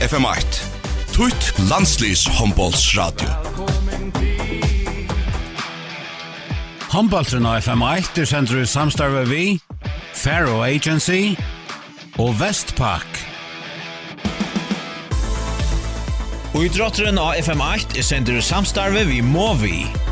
FM8 Tutt landslýs handballsradio. Handballsradio á FM8 er sendur i samstarvi við Faro Agency og Vestpak. Og idrotteren av FM8 er sendur i samstarve vi Movi. vi.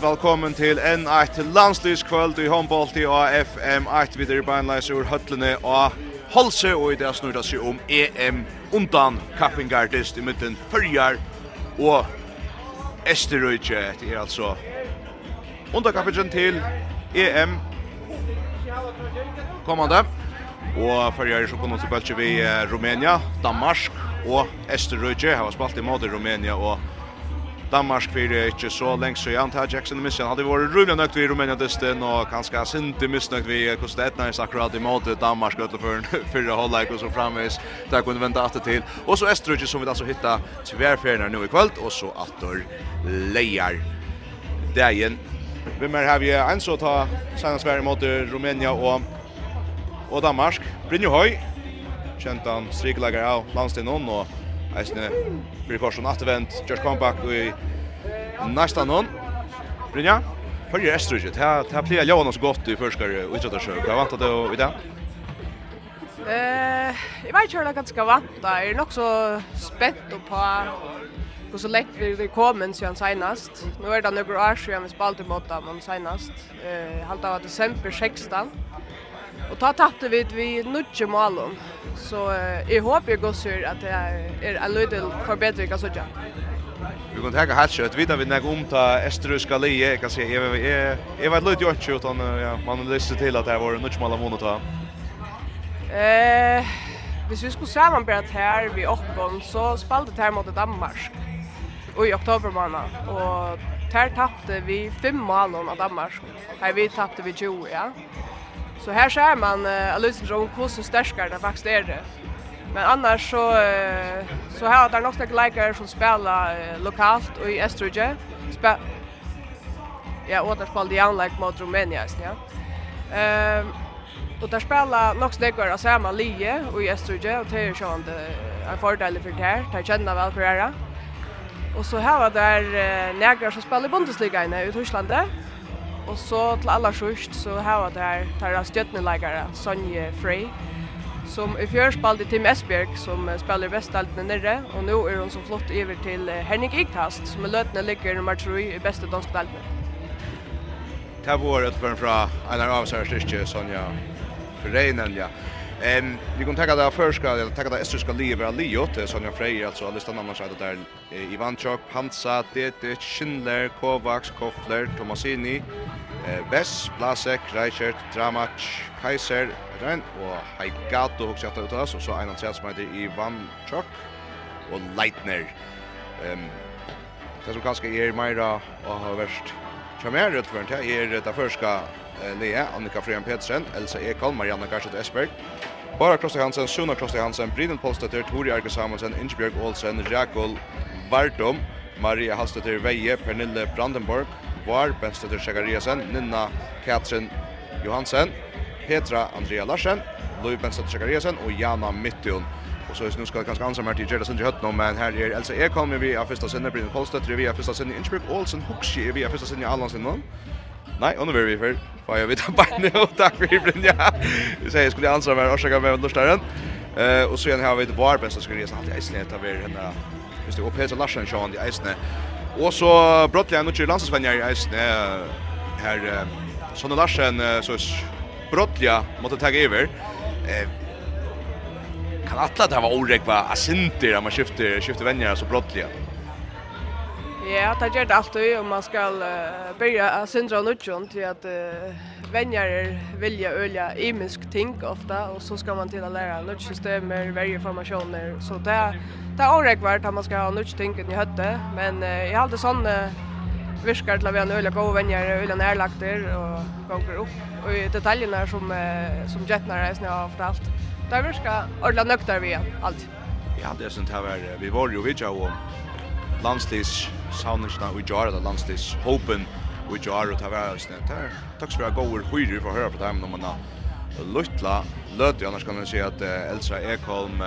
hjertelig velkommen til N8 landslivskvöld i håndbolt i AFM 8 videre beinleis ur høtlene og Holse og i det snurra seg om EM undan kappingardist i midten Førjar og Esterøyje det er altså undan til EM kommande. Og Førjar så kom også bølge vi Rumænia, Danmark og Esterøyje har spalt i måte Rumænia og Danmark fyrir ikkje så lengt så Jan Jackson Mission hadde vært rullet nøkt vi Rumænia dysten og kanskje sinte misnøkt vi hvordan det etnæs akkurat i måte Danmark utenfor fyrre hållag og så framvis där kunne vente atter til. Og så Estrøkje som vi altså hitta tverferier nu i kvöld og så atter leier dagen Vi mer har vi en så ta senast vær mot Rumænia og og Danmark. Brynjo Høy, kjent han strikelager av landstenen og Eisne blir korsen attervendt, Josh comeback i Næsta nån Brynja, följer Estrudget. Här, här blir jag något så godt i förskare och Hva vant det i det. Eh, jag vet inte hur det ganska vant. Jag är nog så spänt på hur så lätt vi vi kommer sedan senast. Nu är det några år sedan vi spalt mot dem senast. Eh, halta av december 16. Och ta tappte vi vi nutje målom. Så eh, jag hoppas jag går sur att det är er en liten förbättring kan sådär. Vi kan ta hatch kjøtt. vita vi när om ta Österryska lige kan se jag är jeg var litt gjort utan ja man lyssnar til at det var nutje mål om ta. Eh Hvis vi skulle samanbæra her vi oppgånd, så spalte det her mot Danmark i oktober måned. Og her tappte vi fem målene av Danmark. Her vi tappte vi 20, ja. Så här ser man uh, Alusen så kursen det faktiskt är det. Men annars så uh, så här där några likare som spelar uh, lokalt och i Österrike. Spel Ja, och där spelade jag like mot Rumänien, ja. Ehm um, och där spelar några likare av samma lie och i Österrike och det är ju sånt en fördel för det här. Det känner väl för det. Och så här var där uh, några som spelar i Bundesliga i Tyskland. Og så til aller sørst så har det där tar stjøtnelegere Sonje Frey, som i fjør spalte Tim Esbjerg, som spiller Vestaltene nere, og nå er hun så flott over til Henning Igtast, som er løtene ligger nummer 3 i beste danske daltene. Det var et fra Einar Avsær Styrke, Sonja Frey, nemlig. Ehm vi kan ta det förska eller ta det estriska livet av Liot Sonja Frey alltså alla stannar annars att där Ivan Chok Hansa det Schindler Kovacs Kofler Tomasini Bess Blasek Reichert Dramac Kaiser Ren och Haigato hugsa ut oss. Så så en annan som heter Ivan Chok och Leitner. Ehm Det som kanske er meira och har vært Kjammer, rett det slett, er det første Lea, Annika Frian Petersen, Elsa Ekholm, Marianne Garset Esberg, Bara Krosti Hansen, Suna Krosti Hansen, Brynil Polstetter, Tori Arke Samuelsen, Ingebjørg Olsen, Rakol Vardom, Maria Halstetter Veie, Pernille Brandenborg, Var Benstetter Sjagariasen, Ninna Katrin Johansen, Petra Andrea Larsen, Louis Benstetter Sjagariasen og Jana Mittun. Och så nu ska jag ganska ansamma till Gerda Sundje Hötno, men her er Elsa Ekholm via första sinne, Brynil Polstetter via första sinne, Ingebjørg Olsen, Huxi via första sinne i Nei, og nå är vi för. Får jeg vita bara nu och tack för ibland ja. Så jeg skulle ansvara med orsaka med lustaren. Eh och sen har vi det var bästa skulle resa alltid Island där vi den där just det Peter Larsen Sean i Island. Och så brottliga nu till landslagsvänner i Island här Sonne Larsen så brottliga mot ta över. Eh kan alla det var vara oräkva asinter när man skiftar skiftar vänner så brottliga. Ja, det gjør det alltid, og man skal uh, börja å syndra nudjon til at uh, venjer vilja ølja imisk ting ofta, og så skal man til å lære nudjsystemer, verjeformasjoner, så det, det er åregvart at man skal ha nudjtingen i høtte, men uh, jeg har alltid sånn uh, virkar til å være en ølja gode venner, ølja nærlagter og gonger opp, og i detaljene som, uh, som jetnar reisende har fortalt, det virkar ordentlig nøkter vi alltid. Ja, det er sånt her, vi var jo vidtja om landslis saunisna og jar det landslis hopen og jar og tavera snett her. Takk skal vi gå over høyre for å høre på dem når man har luttla løte, annars kan man si at uh, Elsa Ekholm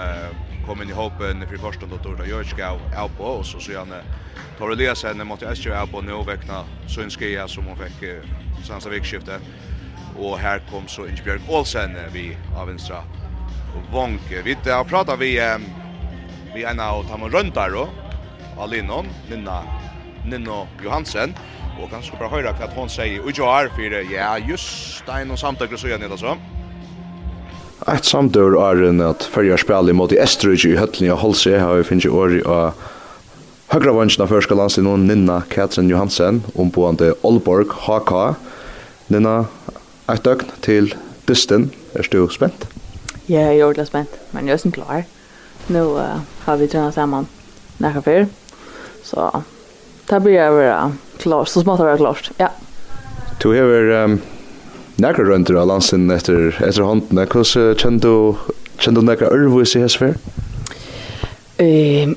kom inn i hopen för första då og Dorda Jørgskau er på, og så sier han det Tor Eliasen mot Eskjø er på nå vekna Sønskia som hun fikk uh, sansa vikskiftet og her kom så Ingebjørg Olsen vi av Vinstra Vonk. Vi har pratat vi vi en av Tamon Røndar Alinon, Ninna, Ninno Johansen. Og kanskje bare høyre hva hun sier. Og jo her for, ja, just det er noen samtaker så gjerne, altså. Eit samtøver er enn at fyrja spil imot i Estrøyge i Høtlinja og Holse har vi finnet åri av høyre vansjen av første landstid Ninna Katrin Johansen, omboende Olborg, HK. Ninna, eit døgn til dysten. Er du spent? Ja, jeg er ordentlig spent, men jeg er også klar. Nå uh, har vi trønnet sammen nærkere før. Så där blir jag vara klar. så smått vara klart. Ja. Du har um, några runt i landsen efter efter hånden. Hur känner du känner du några örvus i hästfär? Ehm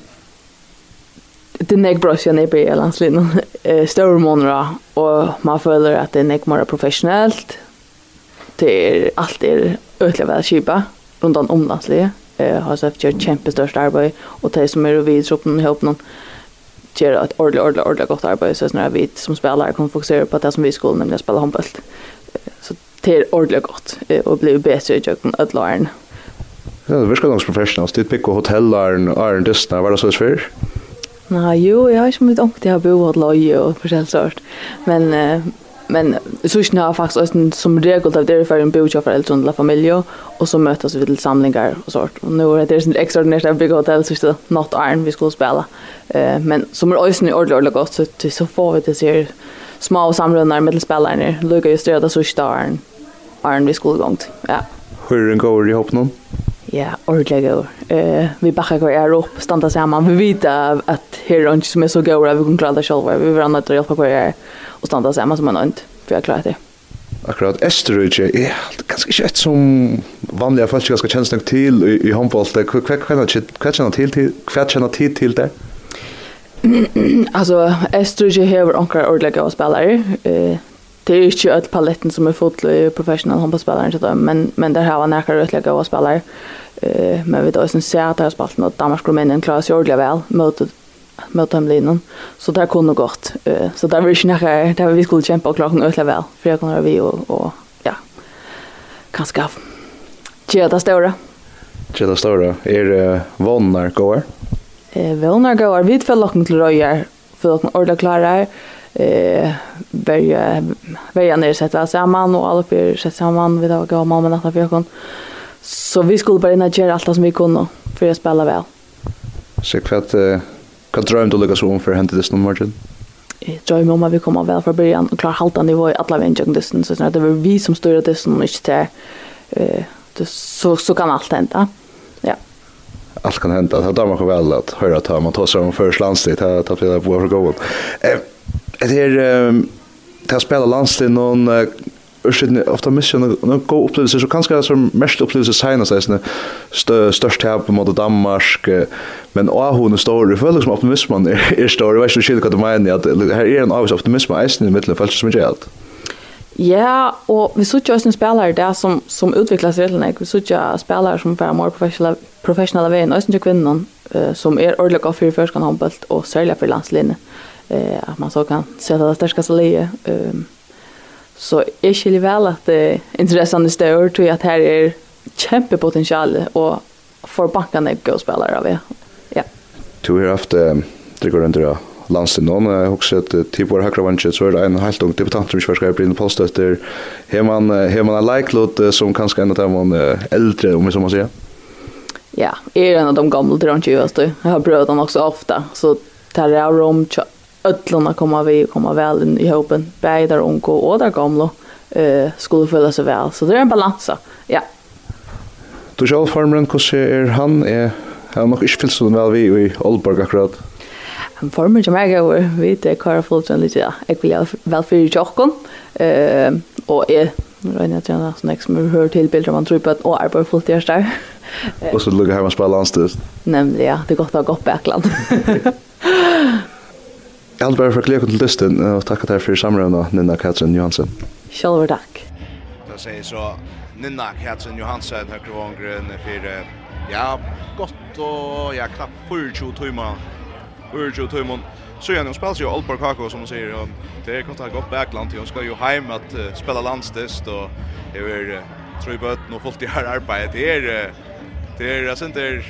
det är näck bra så jag är i landslin. Eh større måneder og man føler at det är näck mer professionellt. Det er allt er ötliga väl skipa runt om landslaget. Eh har så gjort kämpestörst arbete och det som är vid truppen i hopen göra ett ordentligt, ordentligt, ordentligt gott arbete så när vi som spelare kommer fokusera på det som vi skulle, nämligen spela handboll. Så det är ordentligt gott och blir bättre i jocken att lära Ja, det virkar ganske professionals. Det pick och hotellaren, Iron dystna. vad det så för? Nej, jo, jag har inte mycket ångt. Jag har bo åt loje och för sort. Men men så är det faktiskt också som regel av det är för en bo för äldre och familj och så mötas vi till samlingar och sånt. Och nu är det ett extraordinärt att bygga hotell så det något iron vi skulle spela. Eh, men som är också ordentligt ordentligt gott så, till, så får vi det ser små samlingar med spelarna. Lugga just det så är det iron vi skulle gång till. Ja. Hur är det går i hopp någon? Ja, ordentligt god. Eh, vi backar går är upp, standa samman. Vi vet att här är inte som är så går vi kan klara det själva. Vi vill andra hjälpa kvar är och standa samman som man inte för jag klarar det. Akkurat Esterøyge er ganske ikke et som vanlige folk skal kjenne seg til i, i håndbolt. Hva kjenner til til? Hva kjenner til til det? Alltså, Esterøyge har anker ordentlige spillere. Eh, det är inte öll paletten som är full professional handbollsspelare där men men där har han några rätt goda spelare. Eh men vi då sen ser att har spalt något Danmark kommer in en klass ordliga väl mot mot dem linan. Så där kunde gott. Eh så där vill jag när där vi skulle kämpa och klara ordliga väl för jag kommer vi och och ja. Kanske av. Tjena stora. Tjena stora. Är vånar går? Eh vånar går. Vi tvättar locken till röjar för att ordla klarar eh börja börja ner sätta samman och alla blir sätta samman vid då går mamma natta för kon. Så vi skulle bara inna göra allt som vi kunde för att spela väl. Så kvart eh kvart drömde du Lucas om för hände det nummer margin. Jag drömmer om att vi kommer väl från början och klar halta nivå i alla vägen dessen så det var vi som styrde det som inte eh så så kan allt hända. Ja allt kan hända. Det har man väl att höra att man tar sig om först landstid. Det ta flera på vår. Eh, Det är det spelar landstid någon ursäkta ofta mission noen go opplevelser, så kanskje kanske som mest upplevelse er sånne stø, størst her på måte Danmark men och hon är stor jeg føler som optimismen er, er stor jeg vet du hva du mener, at her er en avs optimism är i mitten fallet som alt. Ja, og vi såg ju också spelare där som som utvecklas redan när vi såg ju spelare som för mer professionella professionella vän och inte kvinnor som är av för förskan handboll och särskilt för landslinjen eh, att man så kan sätta det stärskaste leje. Ehm så är känner väl att det intressan är tror jag att här är kämpe potential och för bankarna är goda spelare av det. Ja. Du har haft, det går runt idag, landstid jag Jeg husker at typ var høyre vansje, så er det en helt ung debutant som ikke var skrevet inn post etter. Har man, har man en leiklot som kanskje en av dem eldre, om vi så må si? Ja, jeg er en av de gamle drønnsjøeste. Jeg har prøvd den også ofte, så tar jeg rom til ödlorna komma vi komma väl in i hopen. Bägge där unga och där gamla eh, skulle följa sig väl. Så det är en balans. Ja. Du själv farmaren, hur är han? Är, han nog inte fyllt så väl vi i Oldborg akkurat? Han formar jag mer över. Vi vet kvar fullt Fulton lite. Ja. Jag vill väl för i tjocken. Eh, och är Røyne at jeg sånn som vi hører til bilder man tror på at å på fullt gjørs der. Og så lukker hemma man spiller Nämligen, Nemlig, ja. Det er godt å ha gått Ekland. Jeg vil bare for klekon til dysten, og takk at jeg for samrøvna Nina Katrin Johansen. Kjolver takk. Da sier så Nina Katrin Johansen, høyre vongren, for ja, godt og ja, knappt 24 timer. 24 timer. Så gjerne, hun spiller jo Aalborg Kako, som hun sier, og det er godt å ha godt backland til, hun skal jo heim at uh, spela landstist, og jeg vil uh, tro i bøtten og fullt i arbeid. Det er, det er, det er, det er,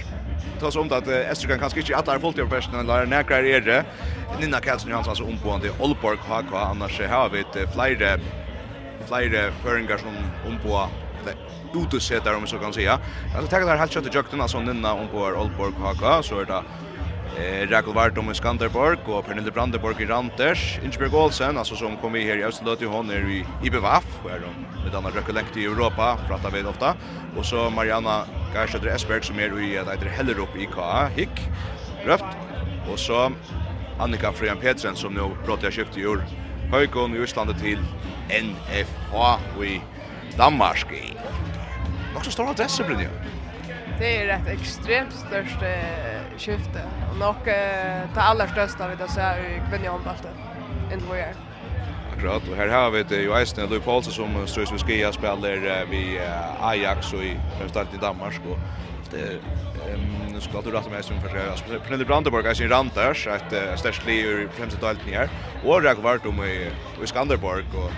ta så om att Estergan kanske inte att där fullt i personen eller näkrar är det. Nina Karlsson Johansson alltså om på ande Olborg HK annars har vi ett flyre flere föringar som om på utesättare om så kan säga. Alltså tackar helt kött i jukten alltså Nina om på Olborg HK så är det Eh, Rakel Vartum i Skanderborg och Pernille Brandeborg i Randers. Ingeborg Olsen, alltså som kom vi här i Österlöt, hon är i IBVAF och är med andra rökkelekt i Europa, pratar vi ofta. Och så Mariana Garstadre Esberg som är i ett heter Hellerup IK, Hick, Röft. Och så Annika Frian Petersen som nu pratar skift i ur Höjkon i Østlandet till NFH i Danmark. Nok så stor adresse, Brynja det är ett extremt störst eh, skifte. Och nog eh, det allra största vi då ser i kvinnjohandbollen inte vad jag Akkurat, og her har vi det jo eisen Louis Paulsen som strøs vi skia spiller vi Ajax og i fremstalt i Danmark og det nu skal du rette meg som først Pernille Brandenborg er sin randers, et størst li i fremstalt i her. Og Rekvart om i Skanderborg og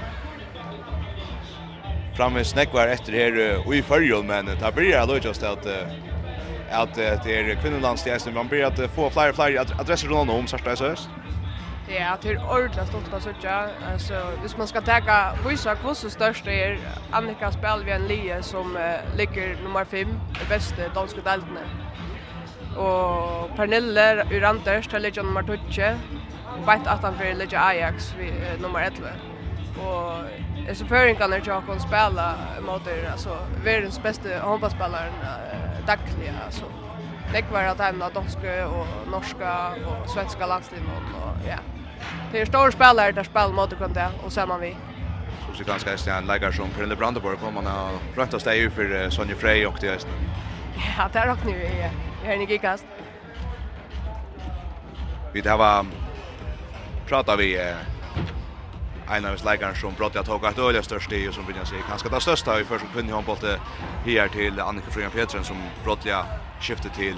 framme snäckvar efter här och i förjul men det blir alltså just att att det är kvinnolandsdags när man blir att få flyer flyer adresser runt om så där Ja, det är ordentligt stort att söka. Alltså, hvis man ska täcka vissa kvosse störst är Annika spel vid en lie som uh, ligger nummer 5 i bästa danska deltene. Och Pernille Uranters till ligger nummer 12. Och bänt att han för ligger Ajax vid uh, nummer 11. Och så föringarna är jag kan spela mot er alltså världens bästa handbollsspelaren uh, dagliga alltså. Det var att han har danska och norska och svenska landslag och ja. Det är stora spelare där spelar mot varandra och sen man vi så så ganska är en lägger som Pernille Brandenburg kommer man rätt att stäja för Sonja Frey och det ja det är också nu i jag är inte vi det var pratar vi en av släggaren som brott jag tog att öliga störst i och som vill jag säga kanske det största i första kunde han bollen här till Annika Fröjan Petersen som brottliga skiftet till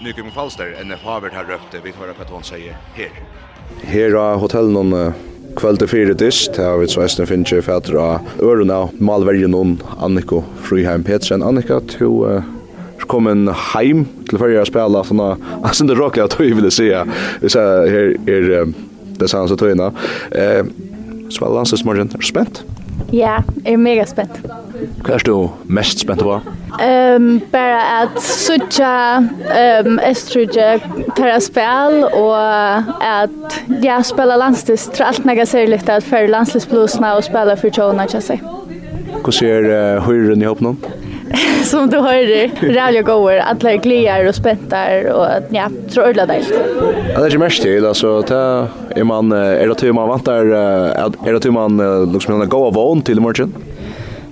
Nykum Falster NF Harvard har röpte vi hör vad hon säger här. Här har hotellen någon kvölde fyrir dist, her vi så esten finnes jeg fætter av ørene, malvergen noen Anniko Friheim Petersen. Annika, du uh, kom en heim til fyrir å spela, sånn at jeg synes det råklig at du ville si, jeg her er den senaste tøyna. Eh, Spiller landslagsmorgen. Er du spent? Ja, jeg er mega spent. Hva er du mest spent på? Um, bare at suttja um, Estrudje tar spel, og at jeg ja, spiller landslis, tror alt nega særligt at fyrir landslisblusene og spela for tjona, ikke jeg Hvordan er uh, høyren i hoppen nå? som du hører, rævlig goer alla är glier och spentar, och ja, tror øyla deg. Ja, det er ikke mest til, altså, ta er man, er det til man vantar, er det til man, liksom, man går av vogn til i morgen?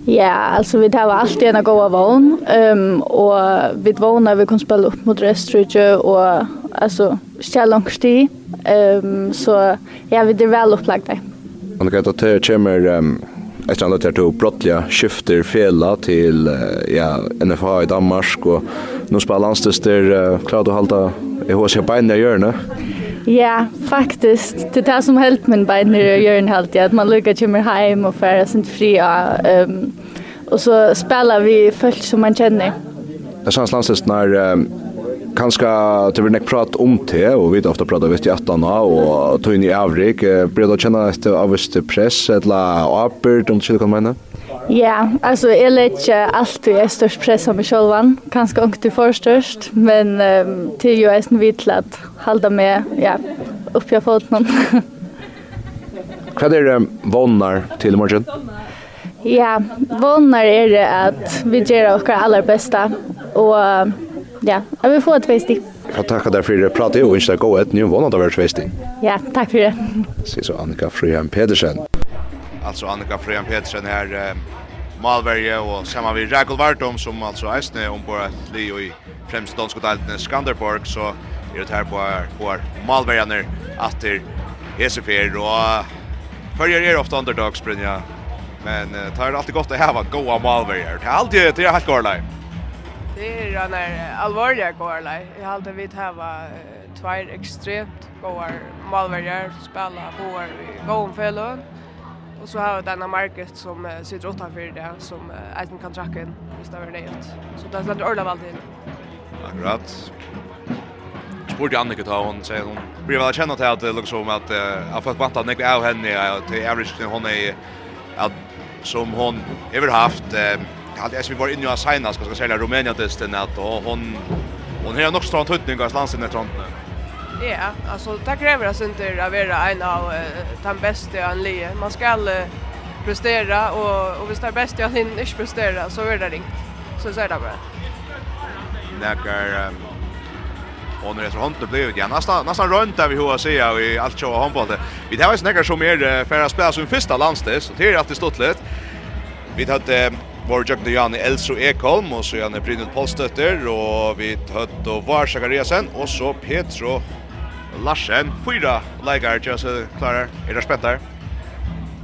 Ja, alltså vi tar alltid en gåa vån um, och vi vånar vi kan spela upp mot Røstrydje, och alltså ikke langt um, så ja, vi väl vel opplagt det. Annika, det kommer um, Efter andra tar du brottliga skifter fela till ja, NFH i Danmark och nu spelar landstester klart att hålla i hos jag beina i hjörna. Ja, faktiskt. Det är det som helt min beina i hjörna alltid. Att man lyckas kommer hem och färra sin fria. Um, och så spelar vi folk som man känner. Det känns landstest när um, kanske det blir nek prat om det, och vi har ofta pratat vet i att och tog in i avrik. Blir det känna ett avvist press, eller apert, om du kan mena Ja, alltså jag lägger alltid er störst press av mig själv, kanske inte du störst, men um, till ju är en vitt att hålla med ja, uppe av foten. Vad är det vånar till morgon? Ja, vånar er det att vi gör okkar allra bästa och Ja, jeg vil få et veisting. Jeg takker deg for det pratet, og ikke det går et nye vånad av hvert veisting. Ja, takk for det. Sier så Annika Friheim Pedersen. Alltså Annika Friheim Pedersen här eh, Malverje och samma vid Rakel Vartom som alltså äsne om på Leo i främst danska delten Skanderborg så är det här på på Malverjaner efter Esefer och följer er ofta underdogs Brynja men eh, tar det alltid gott att häva goa Malverjer. Det är alltid det är helt gorlaj. Det är den här allvarliga gårlej. Jag har alltid vitt här var två extremt gåar malvärjar, spelar på vår gåenfällon. Och så har vi denna market som sitter utanför det som ägna kan tracka in i stavare nöjt. Så det är släppt orda valt in. Akkurat. Sport i Annika ta hon säger hon blir väl känna till att det liksom att jag fått vanta nek av henne till average hon är att som hon har haft Eh, hade jag vi var inne i signa ska säga Rumänien-testen, att och hon hon har nog stått hutning av landsinnet i Trondheim. Ja, alltså det kräver alltså inte att vara en av den bästa i en lie. Man ska prestera och och visst är bäst jag hinner inte prestera så är det ringt. Så så är det bara. Näkar Och när det så håndte blev Ja, nästan nästan runt där vi hur att säga vi allt show handboll. Vi det har ju snäckar som är för att spela som första landstes så det är alltid stått lite. Vi hade Vår jøkken og Janne Elso Ekholm, og så Janne Brynhild Polstøtter, og vi høtt og var Sakariasen, og så Petro Larsen. Fyra leikar, just klarar. klarer. Er det spent der?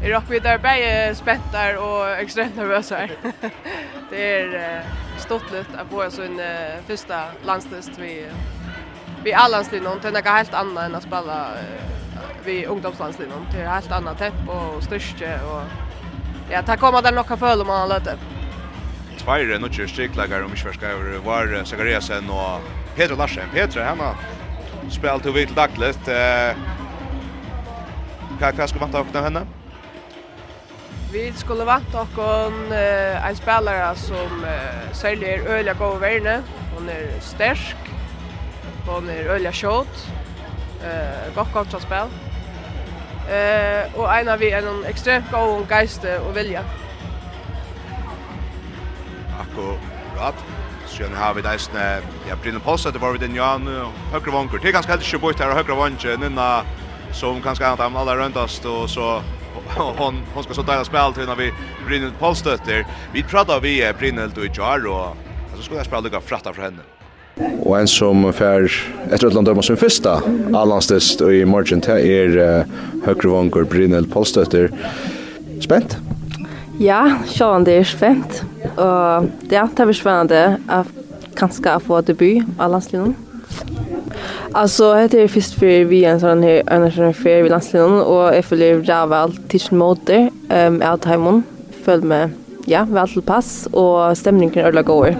Er vi der bare spent der og ekstremt nervøse her. det er stått litt at få oss en første landstest vi vi är landslagslinjen till något helt annat än att spela vi ungdomslandslinjen till helt annat tempo och styrke och ja, ta komma där några föl om man har tveir nu ikke strikklager om ikke forskriver var Sakariasen og Petra Larsen. Petra henne spelt til vidt dagligt. Hva, hva skal vanta okken av henne? Vi skulle vanta okken uh, en spelare som uh, særlig er øyla god verne. Hon er sterk. Hon er øyla kjått. Uh, godt kontraspel. Uh, og en av vi er en ekstremt god geiste og vilja akkurat. rad. Har vi deisen, ja, Brynne Posse, det var vi den Jan, høyre vanker. Det er ganske heldig ikke bort her, høyre vanker, nynna som kanskje han har alle røntast, og så hon hon ska så där spel till när vi Brynne Polstötter. Vi pratar vi Brynne då och jar och så skulle jag spela lika fratta för henne. Og en som fær etter Øtland dømmer som første allanstest i morgen til er uh, Høyre Vanger Brynel Polstøtter. Spent? Ja, sjåan det er spent. Og det er alltid spennende at kanskje å få debut av landslinjen. Alltså jag heter först för vi en sån här annorlunda fair vi landslinjen och jag följer Raval Tishan Motor ehm um, Altheimon följer med ja, väl till pass och stämningen är ödla går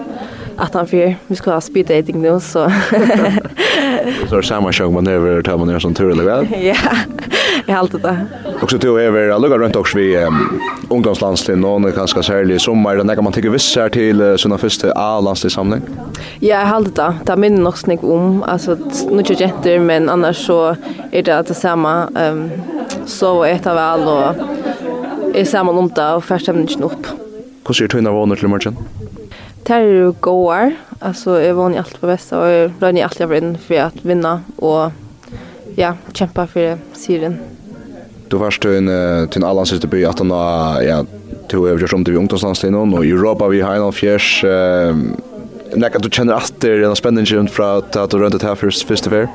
att han för vi ska ha speed dating nu så så samma show man över tar man gör sån tur eller väl. Ja. Jag har alltid det. Och så tror jag över alla går runt också vi ungdomslandslin någon kanske särskilt sommar när där kan man tycka viss här till såna första A-landslagssamling. Ja, jag har alltid det. Det minner nog snägg om alltså nu inte jenter men annars så är det att det samma ehm så ett av all och är samma om det och förstämningen upp. Hur ser du innan vånar till matchen? Där är det goar. Alltså jag vann i allt på bästa och jag rann i allt jag var in för att vinna och ja, kämpa för Syrien. Du varst till en, till en allans ute by at han har ja, tog över som till ungdomslandslinjen og i Europa vi har en av fjers. Eh, Näkka du känner at det er en spännande fra at du rundt det her først, første fär?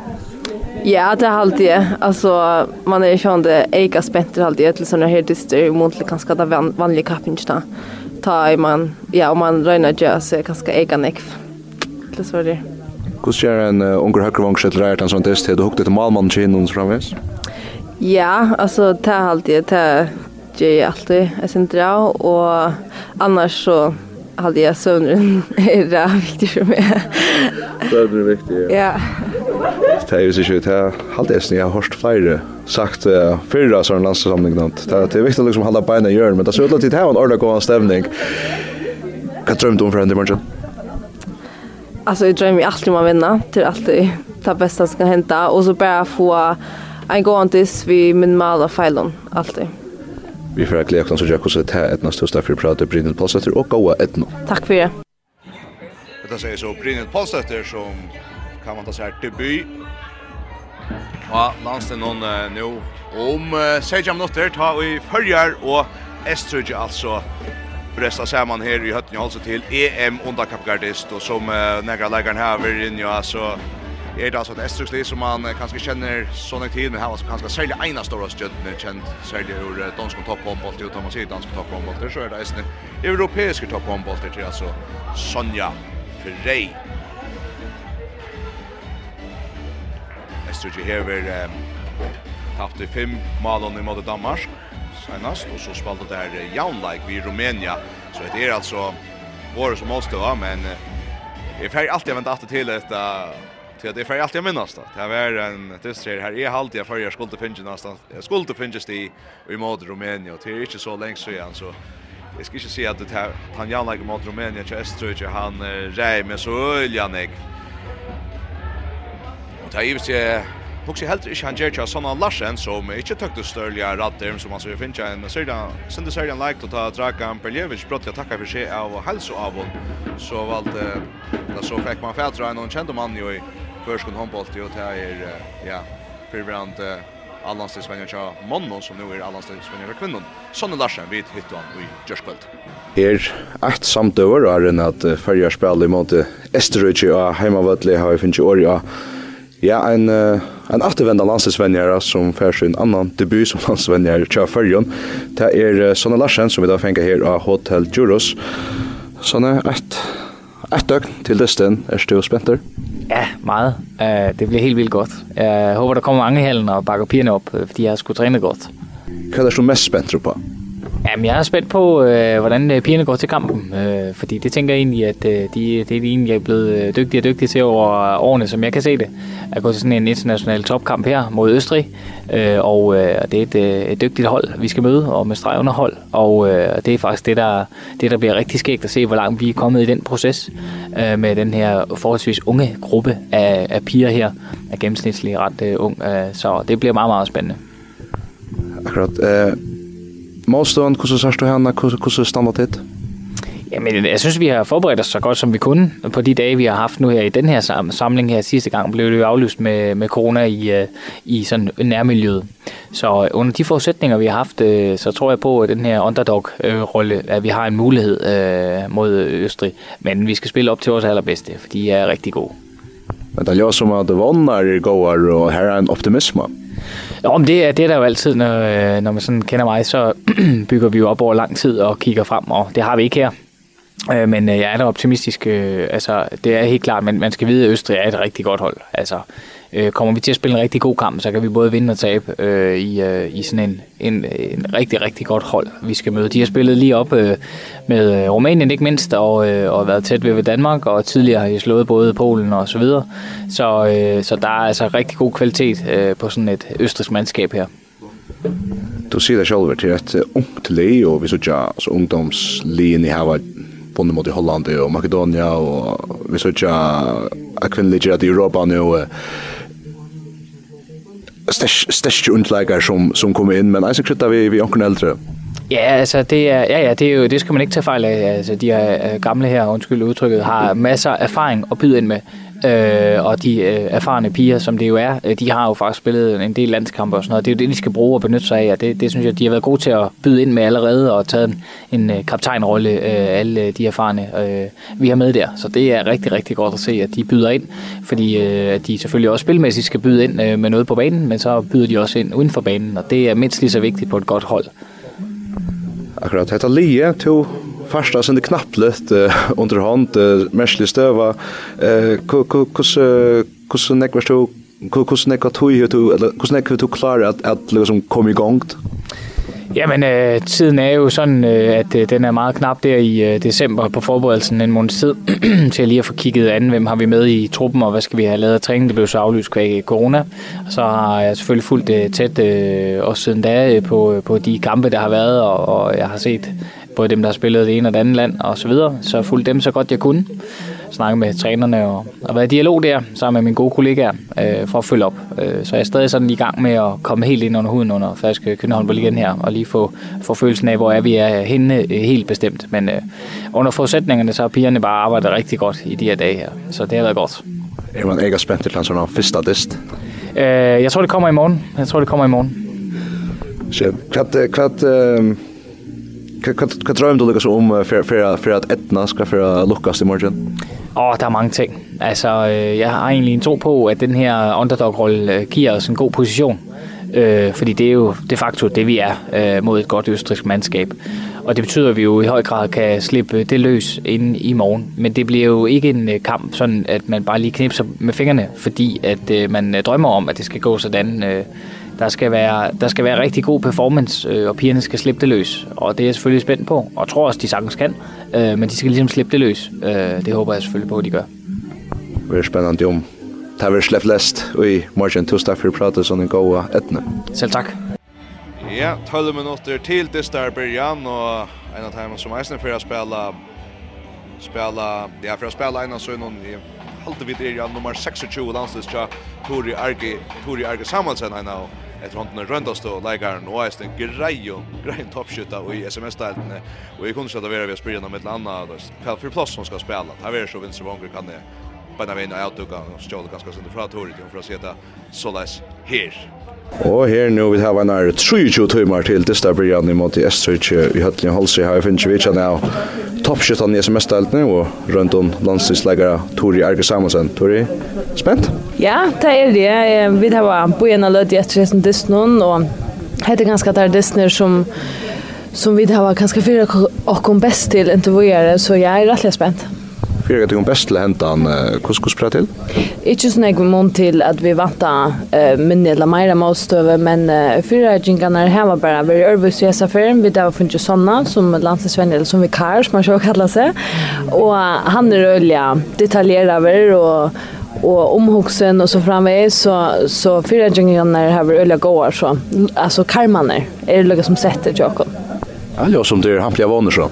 Ja, det är alltid det. Alltså, man är ju sån det eka spänt alltid till sådana här dyster mot kanske det vanliga kappingarna ta i man, ja, om man røyner ju så kanske ganske egen. Det så det. Hvordan gjør en uh, unger høyrevang sett lærer en sånn test? Har du hukket til malmannen kjinn noen framvis? Ja, alltså det er alltid, det er gjør alltid, jeg synes det och annars så hade jag søvneren, är det viktigt för mig. Det är viktigt. Ja. Det är ju så att det hade eisen jeg har hørt flere sagt uh, fyrra sånn landsamling. Det är viktigt å liksom hålla benen i hjørn, men det ser ut til det här en ordentlig god stämning. Vad drömde du om för henne i? Alltså jag drömmer alltid om att vinna till alltid det bästa som kan hända och så bara få en gåntis vid minimala fejlon alltid. Vi får glädje oss så jag också det här ett nästa största för att prata Brynhild Paulsdotter och Goa Etno. Tack för det. Det säger så Brynhild Paulsdotter som kan man ta sig här debut Ja, landstid noen uh, nå. Om uh, Sejam minutter tar vi følger og Estrøg altså bresta saman her i høtten altså til EM underkappgardist og som uh, negra leggeren her vil inn ja, så er det altså et Estrøgsli som man uh, kanskje kjenner sånn tid, men her var kanskje særlig ena store stjøntene kjent særlig ur uh, dansk og topphåndbolt, utan man sier dansk og topphåndbolt, så er det eisne europeiske topphåndbolt til altså Sonja Frey. Østerrike hever um, tapt i fem malon i måte Danmark senast, og så spalte der uh, jaunleik vid Rumænia. Så det er altså våre som målstøva, men uh, jeg fer alltid vant alltid til dette Så det är för allt jag minns då. Det var en dyster här är halt jag för jag skulle finna någonstans. Jag skulle finna i i mot Rumänien och det är inte så länge så igen så jag ska inte se att det här han Jaunleik lägger mot Rumänien till Österrike han uh, rej med så öljanek. Og det er givet seg Hugsi helt ikke han gjør Jerja Sonna Larsen som ikki tøktu størlige radder som han så finna en sida sindu serien like ta Dragan Berljevic brott jeg takka for seg av helsu av så valgte da så fikk man fætra en og kjente mann jo i førskund handbolt jo ta er ja fyrbrand Allanstidsvenjen til mannen som nu er Allanstidsvenjen til kvinnen. Sonne Larsen vid hittu han i Gjørskvöld. Er eit samtøver, er enn at fyrjar spil i måte Esterøyci og heimavøtli har vi finnst i åri Ja, en uh, en återvända landslagsvänjare som får sin annan debut som landslagsvänjare kör förjon. Det är uh, Sonne Larsen som vi då fänger här av Hotel Juros. Sonne, ett ett døgn til lysten. Er du spänter. der? Ja, meget. Uh, det bliver helt vildt godt. Jeg uh, håber, der kommer mange halen og bakker pigerne op, fordi jeg har sgu trænet godt. Hvad er du mest spændt på? Jamen, jeg er spændt på, øh, hvordan pigerne går til kampen. Øh, fordi det tænker jeg egentlig, at øh, de, det er de egentlig er blevet dygtigere og dygtige til over årene, som jeg kan se det. At gå til sådan en international topkamp her mod Østrig. Øh, og øh, det er et, øh, et dygtigt hold, vi skal møde, og med streg under hold. Og øh, det er faktisk det der, det, der bliver rigtig skægt at se, hvor langt vi er kommet i den proces. Øh, med den her forholdsvis unge gruppe af, af piger her. Er gennemsnitlig ret øh, ung. Øh, så det bliver meget, meget spændende. Akkurat. Øh Målstånd, hvordan sørst du henne? Hvordan standard det? Jamen, jeg synes, vi har forberedt os så godt, som vi kunne på de dage, vi har haft nu her i den her sam samling her. Sidste gang blev det jo aflyst med, med corona i, i sådan nærmiljøet. Så under de forudsætninger, vi har haft, så tror jeg på, at den her underdog-rolle, at vi har en mulighed uh, mod Østrig. Men vi skal spille op til vores allerbedste, for de er rigtig gode. Men det låter som at det vannar er går och här är en optimism. Ja, om det, er, det er der jo altid, når, når man sådan kender mig, så bygger vi jo op over lang tid og kigger frem, og det har vi ikke her. Øh, men jeg er da optimistisk. Øh, altså, det er helt klart, men man skal vide, at Østrig er et rigtig godt hold. Altså, øh, kommer vi til at spille en rigtig god kamp, så kan vi både vinde og tabe øh, i, øh, i sådan en, en, en rigtig, rigtig godt hold, vi skal møde. De har spillet lige op øh, med Rumænien ikke mindst, og, øh, og været tæt ved, ved Danmark, og tidligere har de slået både Polen og så videre. Så, øh, så der er altså rigtig god kvalitet øh, på sådan et østrisk mandskab her. Du sier deg selv til et ungt lig, og vi så ikke altså, ungdomsligen i her vunnet mot i Holland og Makedonia, og vi så ikke kvinnelige i Europa nå, største underleger som, som kommer inn, men eisen krytter vi, vi åkken eldre. Ja, altså det er, ja, ja, det er jo, det skal man ikke tage fejl af. Altså, de her gamle her, undskyld udtrykket, har masser af erfaring at byde ind med. Øh, og de øh, erfarne piger, som det jo er, øh, de har jo faktisk spillet en del landskampe og sådan noget. Det er jo det, de skal bruge og benytte sig af, og det, det synes jeg, de har været gode til at byde ind med allerede og taget en, en øh, kaptajnrolle, øh, alle de erfarne, øh, vi har med der. Så det er rigtig, rigtig godt at se, at de byder ind, fordi øh, at de selvfølgelig også spilmæssigt skal byde ind øh, med noget på banen, men så byder de også ind uden for banen, og det er mindst lige så vigtigt på et godt hold. Akkurat, dette lige, to första sen det knappt under hand märslig stöva eh kus kus neck var så kus neck att hur du eller kus neck du klara att att liksom kom igång Jamen, øh, tiden er jo sådan, øh, at øh, den er meget knap der i øh, december på forberedelsen en måneds tid, til lige at få kigget an, hvem har vi med i truppen, og hvad skal vi have lavet af træning. Det blev så aflyst kvæg corona, og så har jeg selvfølgelig fulgt det øh, tæt øh, også siden da øh, på, på de kampe, der har været, og, og jeg har set både dem, der har spillet det ene og det andet land og så videre. Så jeg fulgte dem så godt jeg kunne. Snakke med trænerne og, og været i dialog der sammen med mine gode kollegaer øh, for at følge op. Øh, så jeg er stadig sådan i gang med at komme helt ind under huden under Færske igen her og lige få, få følelsen af, hvor er vi er henne øh, helt bestemt. Men øh, under forudsætningerne, så har pigerne bare arbejdet rigtig godt i de her dage her. Så det har været godt. Er man ikke spændt til sådan en første dist? Øh, jeg tror, det kommer i morgen. Jeg tror, det kommer i morgen. Så, hvad, hvad, Hva drøm du lykkes om for at etna skal for lukkes i morgen? Åh, der er mange ting. Altså, jeg har egentlig en tro på, at den her underdog-rolle giver os en god position. Øh, fordi det er jo de facto det, vi er øh, mod et godt østrisk mandskab. Og det betyder, at vi jo i høj grad kan slippe det løs inden i morgen. Men det bliver jo ikke en kamp, sådan at man bare lige knipser med fingrene, fordi at øh, man drømmer om, at det skal gå sådan... Øh, der skal være, der skal være rigtig god performance, øh, og pigerne skal slippe det løs. Og det er jeg selvfølgelig spændt på, og tror også, de sagtens kan. Øh, men de skal ligesom slippe det løs. Øh, det håber jeg selvfølgelig på, at de gør. Det er spændende om. Det er slet lest, og i morgen tosdag for at prate sådan en god etne. Selv tak. Ja, 12 minutter til det der början, og en av timen som eisen for å spille spela ja för att spela en av sönnen i halvtid vid er nummer 26 landslagstja Tori Arge Tori Arge Samuelsen I know etter hånden røndast og leikaren og eist en grei og grei toppskytta i SMS-deltene og jeg kunne ikke at ved å spyrre noe med et eller annet hva for plass som skal spela her er så vinstre vonger kan jeg beina veina og avtuga og stjåle ganske sinne fra Torit for å se det så her. Og her nu vi har en nær 23 timer til dista byrjan i måte Estrich i Høtlen og Halsey her finnes vi ikke av toppskjøttene i SMS-deltene og rundt om landstidsleggere Tori Erge Samuelsen. Tori, spent? Ja, det er det. Vi har byen av lød i etter hesten Disney og heter ganske der Disney som som vi har ganske fyra okkom best til intervjuere, så jeg er rettelig spent. Fyrir at du best til hentan, hos du prøy til? Ikke sånn jeg må til at vi vanta uh, minne eller meira målstøve, men uh, fyrir at jingarna her var bare vi er i SFR, vi der var funnet sånne som landsinsvenn, eller som vikar, som man så kallar seg, og han er øyelig detaljerar ver og och omhuxen och så framväg så så fyra jingarna har vi öliga gåar så alltså karmaner är det lugg som sätter Jakob. Ja, som det är han blir vanor så.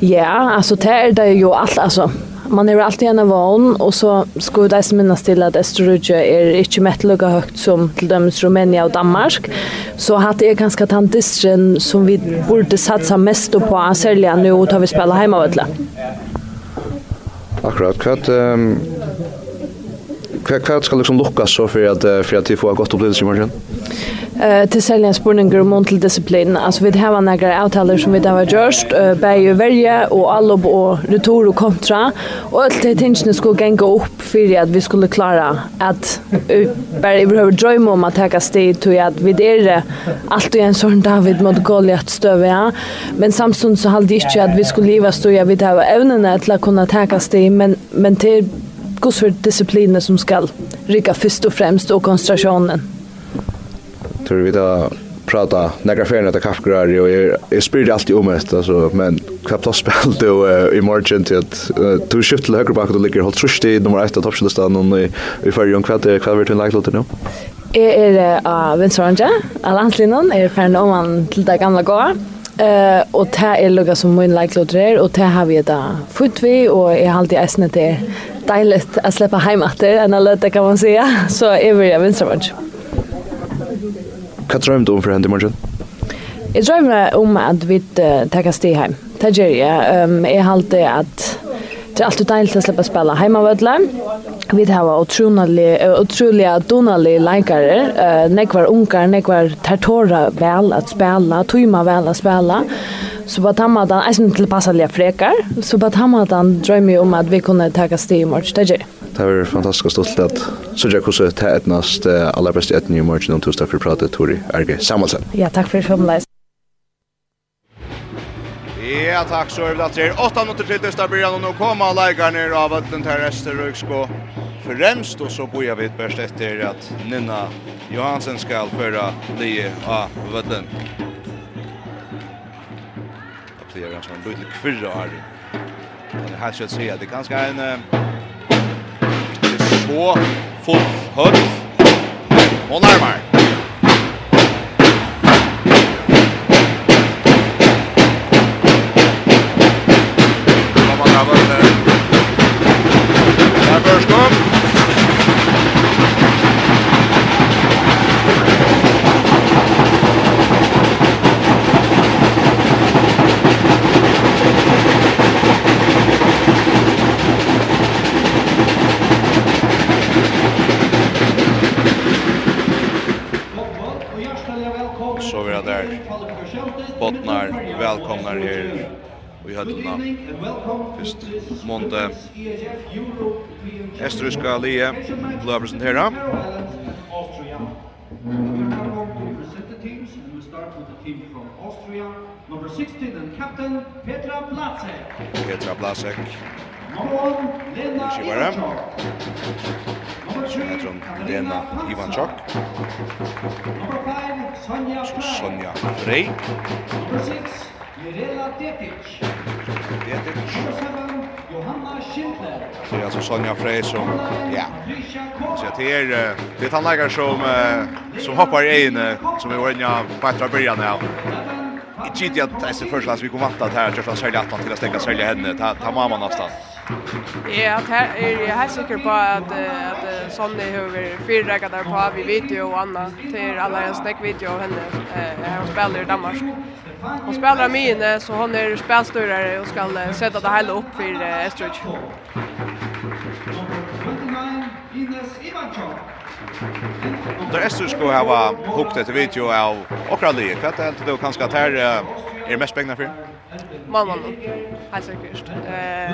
Ja, alltså det är det ju allt alltså man är alltid en van och så skulle det därför minnas till att Österrike är inte mätt lika högt som till döms Rumänien och Danmark. Så hade jag ganska tantistren som vi borde satsa mest på att nu och ta vi spela hemma. Akkurat, kvart um, kvart, Hva ska liksom lukkes så för att för att vi får gott opplevelse i morgon. Eh till sälja spurningar om mental disciplin. Alltså vi har några avtaler som vi har gjort, eh bäj och välja och allob och retur och kontra och allt det tingen skulle gänga upp för att vi skulle klara att bara behöver drömma om att ta steg till att vi är allt är en sån David mot Goliat stöva. Ja. Men samtidigt så hade inte att vi skulle leva stå jag vid här ävnena att kunna ta steg men men till gos för disciplinen som ska rycka först och främst och koncentrationen tror vi da prata några färna att kaffegrar och jag, jag spyr alltid om det alltså men knappt har spel då uh, i morgon till att uh, två skift till högerback och ligger helt trust i nummer 1 av toppskilstan och i, i förra kvart är kvar en likelihood nu. Jag är av Vinsoranja, Alanslinon, är färna om man till det gamla gåa. Uh, og det er lukket som min likelihood er, og det har vi da fått vi og jeg har alltid äsnet det å slippe hjem etter enn en alla kan man säga så jeg vil är vi Vinsoranja. Hva drømmer du om for henne i morgen? Jeg drømmer om at vi uh, tar sti hjem. Det gjør jeg. Um, jeg har alltid at det er alltid deilig å slippe å spille hjemme av hjemmevødler. Vi har utrolig utrolig donalige leikere. Uh, nekvar unger, nekvar tertora vel at spille, tøyma vel at spille. Så på tammadan, jeg synes det passer litt frekar. Så på tammadan drømmer jeg om at vi kunne ta sti i morgen. Det gjør jeg. Det var fantastisk stolt at så jeg kunde ta ett näst aller bäst ett ny match någon torsdag för pratet Tori Erge Samuelsen. Ja, takk for det Ja, takk så är det tre. 8 minutter til detta blir og nå kommer lägga ner av att den här Österröks gå främst så bor vi ett bäst efter att Nina Johansen skal føre Lie av Vötlen. Det blir en sån liten kvirra här. Det här ska jag säga, det är ganska en på full høll. Og nærmere. hva lie blå presentera. Number 16 and captain Petra Blasek. Petra Blasek. Number 1 Lena Ivanchuk. Number 3 Lena Ivanchuk. Number 5 Sonja Frey. Sonja Frey. Number 6 Mirela Detic. Detic. Number 7 Det är alltså Sonja Frey som, ja, så det är, det är tandläkare som, som hoppar i in, som är ordentliga på ett av början här. I tidigt att det är första vi kommer vanta att här, att jag sälja att till att stänga sälja henne, ta mamma nästan. Ja, det er jeg helt sikker på at, at Sonny har vært fire der på vi video og Anna til alle en snackvideo av henne. Eh, hun spiller i Danmark. Hun spiller mine, så hun er spelstørere og skal sette det hele opp for eh, Estrich. Där Estrich ska ha hukt ett video av Okra Lee. Vad är det du kanske tar är mest pengar för? mamman helt säkert. Eh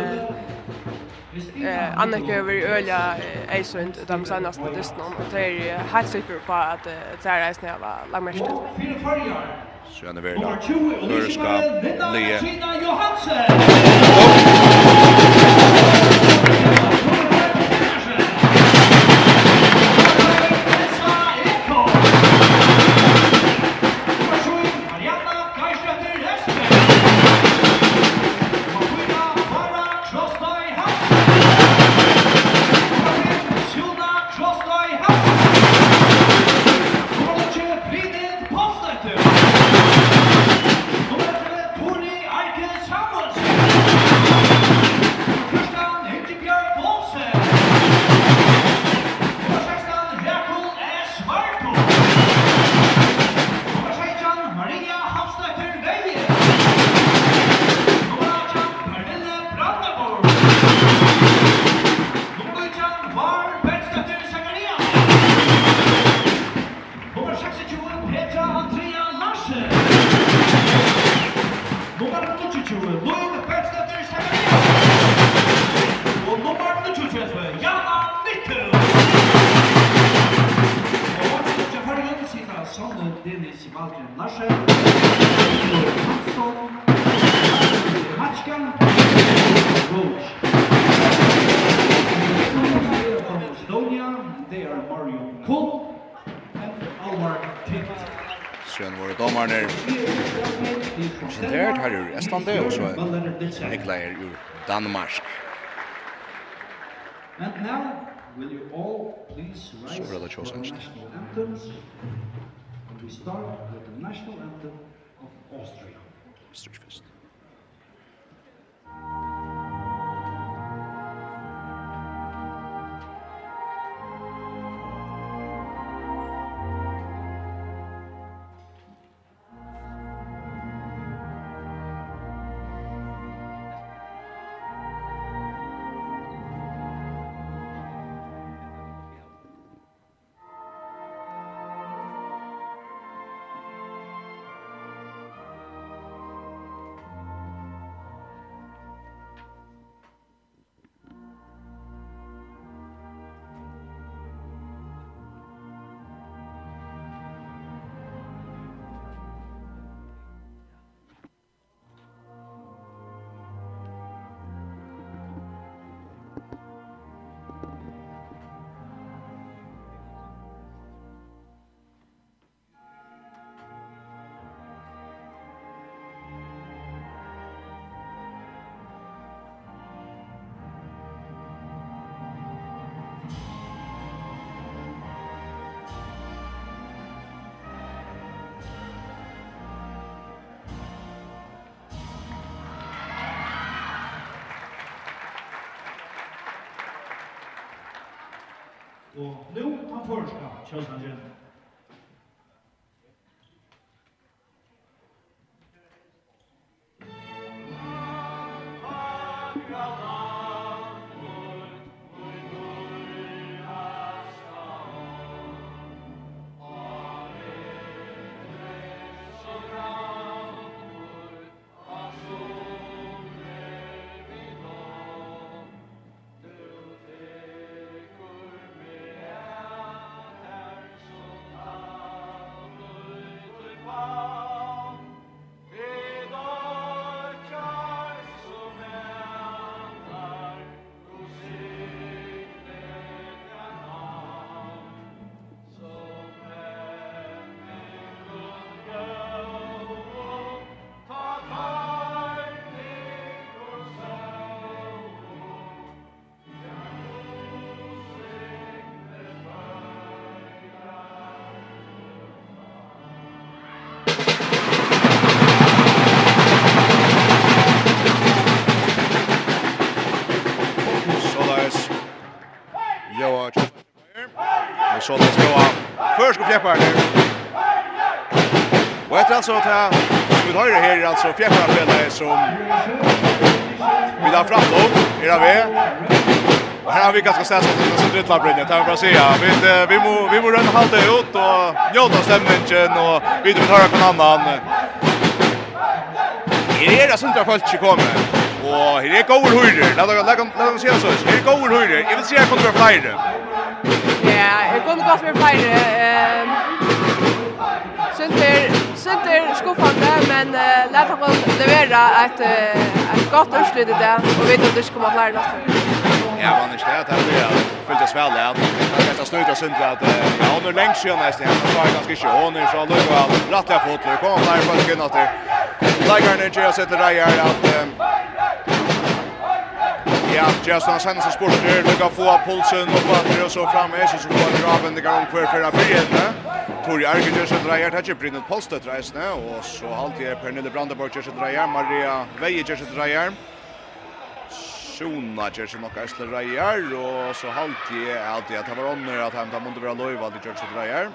eh Annika över öliga Eisund de senaste dysterna och det är helt säker på att det är resan jag var lagmärst. Sjönne Verda. Förskap. Lea. Nikolaj ur Danmark. And now, will you all please rise so for the national anthems? And we start with the national anthem of Austria. Mr. Fist. på Porska, fjärpar nu. Och efter alltså att här, vi har ju här är alltså fjärparspelare som vi ha fram dem, era vi. Och här har vi ganska stäst som sitter i labrinjen, det här bara säga. Vi, vi, må, vi må rönna halta ut och njóta stämningen och vi vill höra på en annan. Här är det sånt där folk som kommer. Och här är gover hyrder, låt oss se så. Här är gover hyrder, jag vill se att det kommer flera. Ja, jeg kunne godt være flere. Eh, Sønder, Sønder skuffande, men uh, lær ham å levere et, et godt utslutt i det, og vet om det ikke kommer flere neste. Ja, man ikke det, det blir fullt føltes vel, ja. Det er ta snutt og synd at ja, hun er lengst siden nesten, han var ganske ikke hånd, så han lukker han rettelig fot, det kommer flere folk inn at det. Leggerne gjør sitt reier at Ja, just han sender seg sporter, kan få pulsen opp andre og så framme, så så går det av en gang för hver fyrir brygjene. Tori Arge gjør seg dreier, det er ikke Brynnet Polstedt reisende, och så alltid är Pernille Brandenborg så drar jag Maria Veie gjør drar jag. Sjona gjør seg nok eisle dreier, och så alltid är alltid att han var ånder att han måtte være loiva at de gjør drar jag.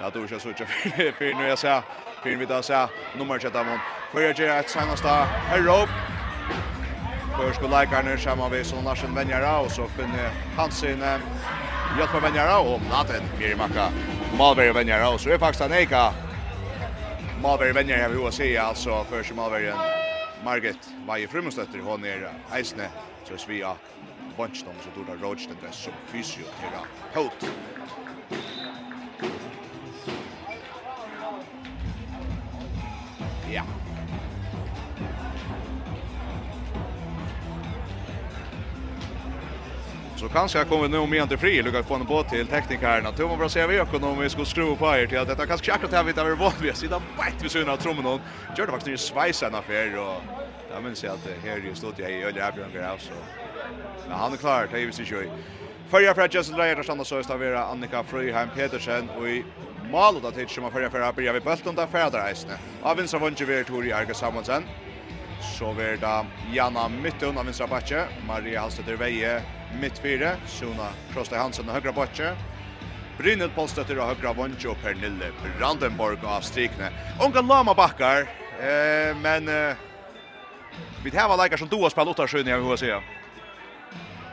Ja, då kör så ut för nu jag säger, för vi då säger nummer 7. mot. För jag gör ett senaste herrop førske leikerne sammen vi som Larsen Venjara, og så finner Hansen hjelper Venjara, og Naten Mirimaka Malberg Venjara, og så er faktisk han eika Malberg Venjara, jeg vil si, altså først Malberg Margit Vaje Frumstøtter, hon er eisne, så vi av Bonchton, så tog det Rådstendres som fysioterapeut. Ja. Så kanske jag kommer nu om en till fri. lyckas få en båt till teknikerna. Tror man bara säga vi öknom vi ska skruva på er till att detta kanske akkurat här vi där vi sitter vid sidan vid synen av trommen. Gör det faktiskt i svajsen affär och jag minns att det här ju stått jag i öliga avgångar av så. Men han är klar, det är ju sig ju. Förra för Justin Dreyer stannar så stavera Annika Fröjheim Petersen och i målet tid som man förra förra börjar vi bulten där färda reisne. Av vinstra vunche vi Tori Arga Samuelsen. Så vi är det Janna Mytton av vinstra backe, Maria Halstetter Veje, mitt fyra, Sona Krosta Hansen og högra botje. Brynhild Polstøtter og høyre och Pernille Brandenborg av strikne. Unga lama bakkar, eh, men eh, vi tar var leikar som du har spelat åttarsjøen, jeg vil hva sier.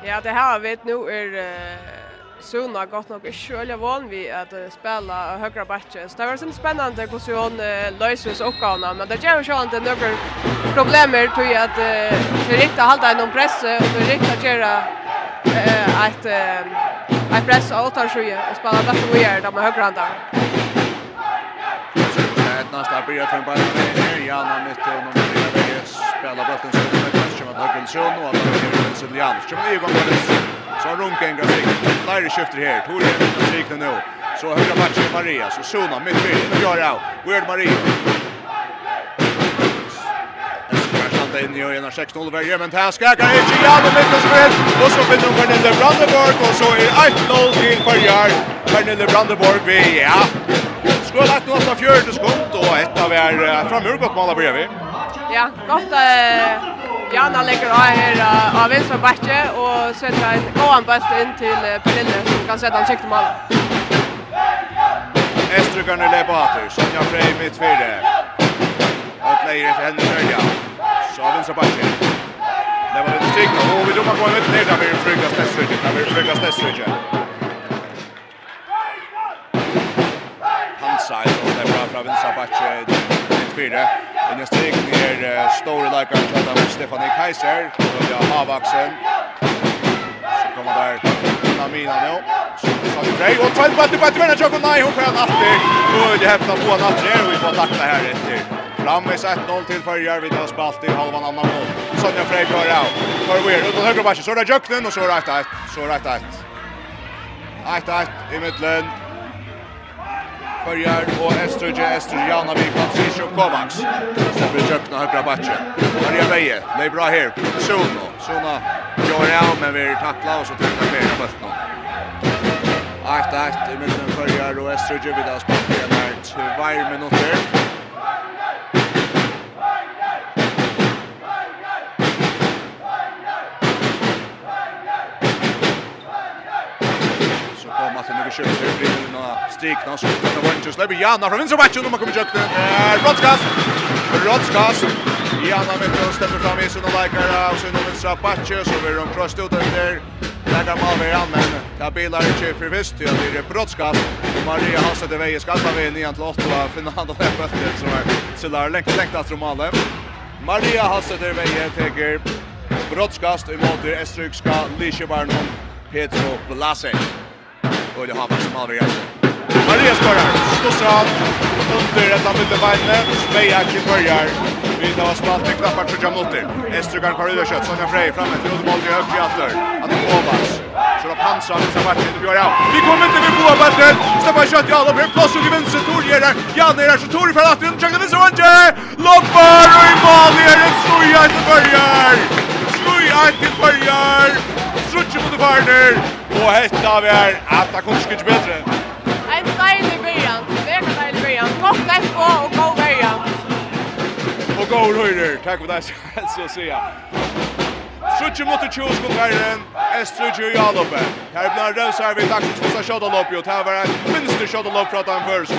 Ja, det her vet nu er eh, Sona gott nog ikke veldig van vi at spela högra botje. Så det var sånn spennende hvordan hun uh, løser oss oppgavene, men det gjør jo inte at det er att problemer til riktigt eh, vi riktig halda innom presse og vi eh att eh att pressa åt tar sjö och spela bakom vi är där med högra handen. Ett nästa blir att en bara ner ja när mitt och någon vill spela bollen så det kanske med så nu att det är Siljan. Så vi går med så runken går sig. Där skiftar här. Tor är sikten nu. Så högra matchen Maria så Sona mitt fel. Nu gör jag. Weird Maria. ända in i ena 6-0 värjer men här ska jag inte jag med mittespel och så finner de Pernille Brandenburg och så är 1-0 till Färjar Pernille Brandenburg vi ja. Skulle lagt något av fjärde skott och ett av er framur gott mål av bredvid Ja, gott eh Janna lägger av här av vänstra backe och sätter en gåan bult in till Pernille som kan sätta en sikt mål Estrugarna lepater, Sonja Frey mittfyrde. Och lägger till henne följa. Så vänstra backen. Det var lite stigna och vi domar på ett ner där vi frygga stästsrycket. Där vi frygga stästsrycket. Hansai och det bra från vänstra backen. Det fyra. Men jag steg ner stora likar till av Stefanie Kaiser. Och jag har vaxen. Så kommer där Amina nu. Så Frey och tvärt på att du bara inte vänner jag nej hon får en natt. Och det hämtar på en natt och vi får tacka här efter. Framvis 1-0 till Färjar vi hans spalt i halvan annan mål. Sonja Frey kör av. För Weir ut och högra backen. Så är det Jöknen och så är det 1-1. Så är det 1-1. 1-1 i mittlen. Färjar och Estrudje. Estrudje Janavik. Patricio Kovacs. Stämmer Jöknen högra backen. Maria Veje. Det är bra här. Suno. Suno gör av men vi tacklar och så trycker vi ner bulten. 8-8 i mittlen Färjar och Estrudje vid hans spalt i den här två minuter. kanske det blir några strik när så det var inte släpper Janna från vänsterbacken om man kommer jökte. Eh Rotskas. Rotskas. Janna med då släpper fram i sin och likar av sin och vänstra backe så blir de crossed ut där. Lägger mal vid han men där bilar inte för visst till det är Rotskas. Maria har sett iväg skalla vid 9 till 8 och finna han då på det så här. Så där längt längt att Romale. Maria har sett iväg täcker Brottskast i mot Estrykska Lisjebarnon Petro Blasic. Och det har man som aldrig gör. Maria skorar. Storsson under ett av mittbeinet. Sveja till börjar. Vi har spelat en knappar till Jamotti. Estrugan kvar överkött. Sonja Frey framme till Uddeboll till högt i det Adam Så då pansar han Vissa matchen. Det blir av. Vi kommer inte med på Batten. Stefan Kött i Adam. Hör plåss ut i vänster. Tor ger där. Jan är där. Så Tor i färd Atten. Tjögnar vänster och inte. Loppar och i mål. Det är en stora till börjar. Stora till börjar. Trutje mot Barner, og hetta vi er at det kommer ikke bedre. En deilig byrjan, veldig deilig byrjan. Klokka er på og gå byrjan. Og gå høyre, takk for deg, så å si. Trutje mot Tjus mot Barner, Estrudje og Jalope. Her blir Røsar vi takk for seg kjødalopp, og det var en minste kjødalopp fra at han først.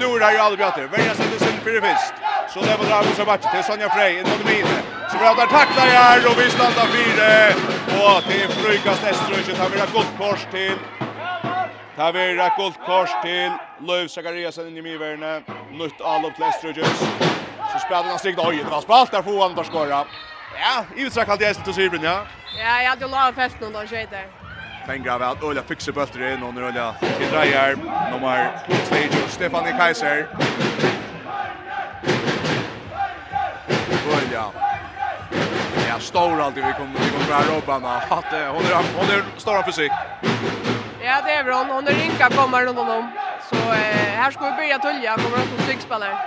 Nu er det Jalope, verja sette sin fyrir fyrst. Så det var Drago Sabachi til Sonja Frey, innan mine. Så bra der taklar her, og vi standa fire och till Frykast Eströjset. Här blir gott kors till. Här blir det gott kors till Löv Zakariasen in i Miverne. Nytt allop till Eströjset. Så spelar han strikt. Oj, det var spalt där får han där skorra. Ja, i utsträck alltid Eströjset och Sybrin, ja. Ja, jag hade ju lagat fest någon dag tjejer. Fengra väl, Ulla fixar bulter in och nu Ulla till Dreyer. Nummer 2, Stefanie Kaiser. Ulla stor alltid vi kommer vi kommer här Robban att hon är hon är stora fysik. Ja, det är bra. Hon är rynka kommer runt om. Så eh, här ska vi börja tulja kommer att sex spelare.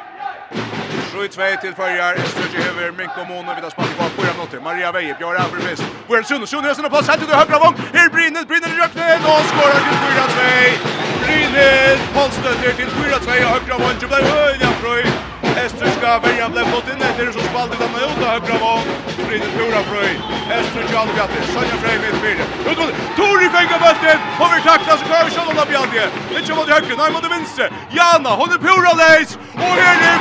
7-2 till förjar. Eströge över Minko Mono vid att spela kvar på något. Maria Veje Björn Aberfest. Well Sunne Sunne är på sätt till högra vång. Här brinner brinner i röknen och skorar till 4-2. Brinner Holstedt till 4-2 högra vång. Det blir höjda fröjd. Ester ska välja blev fått in efter så spalt den ut och högra våg. Blir stora fröj. Ester Jan Gatte. Sonja Frey med fyra. Ut mot Tori fänga bollen. Och vi så och vi sjön av Bjarne. Inte mot höger, nej mot vänster. Jana, hon är pura läs. Och här är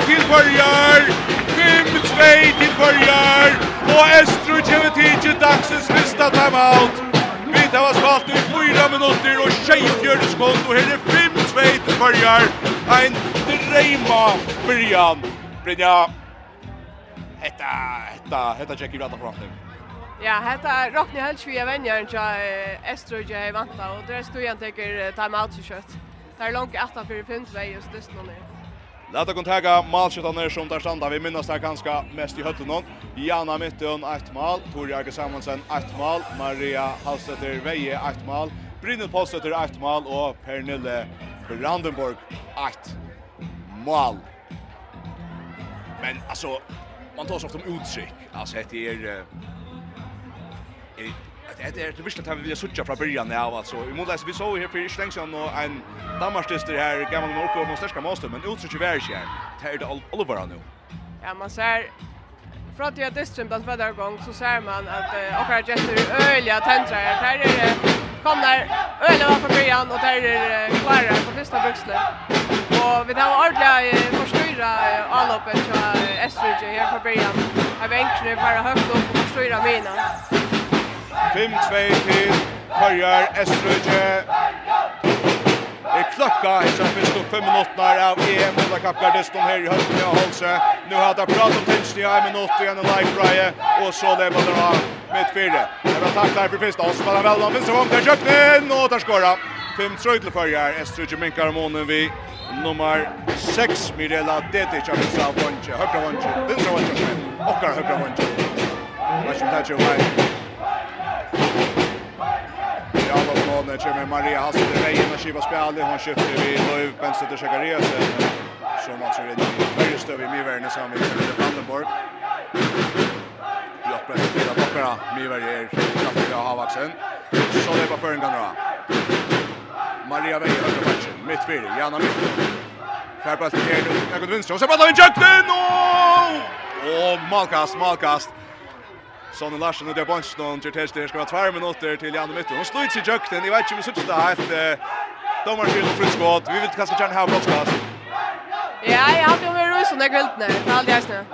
5-2 till Börjar. 5-2 till Börjar. Och Ester kommer till dagsens första timeout. Vi tar spalt i 4 minutter och 24 sekund och här är 5-2 till Börjar. Ein strejma byrjan. Brynja. Hetta, hetta, hetta checkar rata fram. Ja, hetta rockni helst vi vänjer inte Estroja i vanta och det står jag tänker time out så kött. Där långt efter för punkt väg just det nu. Lata kon taga malskjøtane som tar standa, vi minnas det ganska mest i hötten hon. Jana Mittun, ett mål, Tor Arke Samuelsen ett mål, Maria Halstetter Veje ett mål, Brynil Polstetter, ett mål och Pernille Brandenborg, 1 mål. Men alltså man tar så ofta om uttryck. Alltså det är eh det är det visst att vi vill söka från början av alltså vi måste vi såg här för inte länge och en Danmarkstyster här gammal Norge och största master men uttryck är värre här. Det är det Oliver nu. Ja, man ser från till distrikt bland förra gång så ser man att uh, och här gäster öliga tändrar Här är det kommer öliga från början och där är uh, klara på första buxle. Och vi har ordliga uh, förstyra uh, anloppet så uh, Estridge här på början. Här vänkar bara högt upp och förstyra mina. 5-2 till Färjar Estridge är klocka i så först upp 5 minuter av EM och där kappar destom här i hösten jag sig. Nu har det pratat om tills i en minut igen en live Braje och så lever det av med fyra. Det var tack där för första och spelar väl om så om det köpten och där skora. Fem tröj till förjar Estrud Minkar månen vi nummer 6 Mirella Detic av Savoncia. Högra vonche. vänstra vonche. och högra vonche. Vad som tar ju Hon är med Maria Hasse i vägen och skiva spel. Hon köpte vi Löv Benstedt och Chakarias. Som alltså är det väldigt stöv i Mivärden som vi spelar i Brandenburg. Jag spelar spela backara. Mivärden är knappt jag. Så det var på en gång då. Maria Vägen och matchen. Mitt fyra, Jana mitt. Färbast till Erik. Jag går till vänster. Och så bara en jökten! Och malkast, malkast. Sonny Larsen och det bunch någon till test det ska vara 2 minuter till Janne Mytten. Hon slår ut sig jukten. Jag vet inte om så det här ett domar till fritt skott. Vi vill kanske gärna ha broadcast. Ja, jag hade ju rus och det gult nu. är jag snä.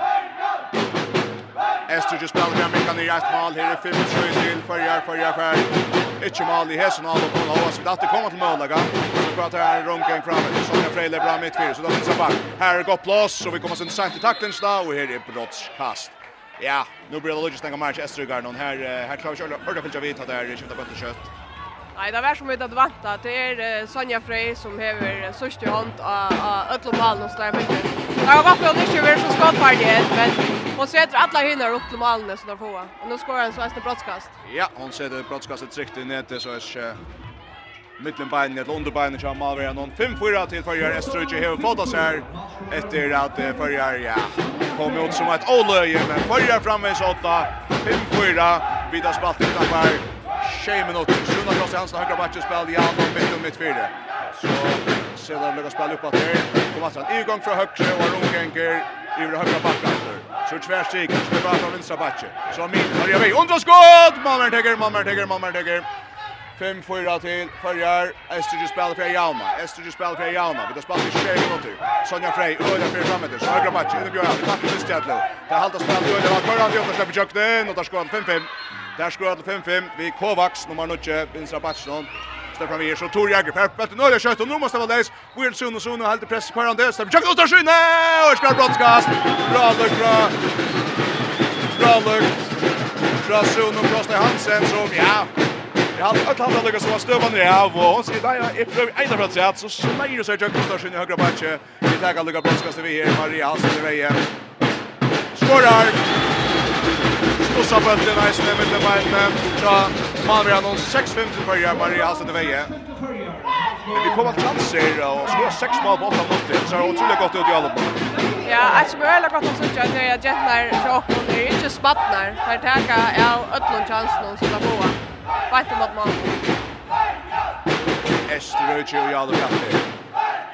Ester just spelar fram Amerikan i rätt mål. Här är fem skott till förjar, förjar, för jag. Inte mål i hästen av och hålla oss. Vi hade kommit till målaga. Vi pratar här runken framme. Sonja Frejle bra mitt fyra. Så då finns det back. Här är gott plås Så vi kommer sen sent i tacklen. Och här är brottskast. Ja, nu blir det logiskt en match Estergard någon här här klarar sig hörda filtra vid att det är skifta bättre kött. Nej, det var som inte att vänta. Det är Sonja Frey som häver sörst i hånd av öllum malen hos där mycket. Jag har varför hon inte vill så skottfärdighet, men hon sätter alla hinner upp till malen som de får. Och nu skorar hon så är det brottskast. Ja, hon sätter brottskastet tryckt i nätet så är det mittenbeinen eller underbeinen som Malvera någon 5-4 till förjar Eströge har fått oss här efter att förjar ja kom ut som ett olöje men förjar framme med 8 5-4 vidare spalt utanför 6 minuter Sjuna Klaas Hansen högra backen spel ja och mitt och mitt fyra så sedan lyckas spela upp att här kommer att igång från högre och Rungänger det högra backen Så tvärstig, bara från vänstra backen. Så min, Maria Vej, underskott! Malmö täcker, Malmö täcker, Malmö täcker. 5 4 till Färjar. Östergös spelar för Jalma. Östergös spelar för Jalma. Vi tar spelar i 20 minuter. Sonja Frey öde för framåt. Så högra match Inne i Björn. Vi tackar just Jätlo. Det halta spelar öde var kvar han och släpper jucken och skår han 5-5. Där han 5-5. Vi Kovacs nummer 9 Vinstra Batchson. Stefan Vier så Tor Jäger per på nu är kött och nu måste vara läs. Will Sun och Sun och håller press kvar han det. Släpper jucken och tar skynne och skar brottskast. Bra luck bra. Bra luck. Bra Sun och Kostas Hansen som ja, Ja, att han har lyckats vara stövande i av och hon säger där är pröv ena plats att så smäller det sig jag kostar sin högra backe. Vi tar att lyckas vi här Maria Hansen i vägen. Skorar. Stossa på den här snäven med den vägen. Ja, Maria någon 6-5 till börja Maria Hansen i vägen. Men vi kommer chanser och ska sex mål på 8 minuter så det är otroligt gott ut i alla fall. Ja, alltså vi har gott att söka att jag jättar så och det är inte spattnar för att ta av öllon chansen som de får. Veit mot mål. Esterucci och Jadon Gatti.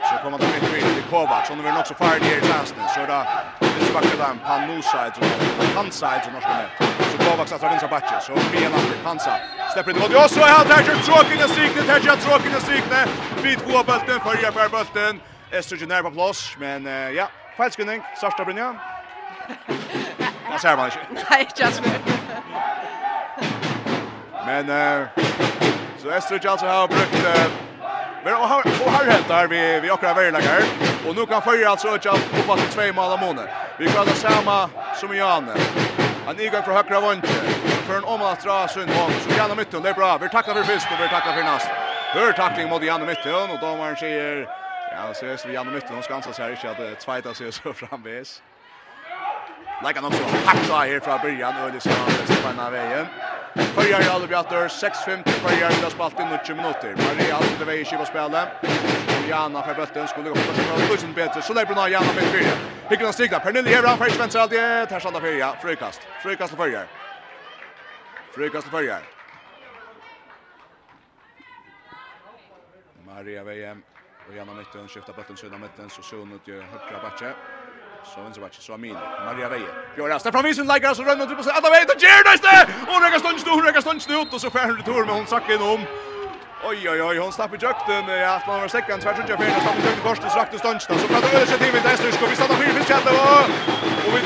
Så kommer det mitt vid till Kovac. Hon är väl också färdig i chansen. Så då det svackar den Panusa ett och Pansa ett och norska med. Så Kovac att vinna backen. Så Mian att Pansa. Släpper det och så är han där så tråkigt och siktet där jag tråkigt och siktet. Bit på bulten för jag för bulten. Esterucci nära på plats men ja, falskning. Sarsta Brynja. Det ser man ikke. Nei, ikke Men eh, så Estridge alltså har brukt eh, Men och har och har helt där vi vi åker över lagar och nu kan följa alltså att på två mål av månaden. Vi kan ha samma som Janne. Han är från högra vänster. För en omlastras dra sund mål så Janne mitten det är bra. Vi tackar för först och vi tackar för nästa. Hör tackling mot Janne mitten och domaren säger Ja, så är det Janne mitten och skansar sig inte att tvåta sig så framvis. Lägger han också hackta här från början och det ska på den här vägen. Förjar i Albiator 6-5 förjar i spalt i 90 minuter. Maria alltså det väger skiva spelet. Jana för bulten skulle gå på sig och tusen bättre. Så lägger Jana med fyra. Hickar han stigna. Pernille Hevra för svenska alltid. Här stannar fyra. Frökast. Frökast och förjar. Frökast och förjar. Maria VM. Och Jana mitten skiftar bulten sönder mitten så sån ut ju högra backe. Så vänster match, så Amin, Maria Veje. Gör det. Stefan Visen, lägger så rönn på sig. Alla vägen till Gerdas där! Hon räcker stund stor, räcker stund ut och så skär hon retur men hon sackar in om. Oj, oj, oj, hon stappar i jökten. Ja, att man var säkert, tvärt inte jag fel. Stappar i jökten, korstes, rakt och stund. Så pratar vi över sig till mitt ästrysk ska vi stanna fyra fisk jätte. Och vi...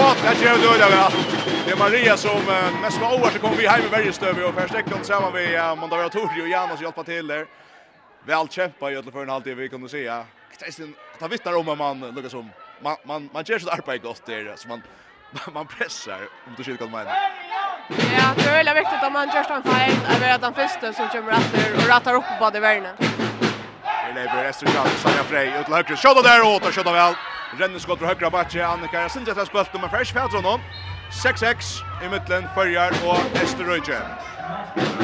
Åh, det gör det då väl. Det är Maria som mest var oerhört så kommer vi hem i Bergestöv och försträckte tillsammans med Mondavia Mondavatorio och Janos hjälpa till där. Väl kämpa i alla fall en halvtid vi kunde se. Ktesten, ta vittnar om man lyckas som man man man gör sitt arbete gott där så man man pressar om du skiljer kan mena. Ja, det är väldigt viktigt att man gör sån fel över att han första som kommer efter och rattar upp på det värnen. Det lever resten av Sanja Frey ut höger. Skott där åt och skott väl. Rennes skott från högra backe Annika Jensen det spelat med fresh fält honom. 6-6 i mitten förjar och Österröjje.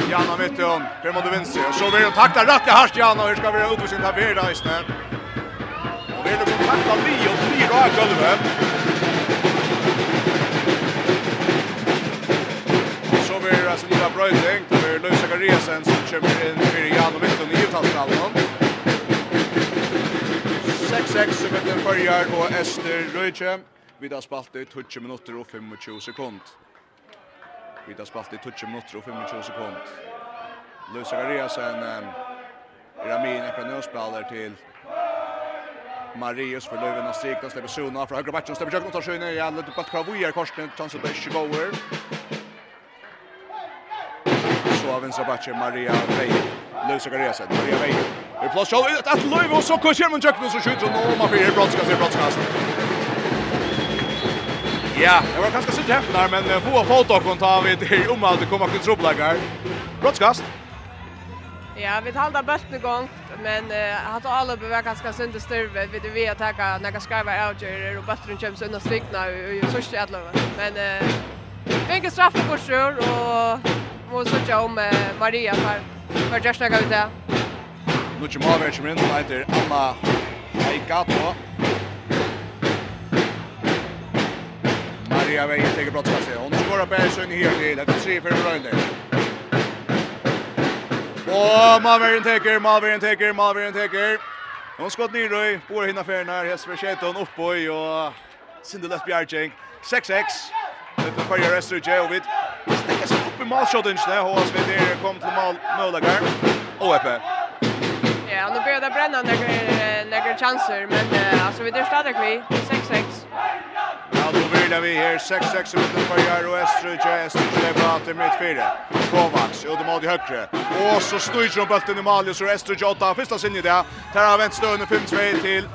Janna mot Kermod Vinci. Så vill han takta rätt i Harst och Hur ska vi utvisning av Vera i snön? Vi är på kant av Leo, fyra av Gulvet. Så blir det altså lilla Brøyding, det blir Louis Zakariasen som kommer inn for Jan og Milton i utlandstallen. 6-6 som heter Førjar og Ester Røytje. Vi har spalt i 20 minutter og 25 sekund. Vi har spalt i 20 minutter og 25 sekund. Louis Zakariasen, Ramin, ekran nødspiller til Marius för Löven och Strik, de släpper Suna från högra backen släpper Jökon och tar sig Sjöne i alla duppat Kravujar, korsning, chansen på Eschegauer. Så av vänstra backen Maria Vej, Lösa Garesen, Maria Vej. Det plats själv ett att Löven och så kör man Jökon så skjuter hon och man blir brottskast, brottskast. Ja, det var ganska kanske så jävlar, men få fotot kon vi till om att komma till trubblagar. Brottskast. Ja, vi talda bulten gång, men uh, hatt alla bevar ganska synd styrve. Vi det vi att ta några skarva outjer och bulten känns undan strikna och så shit alla. Men eh fick en straff på sjön och måste så om uh, Maria för för just några ut där. Nu kommer vi kommer in heter Anna Eikato. Maria vägen till brottsplatsen. Hon skorar bäst in i till det tre för Rönne. Og Malvern teker, Malvern teker, Malvern teker. Någon skott ner då, på hinna färna här, Jesper Sheton upp på i och Sindelöf Bjarcheng. 6-6. Det är för Jesper Jeovic. Stäcker sig upp i målshoten där hos vi vidare kom till mål Mölagar. Och uppe. Ja, nu börjar det bränna några några chanser, men alltså vi det startar vi 6-6. Ja, då vrider vi här. 6-6 utanför Jairo Estrudja. Estrudja är bra till mittfyrre. Kovacs, Udemad i högre. Och så styrs de bulten i Malius så Estrudja 8. Första sinne där. Där har vänt stående 5-2 till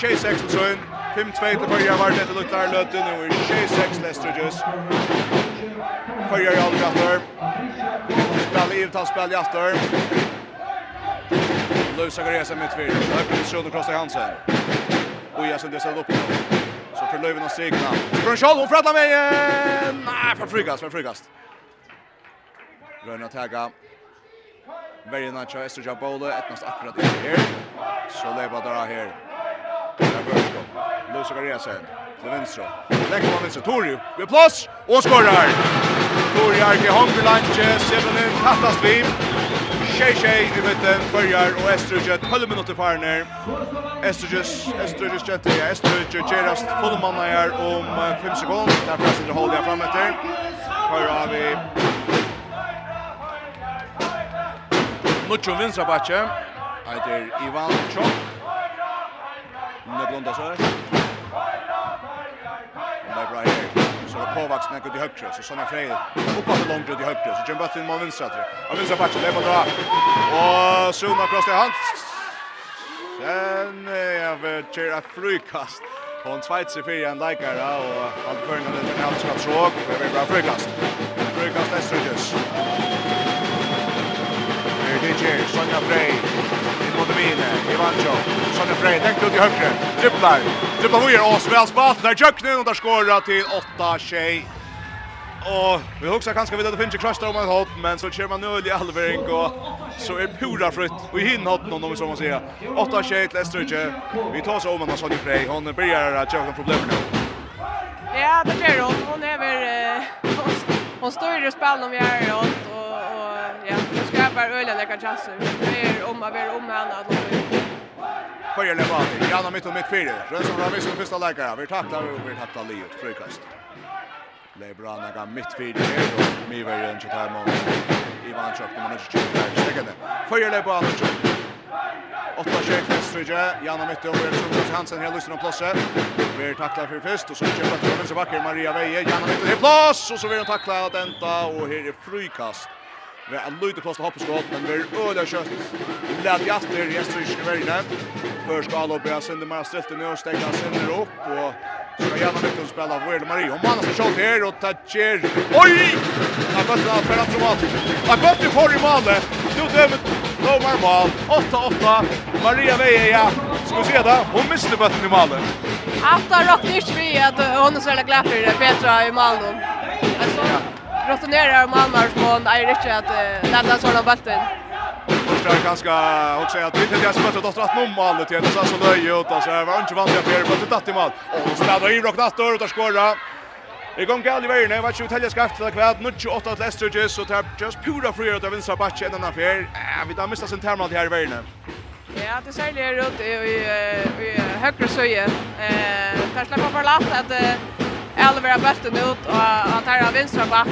6-6 Sund. 5-2 till Börjar var det luktar lötte nu i 6-6 Lestrudges. Börjar i aldrig efter. Spel i utan spel i efter. Lusa Gresa med tvivl. Öppet i Söderkrosta Hansen. Oja som det ställde upp för Löven och Strikna. Från Schall hon frattar mig! Nej, för frygast, för frygast. Röna täga. Verjena tja Esterja Bole, etnast akkurat i här. Så leva där här. Där Börsko. Lusa Garesen, till vänster. Lägger på vänster, Torju, vid plats och skorrar! Torju Arke, Hongerlanche, Sevenin, Kattasliv tjej tjej i mitten börjar och Estrudget 12 minuter för ner. Estrudges, Estrudges tjej, ja, Estrudget gerast fullmanna här om 5 sekunder. Där får sig håller jag fram efter. Här har vi Nucho vinstra backe. Eitir Ivan Chok. Neblonda så. Neblonda så. Neblonda här så var Kovacs när ut i högre så såna Frey uppåt till långt ut i högre så jumpa till mål vänstra tre. Och vänstra backen där bra Och Suna cross till hans. Sen är vi till att frukast. Hon svetsar för en likare och han för en liten outskottsråk. Det blir bra frukast. Frukast Estrudges. Det är DJ Sonja Frey mot Mine, Ivancho, Sonne Frey, tänkt ut i högre, dribblar, dribblar höger och väl spalt, där Jöknen och där skorrar till 8-6. Och vi också kanske vill att det finns kröster om en hot, men så kör man nu i allvering och så är pura frutt. Och i hinn hot någon om vi så man säga. 8-6 till Eströjö. Vi tar så om en Sonne Frey, hon börjar att köra problem nu. Ja, det gör hon. Hon är väl... Hon står i spel om vi är i och, och ja, skapar öliga läckar chanser. Det är om att vara om med annat. Följer Levati, Janna mitt och mitt fyra. Rönsson har visst första leikara. Vi tacklar och vi tacklar Liot, frikast. Lebrana ga mitt fyrir her, og Miver en kjøtt her mån. Ivan Trøpp, nummer 24, stekkende. Fyrir Levati, Trøpp. Åtta kjøk Vestrydje, Janna mitt og Vær Trøpp, Hansen her lyssnar om plåset. Vi tacklar för fyrst, Och så kjøpet til venstre backen. Maria Veje. Janna mitt og her plås, Och så vill hon tackla att enda, Och här är frukast. Vi har lite plats att hoppeskott, men vi är öliga kött. Vi lät i Estrich i Kyrkvärden. Först ska alla uppe, jag Mara man ställt nu och stänger han sänder upp. Och ska gärna mycket att spela av Wille Marie. Om han har skott här och toucher. Oj! Han mötte han för att mat. Han mötte för i målet. Nu dömer Domar mål. 8-8. Maria Veja. Ska vi se det? Hon missade bötten i målet. Aftar rockar inte vi att hon är så jävla det, Petra i målet. Alltså rotonerar Malmö är inte att lämna såna bulten. Förstår ganska också att vi inte har att åt rätt mål målet till så så nöje ut alltså var inte vant jag för på tatt i mål. Och spelar i rock natt och skora. Vi går gal i vägen. vad ska vi tälja skaft ska efter kvart. Nu 28 att Leicester så tar just pura free ut av vänstra backen den affär. Vi där missar sin terminal här i vägen. Ja, det ser det ut i i högra sjöje. Eh, kanske på förlat att alle vera bulten ut och han tar av vänstra back.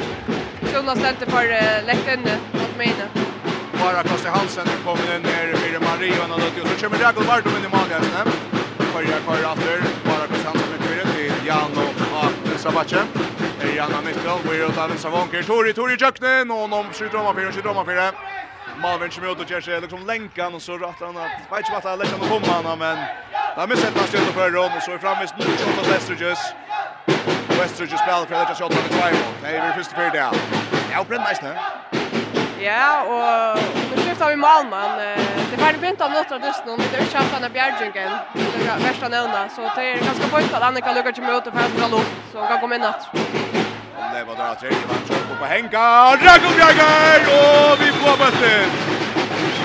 Sjona ställde för läktaren mot mina. Bara Kosti Hansen kommer in ner i Marie och något och så kommer Ragnar Bardo in i igen. Börjar kvar åter. Bara Kosti Hansen med fyra till Jan och Arne Sabache. Jan har misstag. Vi är utav en Savonker. Tori, Tori Jöknen. Och de skjuter om av fyra, skjuter om av fyra. Malvin kommer ut och ger sig liksom länkan och så rattar han att vet inte vart han lägger på bomman men där missar han stöd för Ron och så är framme nu shot av Westerges. Westerges spelar för att shot på två. Nej, vi första för down. Ja, bränd nice nu. Ja, och nu skiftar vi Malman. Det var det inte av något av just och det är inte haft den här bjärdjunken, värsta nämna. Så det är ganska skönt att Annika lyckas komma ut och färdra luft, så hon kan komma in natt. Omlever drar tredje man kör på Henka. Rakel Bjerger! Og vi får bøtten!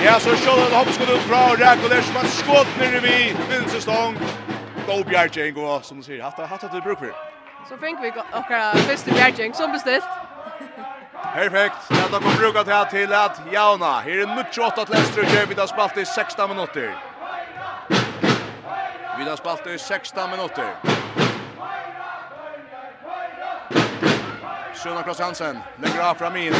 Ja, så Sjolden hoppskott ut fra Rakel der som har skått nere vi. stång. Go Bjerger går, som du sier. Hatt hatt hatt bruk for. Så fikk vi okkar første Bjerger som bestilt. Perfekt. Ja, då kommer bruka til till at Jauna. Her er 98 til Leicester. Vi har spalt i 16 minuter. Vi har spalt i 16 minuter. Sjona Kross Hansen lägger av fram in.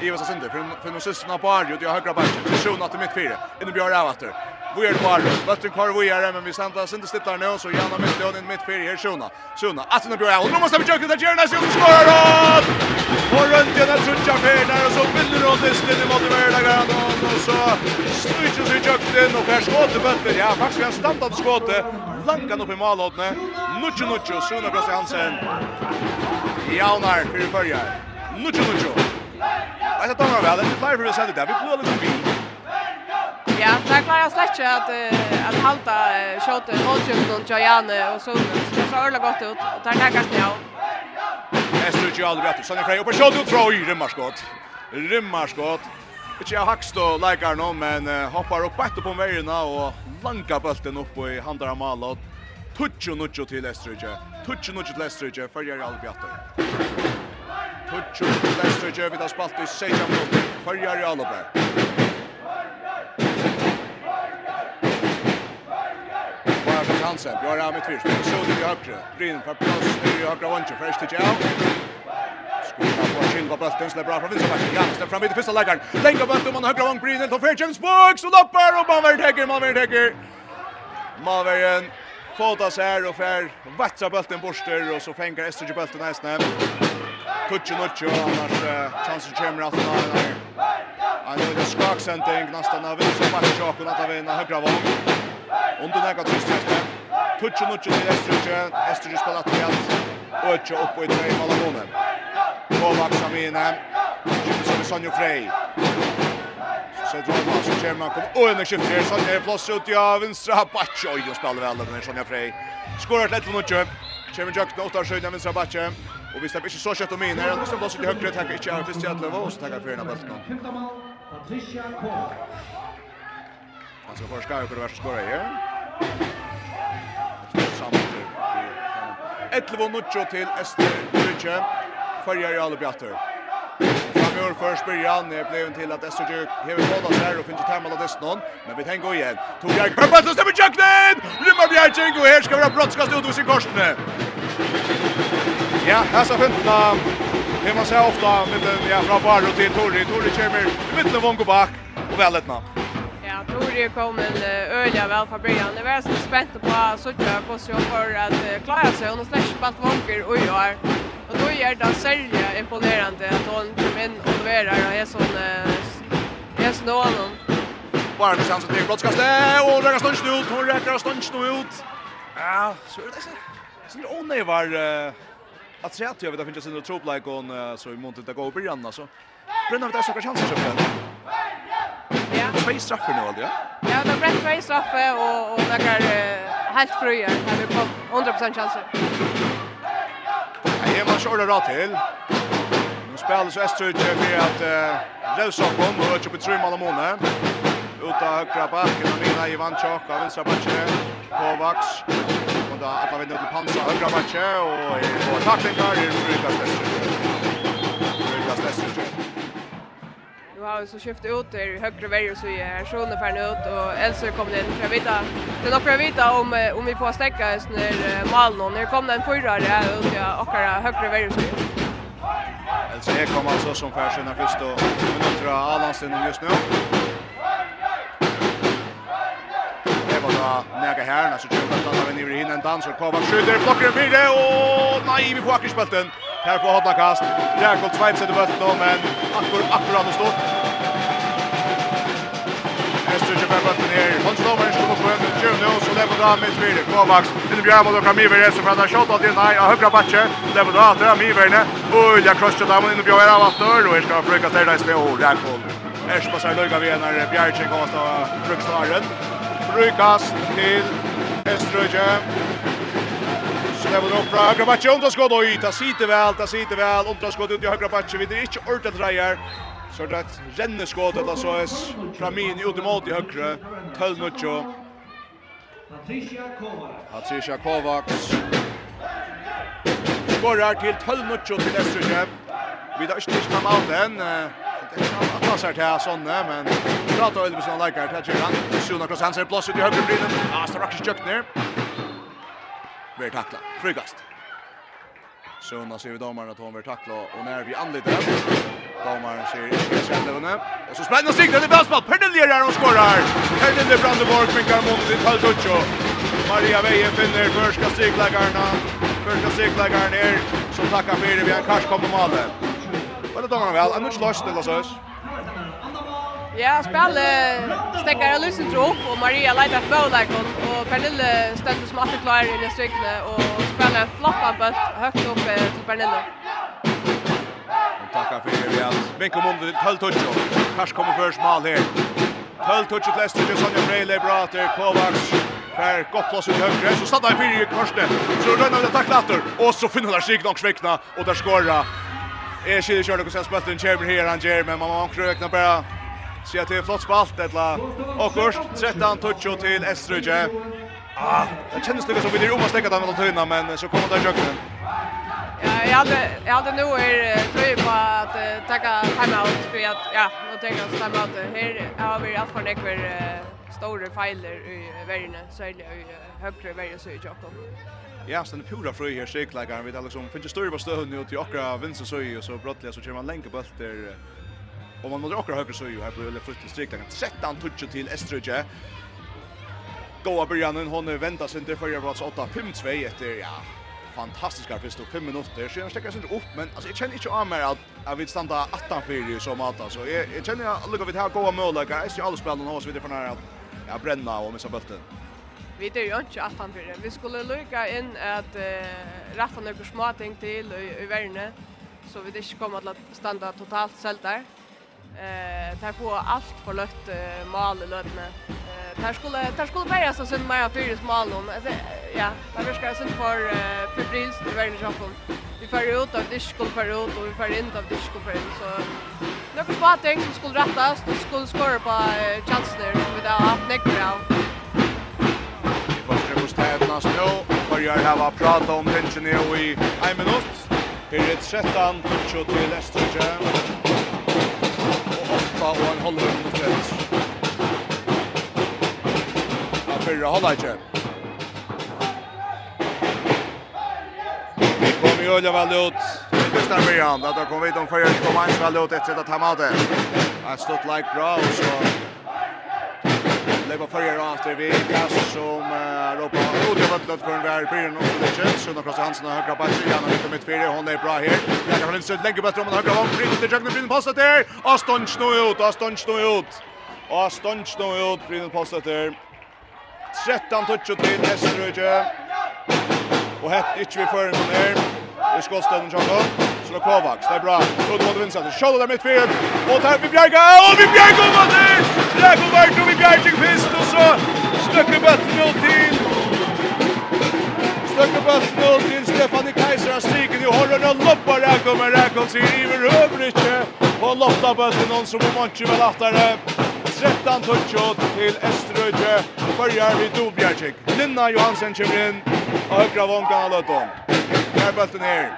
Ivas har för för någon systerna på Arjo till högra backen. Sjona till mitt fyra. Inne björ av efter. Vi är kvar. Arjo. Bötten kvar vi är men vi samtar sin inte stittar nu. Så Janna mitt lön in mitt fyra. Här Sjona. Sjona. Att nu björ av. Nu måste vi köka till Gärna. som skorar. Och runt den där suttja fyra. Och så vinner hon distin i motiverade garanton. Och så stryker sig kökt in. Och här skott skåter bötten. Ja, faktiskt en standard skott. Lankan upp i malåtne. Nucci Nucci. Sjona Kross Hansen. Jaunar fyrir førja. Nucho Nucho. Alltså tar han väl. Det flyr för sig där. Vi blåar lite bil. Ja, där klarar släcka att att halta skott Holchuk och Jane och så så så örla gott ut och tar tackar snäll. Estru Jalo bättre. Sen Frey upp skott ut från rymmarskott. Rymmarskott. Ikke jeg hakst og leikar nå, men hoppar upp etter på veirna og langar bølten upp i handar av Malot. Tutsjo nutsjo til Estrøyge. Tutsjo nutsjo til Estrøyge. Førjer alle bjatter. Tutsjo nutsjo til Estrøyge. Vi tar spalt i 16 minutter. Førjer alle bjatter. Bara för chansen. Björn Amit Fyrst. Sudi i högre. Bryn för plås i högra vantje. Först till Jau. Skola på Kilva Brötten. Släpper av från vinstbacken. Jansten fram i det första läggaren. Länga bötter. Man högra vant Bryn. Helt och för James Box. Och loppar. Och man värd häcker. Man värd häcker. Malvergen Fåta sær og fær vatsa bulten borster och så fänger Esterge bulten nästan. Kutchen och annars chansen kommer att ta den. Han gör det skaksenting nästan av så match och kunna ta vinna högra våg. Och då näka tyst nästan. til och till Esterge. Esterge spelar till allt. Och upp på i tre mål av honom. Kovac Samina. Jimson Sonjo Frey. Så upp man så kommer och en skift här så är plats ut i vänstra backe oj och spelar väl den Sonja Frey. Skorar ett lätt mot Kevin Jack då tar sig den vänstra backe. Och vi släpper inte så kött om in här. Sen blåser till högre tackar inte Arn Fist Jätlöva och så tackar för den här bulten. Patricia Kohl. Alltså för ska ju kunna vara skora här. Samt. 11-0 till Ester Bridge. Färjar i alla bjatter. Sjur först början blev en till att SJ hever bollen där och finner termal av Desnon. Men vi tänker igen. Tog jag Peppa så stämmer Jöknen! Rymma Bjergeng och här ska vi ha brottskast ut hos i korsene. Ja, här så finna. Det man ser ofta med den ja, från Barro till Torri. Torri kommer i mitten av Vongo bak och väl ett namn. Ja, Tori kom en öliga väl från början. Det var så spänt på att söka på sig för att klara sig. Hon har släppt spalt vanker och gör. Och då är det särskilt imponerande att hon kom in och levererar och är sån är sån honom. Bara en chans att det är. Och räcker stunds nu ut. Hon räcker stunds nu ut. Ja, så är det så. Så det onöj var att se att jag vet att det finns en troplik hon så i mån det gå upp i alltså. Brunnar det så kanske chansen så två straffer nu alltså. Ja, Ja, det var rätt två straffar och och några helt fröjer. Hade på 100 chanser. Jag var så där till. Nu spelar så Österut med att lösa kom och öka på tre mål Ut av högra backen och Nina Ivan av vänstra backen, Kovacs. Och där att man vinner till Pansa, högra backen och tacklingar i Lukas Österut. Lukas Österut. Nu har vi så skift ut i högre värre så är här sjön för ut och Elsa kommer in för jag vet att det några vita om om vi får stäcka oss när mal när kom den förra ut jag och högre värre så. Elsa här kommer alltså som för sina första minuter av Allansen just nu. Det var då nära här när så tjugo att han vinner in en dans och kommer skjuter plockar fyra och nej vi får akkurat spelten. Här får hålla kast. Jakob Zweig sätter bollen men akkur akkurat och stått där botten ner. Hans Lomer skulle få en tur nu så det var med Svire. Kovacs till Bjärmo då kan Miverne så från shot att nej, jag högra backe. Det var då att det Miverne. Oj, jag krossade dem in i Bjärmo av Attor och ska försöka ta det spel och där kom. Ers passar Luga vid när Bjärche går så Brukstaren. Brukas till Eströje. Släpper upp fra högra backe, undrar skott och yta. Sitter väl, där sitter väl. Undrar skott ut i högra backe. Vi är inte ordet drejer. Så det ett renneskott eller så är Framini ut emot i högre. Tull Nuccio. Patricia Kovac. Patricia Kovacs. Skorrar till Tull Nuccio till Östergö. Vi där inte kom av den. Det är att passa till Sonne, men pratar väl med såna likar till Kjeran. Suna Cross Hansen plus ut i högre brynen. Ja, strax kökt ner. Blir tackla. Frygast. Suna ser vi domaren att hon blir tackla och när vi anlitar. Domaren ser skällande. Och så spänner sikten i basball. Pernelier är och skorar. Pernelier Brandenborg skickar mot i Taltuccio. Maria Veje finner första strykläggarna. Första strykläggaren är som tackar för det. Vi har en kars kommer malen. Men det domaren väl. Annars Lars till oss. Ja, spelet stäcker jag lysen tro och Maria letar på bollen och Pernille stötte som alltid klar i den strykne och spelar en floppa bult högt upp till Pernille. Tackar för Real. Men kom under till touch. Kars kommer först mål här. Tull touch till Lester Sonja Freile bra till Kovacs. Per gott plats ut högre så stannar fyra i korset. Så rönnar det tackla åter och så finner där sig nog sväckna och där skorra. Är skiljer kör och sen spötter en Chamber här han ger men man krökna bara. Se att flott spalt ettla. Och först 13 touch till Estrøyje. Ah, det känns det som vi det romaste kan den med tunna men så kommer där jöken. Ja, jag hade jag hade nog är tror på att tacka timeout för att ja, nu tänker jag timeout. Här har vi allt för några stora filer i världen så är det högre värde så i Jakob. Ja, så den pura fröj här sig lika vi liksom finns det större på stöden nu till Akra vänster så ju så brottliga så kör man länge bulter Och man måste åka högre så ju här på eller första strikten. Sätta han touchen till Estrøje. Goa början hon väntar sig inte för förra plats 8 5-2 efter ja, fantastiska första fem minuter. Så jag stäcker sig upp men alltså jag känner inte av mer att jag vill stanna 18 för så mat alltså. Jag jag känner jag lukar vid här goda möjligheter. Jag ser alla spelarna har så vidare för när att jag bränna och missa bulten. Vi det ju inte att han för. Vi skulle lucka in att uh, raffa några små ting till i, i värne så vi det inte kommer att stanna totalt själv där. Eh, där får allt för lött uh, mal i lödne här skulle där skulle bära så sen mer fyra smal om. Alltså ja, där viskar sen för för brins i världen inte sjukdom. Vi får ut av disk och för ut och vi får in av disk och för in så några spatting som skulle rättas och skulle skora på chanser som vi där haft näckra. Vi får se hur städet snö. För jag har pratat om tensionen i en minut. Her er 13, 20 till Estrøkje. Og 8 og en halv minutter för Hollage. Vi kom i öliga väl ut. Det står vi an. Där kommer vi om för kom eins in väl ut efter att Hamade. Har stått like bra och så Lägga förra efter vi Kass som Europa Rodrigo Vattlet för en värd Bryr och Lucic Sunna Krossa Hansen och högra på sidan och lite mitt fyra hon är bra här Jag kan inte lägga bättre om den högra vång Bryr till Jagner Brynn passet där Aston snå ut Aston snå ut Aston snå ut Brynn passet där 13 touch till Estrøyke. Och hett inte vi för någon här. Det ska stöden Jakob. Så Kovacs, det är bra. Trodde mot Vincent. Skjuter där mittfält. Och tar vi Bjerga. Och vi Bjerga mot det. Bjerga mot vi Bjerga fist och så stöcker bollen ut till. Stöcker bollen ut till Stefan Kaiser och stiger i hållen och loppar där kommer Rakon sig i över Röbrich. Och loppa bollen någon som om Monchi väl efter. 13 touch til Österröje. Börjar vid Dobjerczyk. Linna Johansen kommer inn, og høyre vånkan av løtton. Her Här bulten ner.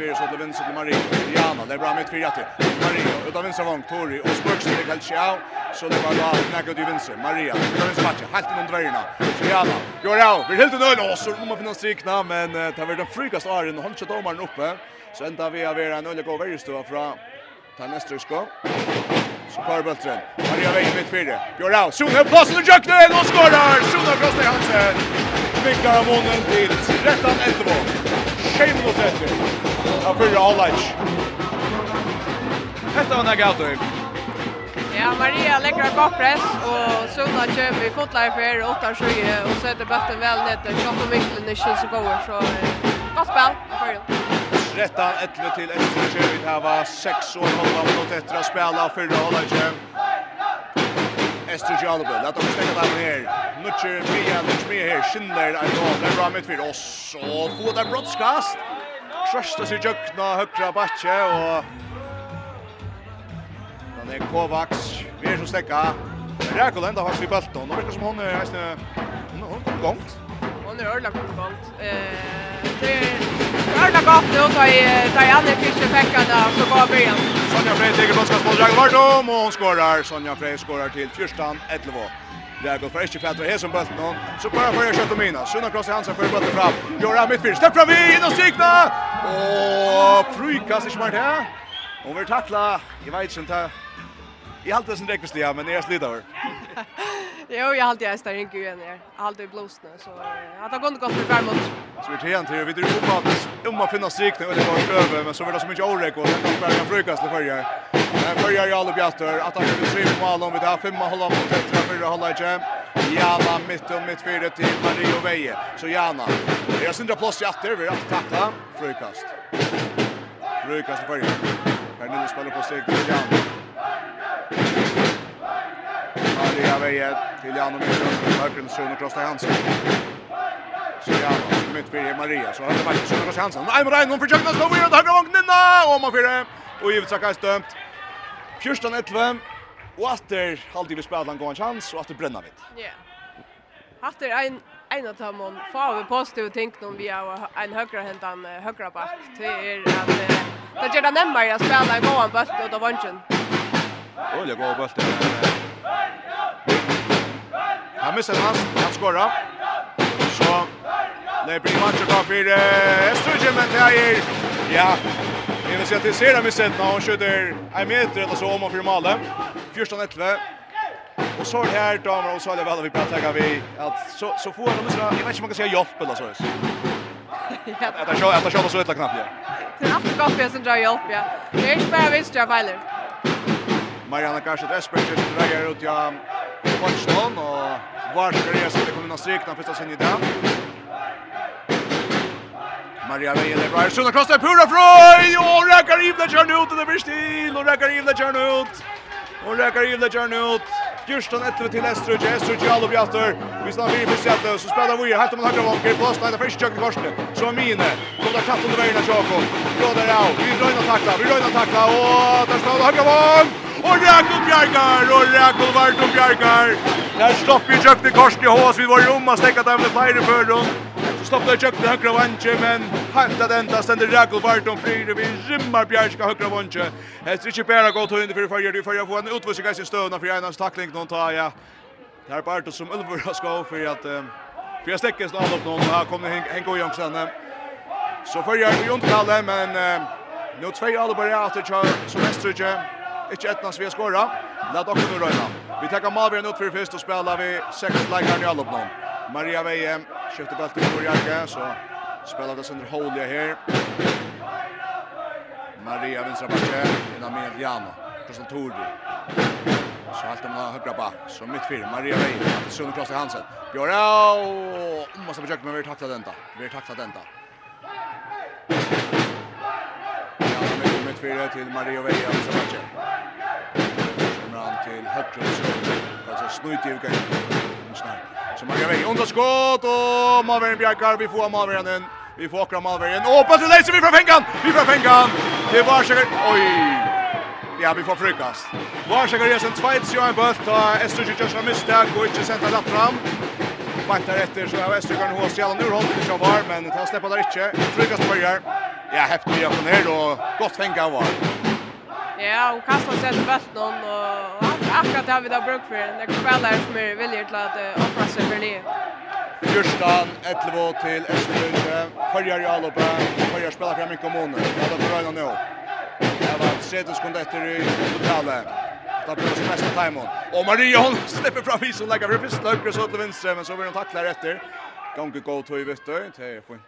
spelar så till vänster till Marie. Diana, det är bra med för Jatti. Mario, utav vänster vång, Tori och Spurks till Tjau, Så det var då knäcker i vänster. Maria, utav vänster match, helt inom dvärgarna. Diana, av, vi helt nöjda så må man vi strikna, men det har varit en frukast Arin och hållt domaren uppe. Så ända vi har varit en ölig och värjestua från Tarnestrykskå. Så kvar bulten. Maria vägen mitt fyra. Jorao, Sona plats och Jöknen och skorar! Sona Frosta Hansen. Vinkar av månen till 13-11. 6 minutter etter av fyrra Allage. Hetta var nægge avtøy. Ja, Maria lägger en bakpress, och Suna kör vi fotlar för 8-7, och sätter er väl ner till ned til Kjøkken Vinklen i Kjølsegåer, så godt spil, fyrir. Retta 11 til 11 til här var 6 år hånda mot etter att spela fyrra hånda Esther Jalbe, lät oss stänga där ner. Nutcher Mia, Nutcher Mia här, Schindler, Arnold, är bra mitt för oss. Och få där brottskast. Krøsta sig jökna högra batje och Dan er Kovacs, vi er som stekka. Rekul enda faktisk i bølton, og virker som hun er heisne, hun kom gongt. är er på gång. Eh, Det är er ørla gongt nå, da jeg andre fyrste fekka da, så går av byen. Sonja Frey tigger blåskast mot Ragnar Vardom, og hon skorar, Sonja Frey skorar til fyrstan, 11. Jag går för inte Petra här som bulten hon. Så bara för jag skjuter mina. Sunna Kross i Hansen för bulten fram. Gör han mitt fyr. Släpp fram vi in och sikta. Och frykas i smart här. Hon vill tackla. Jag vet inte. Jag har alltid sin dräckvist ja, men jag är över. Jo, jag har alltid ästar inte igen här. Jag har alltid blåst nu, så jag har gått gott för värmot. Så vi tar igen till, vi drar upp att om man finner strikning och det går över, men så vill det så mycket årek och sen kan vi börja frukast till förra. Men förra är alla bjattor, att han kan tre på alla om vi tar femma hålla mot ett för hålla Jana mitt och mitt fyra till Mario Veje. Så Jana. Det är synd att plats i åter. Vi har att tackla. Frukast. Frukast för. Fernando spelar på sig till Jana. Mario Veje till Jana mitt och högre zon och krossar Hansen. Så Jana mitt fyra Maria. Så har det faktiskt Jonas Hansen. Nej, men Ryan hon försöker nästan. Vi har högre vågen innan. Och man fyra. Och givet sig dömt. 14-11. Och att det alltid vi spelar en gång chans och att det bränner vid. Ja. Att det en en av dem om får vi positiv tänk någon vi har en högra händan högra back till er att det gör det närmare att spela en gång en boll och då Åh, det går bollen. Han missar hans, han skorar. Så det blir match och för Estrugen men det är ja. Jag vill säga att det ser det med sätt när hon skjuter en meter eller så om och för målet. 14-11. Och så är det här damer och så är det väl vi pratar kan vi att så så får de så jag vet inte om man kan säga hjälp eller så. Att att jag att jag så ett knappt. Det är absolut gott för som drar hjälp ja. Det är bara visst jag väl. Mariana Karsha Dresberger drar ut ja Watchdown och var ska det så det kommer någon stryk när första sen i dag. Maria Reyes där var sjunde crossar pura Freud och räcker in det kör ut det blir stil och räcker in det kör ut. Och räcker in det gjerne ut. Gjørsten etter til Estrøk. Estrøk gjør alle bjatter. Vi står vid besätt. Så spelar vi. Hette man høyre vanker. på Nei, det första første kjøkken. Så er mine. Kom katten över när Jakob. av där Blå Vi drar in røyner takla. Vi røyner takla. och der spiller høyre vanker. Og Rakel Bjarkar, og Rakel Varto Bjarkar. Der stopper i kjøkken i korsen i Hås, vi var rom og stekket dem med flere før dem. Så stopper i kjøkken i høyre vantje, men helt at enda stender Rakel Varto flyr, vi rymmer Bjergar høyre vantje. Hester ikke bare gått høyre for førre, du førre får en utvisning av sin støvna for Einars takling noen tar, ja. Det er Bartos som Ulver har skått for at... Fyra stycken står upp någon här kommer Henko Jönsson. Så förjar vi ju inte men nu två alla bara åter kör som Österrike. Ikke etnans vi har skåret. Lad dere nu røyna. Vi tar Malbjørn ut for først og spiller vi sekund leik her i alle oppnån. Maria Veie skifter belt til Norge, så spiller det Sønder Holje her. Maria vinstra bakke, innan med Jano. Kristian Tordi. Så halt man högra back, så mitt fyra, Maria Veie, Sønder Kloster Hansen. Bjørn, og måste försöka men vi tacklar den då. Vi tacklar den där fyra till Mario Veja som matchen. Kommer han till högre så alltså snöjt i ukan. Så Mario Veja under skott och Maverick Bjarkar vi får Maverick den. Vi får åkra Malvergen. Och på till Leicester vi från fängan. Vi från fängan. Det var säkert oj. Ja, vi får frukast. Var säkert resen 2-1 i en bult. Estor har misstag och inte senta rätt fram sparkar efter så har Östergården hos Jallan nu håller det var men det har släppt där inte. Frukast börjar. Ja, häft vi upp ner då. Gott fänga var. Ja, och kastar sig till bulten och akkurat det har vi där bruk för. Det är spelar som är villig till att offra sig för det. Fyrstan, 11 til Østerlunde, Førjar i Alupa, Førjar spiller frem i kommunen. Ja, det er bra nå. Det var 30 sekunder etter i totale. Det blir ju mest timon. Och Maria hon släpper fram isen lägger för fist löker så till vänster men så blir hon tacklad efter. Gång gå to i vänster. Det är fint.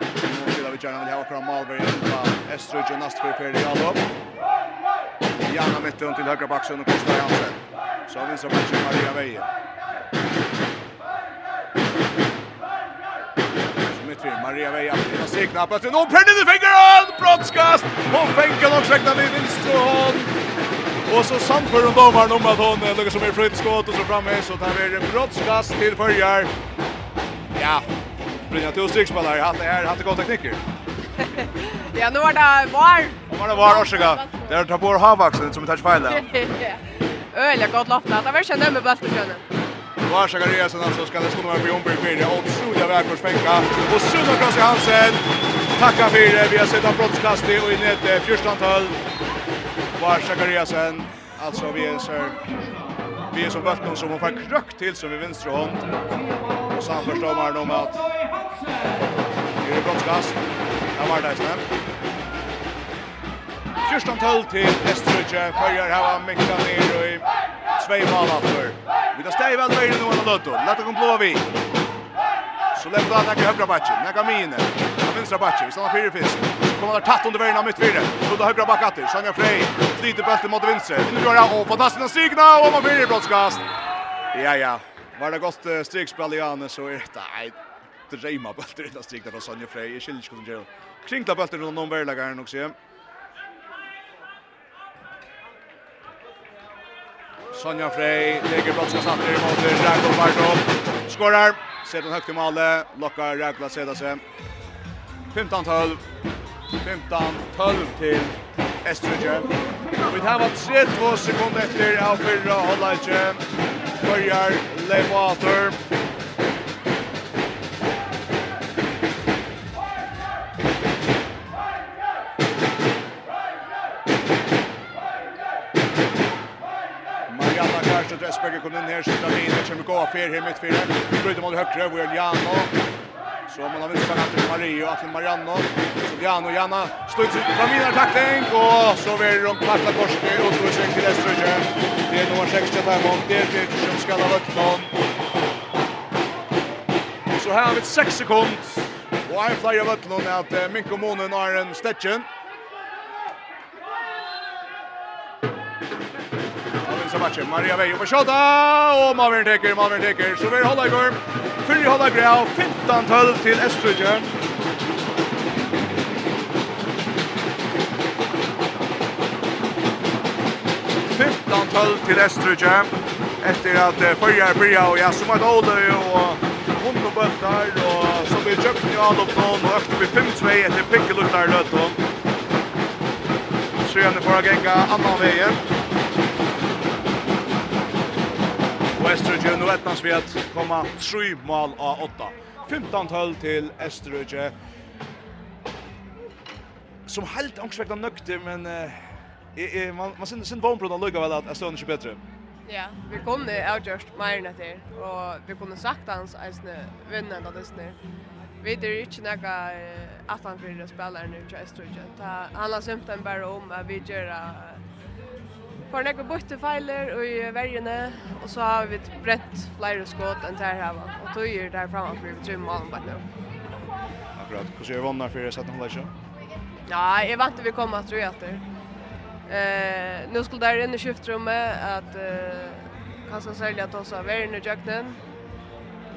Nu vill vi gärna ha fram Malberg på Estrud och Nast för Ferdi Jakob. Janna mitten till högra backen och Kostar Jansen. Så vinner så matchen Maria Veje. Mittfyr, Maria Veja, Stigna, Bötten, och Pernille Fingeren! brottskast, och Fenkel och Träckna vid hånd. Och så samför de domaren om att hon lyckas som är flyttskott och så framme så tar vi en brottskast till följar. Ja, Brynja till strykspelare, hade här, hade gått tekniker. ja, nu var det var. Nu var det var Orsaga. Där tar på Havaxen som tar fel där. Öliga gott loftat. Det var ju dömme bäst på sjön. Var ska resan alltså ska det stå med på Jomberg Berg och Suda Värkors fänka och Suda Klaus Hansen. Tacka för det. Vi har sett en brottskast och i nätet 14 12 var Zachariasen, Alltså vi är så vi är som Bötton som får krökt till som i vänster hand. Och så förstår man nog att det är gott kast. Var det snabbt. Kirsten Tull till Följer här var mikka ner og i mål malaffer. Vi tar steg väl vägen nu enn Lotto, Låt kom blå vi. Så lett å attakke høyre bakken, nekka mine vänstra backen. Stannar fyra fisk. Kommer han tatt under vägen av mitt mittfyrre. Lunda högra back åter. Sanja Frey. Flyter bulten mot vänster. Nu gör han och fantastiskt strikna och man fyra brottskast. Ja ja. Var det gott strikspel i Anne så är det nej. Det bulten i strikna från Sanja Frey. Jag skiljer skulle göra. Kringla bulten runt om värlagaren också. Sonja Frey lägger brottskastatter mot Ragnar Bartov. Skorar. Sedan högt i målet. Lockar Jakob att sätta sig. 15-12. 15-12 till Estrøtje. Vi tar var 3-2 sekunder efter av fyrra hållage. Börjar Levator. Marianna Karstad Esberger kom in här, skjuter in, kommer gå av fer här mittfyrer. Bryter mot högre, Jan Jano. Så man har vunnit fram till Marie och till Marianne. Så Diano Janna stod ut från mina tackling och så blir de kvarta korske och så sväng till Eströjö. Det är nummer 6 där mot det till som ska ha vunnit någon. Så här har vi 6 sekund. Och här flyger vunnit någon att Minko Monen har en stetchen. in så matchen. Maria Vejo på skott. Och Mavern teker, Mavern teker. Så vi håller igång. Fyra håller grå. 15-12 till Östergötland. till Östergötland. Efter att förra börja och jag som att Ole och hon på bultar och så vi köpte i all upp någon och efter vi 5-2 efter pickeluttar löt Så Så jag får gänga annan vägen. Vesterøyge nå etnast vi at komma 3 mål av 8. 15 tøll til Esterøyge. Som helt angstväckna nökter, men uh, eh, eh, man, man sin, sin vånbrunn har lugga väl att Esterøyge inte bättre. Ja, vi kunne avgjørst mer enn etter, og vi kunne sagt hans eisne vinnan av dessne. Vi er ikke nekka at han fyrir spillerne til Estrøyge. Han har simpelthen bare om at vi gjør får nekka bøtte feiler i vergene, og så har vi brett flere skåt enn der her, og tog er der framme for vi tror malen bare nå. Akkurat. Hvordan er vannet for 1700-tallet? Ja, jeg vant til vi kom at tro etter. Eh, nu skulle där i skiftrummet att eh kanske sälja att oss av i jakten.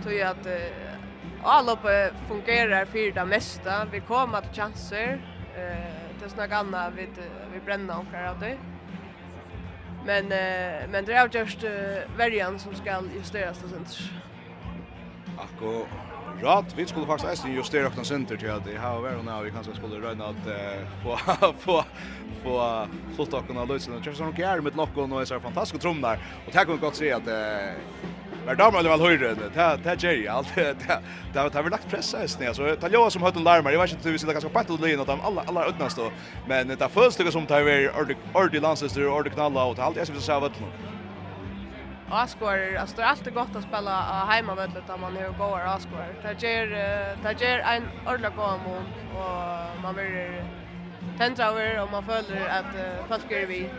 Tog ju att eh, alla på fungerar för det mesta. Vi kom att chanser. Eh, det snackar annat vi vi bränner omkring av det. Men eh men det är just uh, värjan som ska justeras och sånt. Akko Rat, vi skulle faktiskt äsna justera ökna center till att det har var nu vi kanske skulle röna att få få få fotokken av Lutzen. Det känns som att med någon och är så fantastiskt trum där. Och tack och gott se att Men där man vel höjde det. Det ta Jerry allt. det. Det har vi lagt press här snä så ta Joa som hade larmar. Jag vet inte hur vi ska kanske på att lägga något alla alla ödnas då. Men det första som tar vi ordentligt landsister ordentligt knalla och allt jag ska säga vad Askor, alltså det är alltid gott att spela av hemmavället där man har goda askor. Det ger det ger en ordla gå om och man blir tända över och man följer att folk är vi.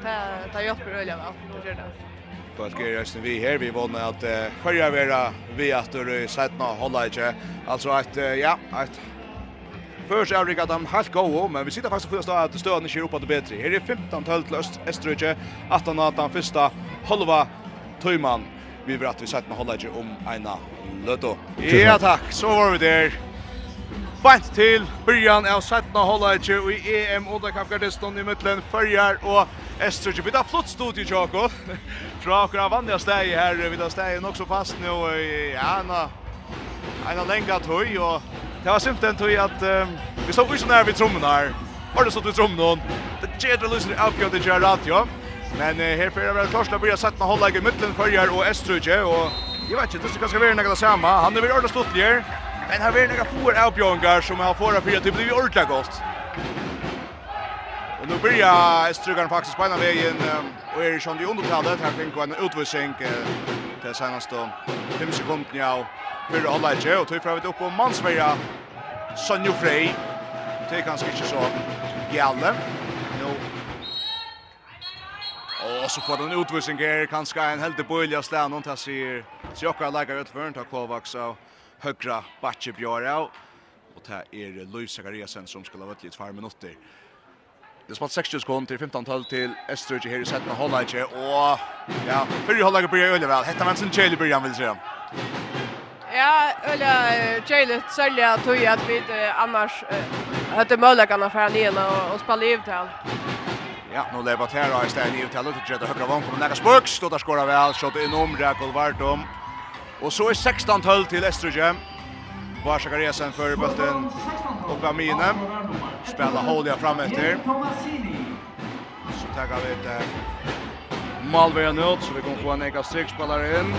Det hjälper öliga väl. Det gör det folk er resten vi her. Vi vann at uh, førja vera vi at du i setna holda ikkje. Altså at, uh, ja, at Først er det han helt god, men vi sitter faktisk på første at støen ikke er oppe til bedre. Her er 15 tøll til Øst, Østrøkje, 18 at den første halva tøyman. Vi vil at vi setter med holdet om Eina Løtto. Ja takk, så var vi der. Bant til byrjan av Sætna Hollage og i EM Oda i mittlen Førjar og Estrøkje. Vi tar flott studio, Jakob. fra akkurat vanliga steg her, Vi tar steg nok så fast nu i ena, ena länga tøy. og det var simpelthen tøy at um, vi stod ikke så nær vid trommen her. Har det stått vid trommen? Det gjer lyser lysen avgjort det radio. Men uh, her fyrir vel Torsla blir sett med hållag i mittlen fyrjar og Estrøyje. Og jeg vet ikke, det skal kanskje være nekka det samme. Han er vel ordentlig stuttligere. Men her er nekka få avgjørnger som har fått av fyra til blir ordentlig godt nu börjar Strugaren faktiskt på ena vägen och är som det undertalet. Här fick en utvisning till senaste fem sekunder ja för alla inte. Och tog fravet upp på Mansberga. Sonjo Frey. Det är kanske inte så gällande. nu Och så får den utvisning här, kanske en helt bölja av ställen och tar sig så jag kan lägga ut för en tak Kovacs och högra Batchebjörn och det är Louis Zachariasen som skulle ha varit lite fem minuter. Det spalt 60 sekund til 15-12 til Estrøyge her i setten halvleitje, og ja, fyrir halvleitje blir øyne vel. Hetta var en sin kjøylig blir han vil se. Ja, øyne kjøylig særlig at vi at vi annars høyte møllegene fra nina og, og spalt i til. Ja, nu lever Tera i har jeg stedet liv til, og til høyre vann kommer nære spøks, stod der skåret vel, skjøtt innom, rekker Vardom. Og så er 16-12 til Estrøyge. Barsak resan för bulten och mine. spelar håliga fram efter. Så tager vi ett eh, Malvea nöd så vi kommer få en eka sex spelare in.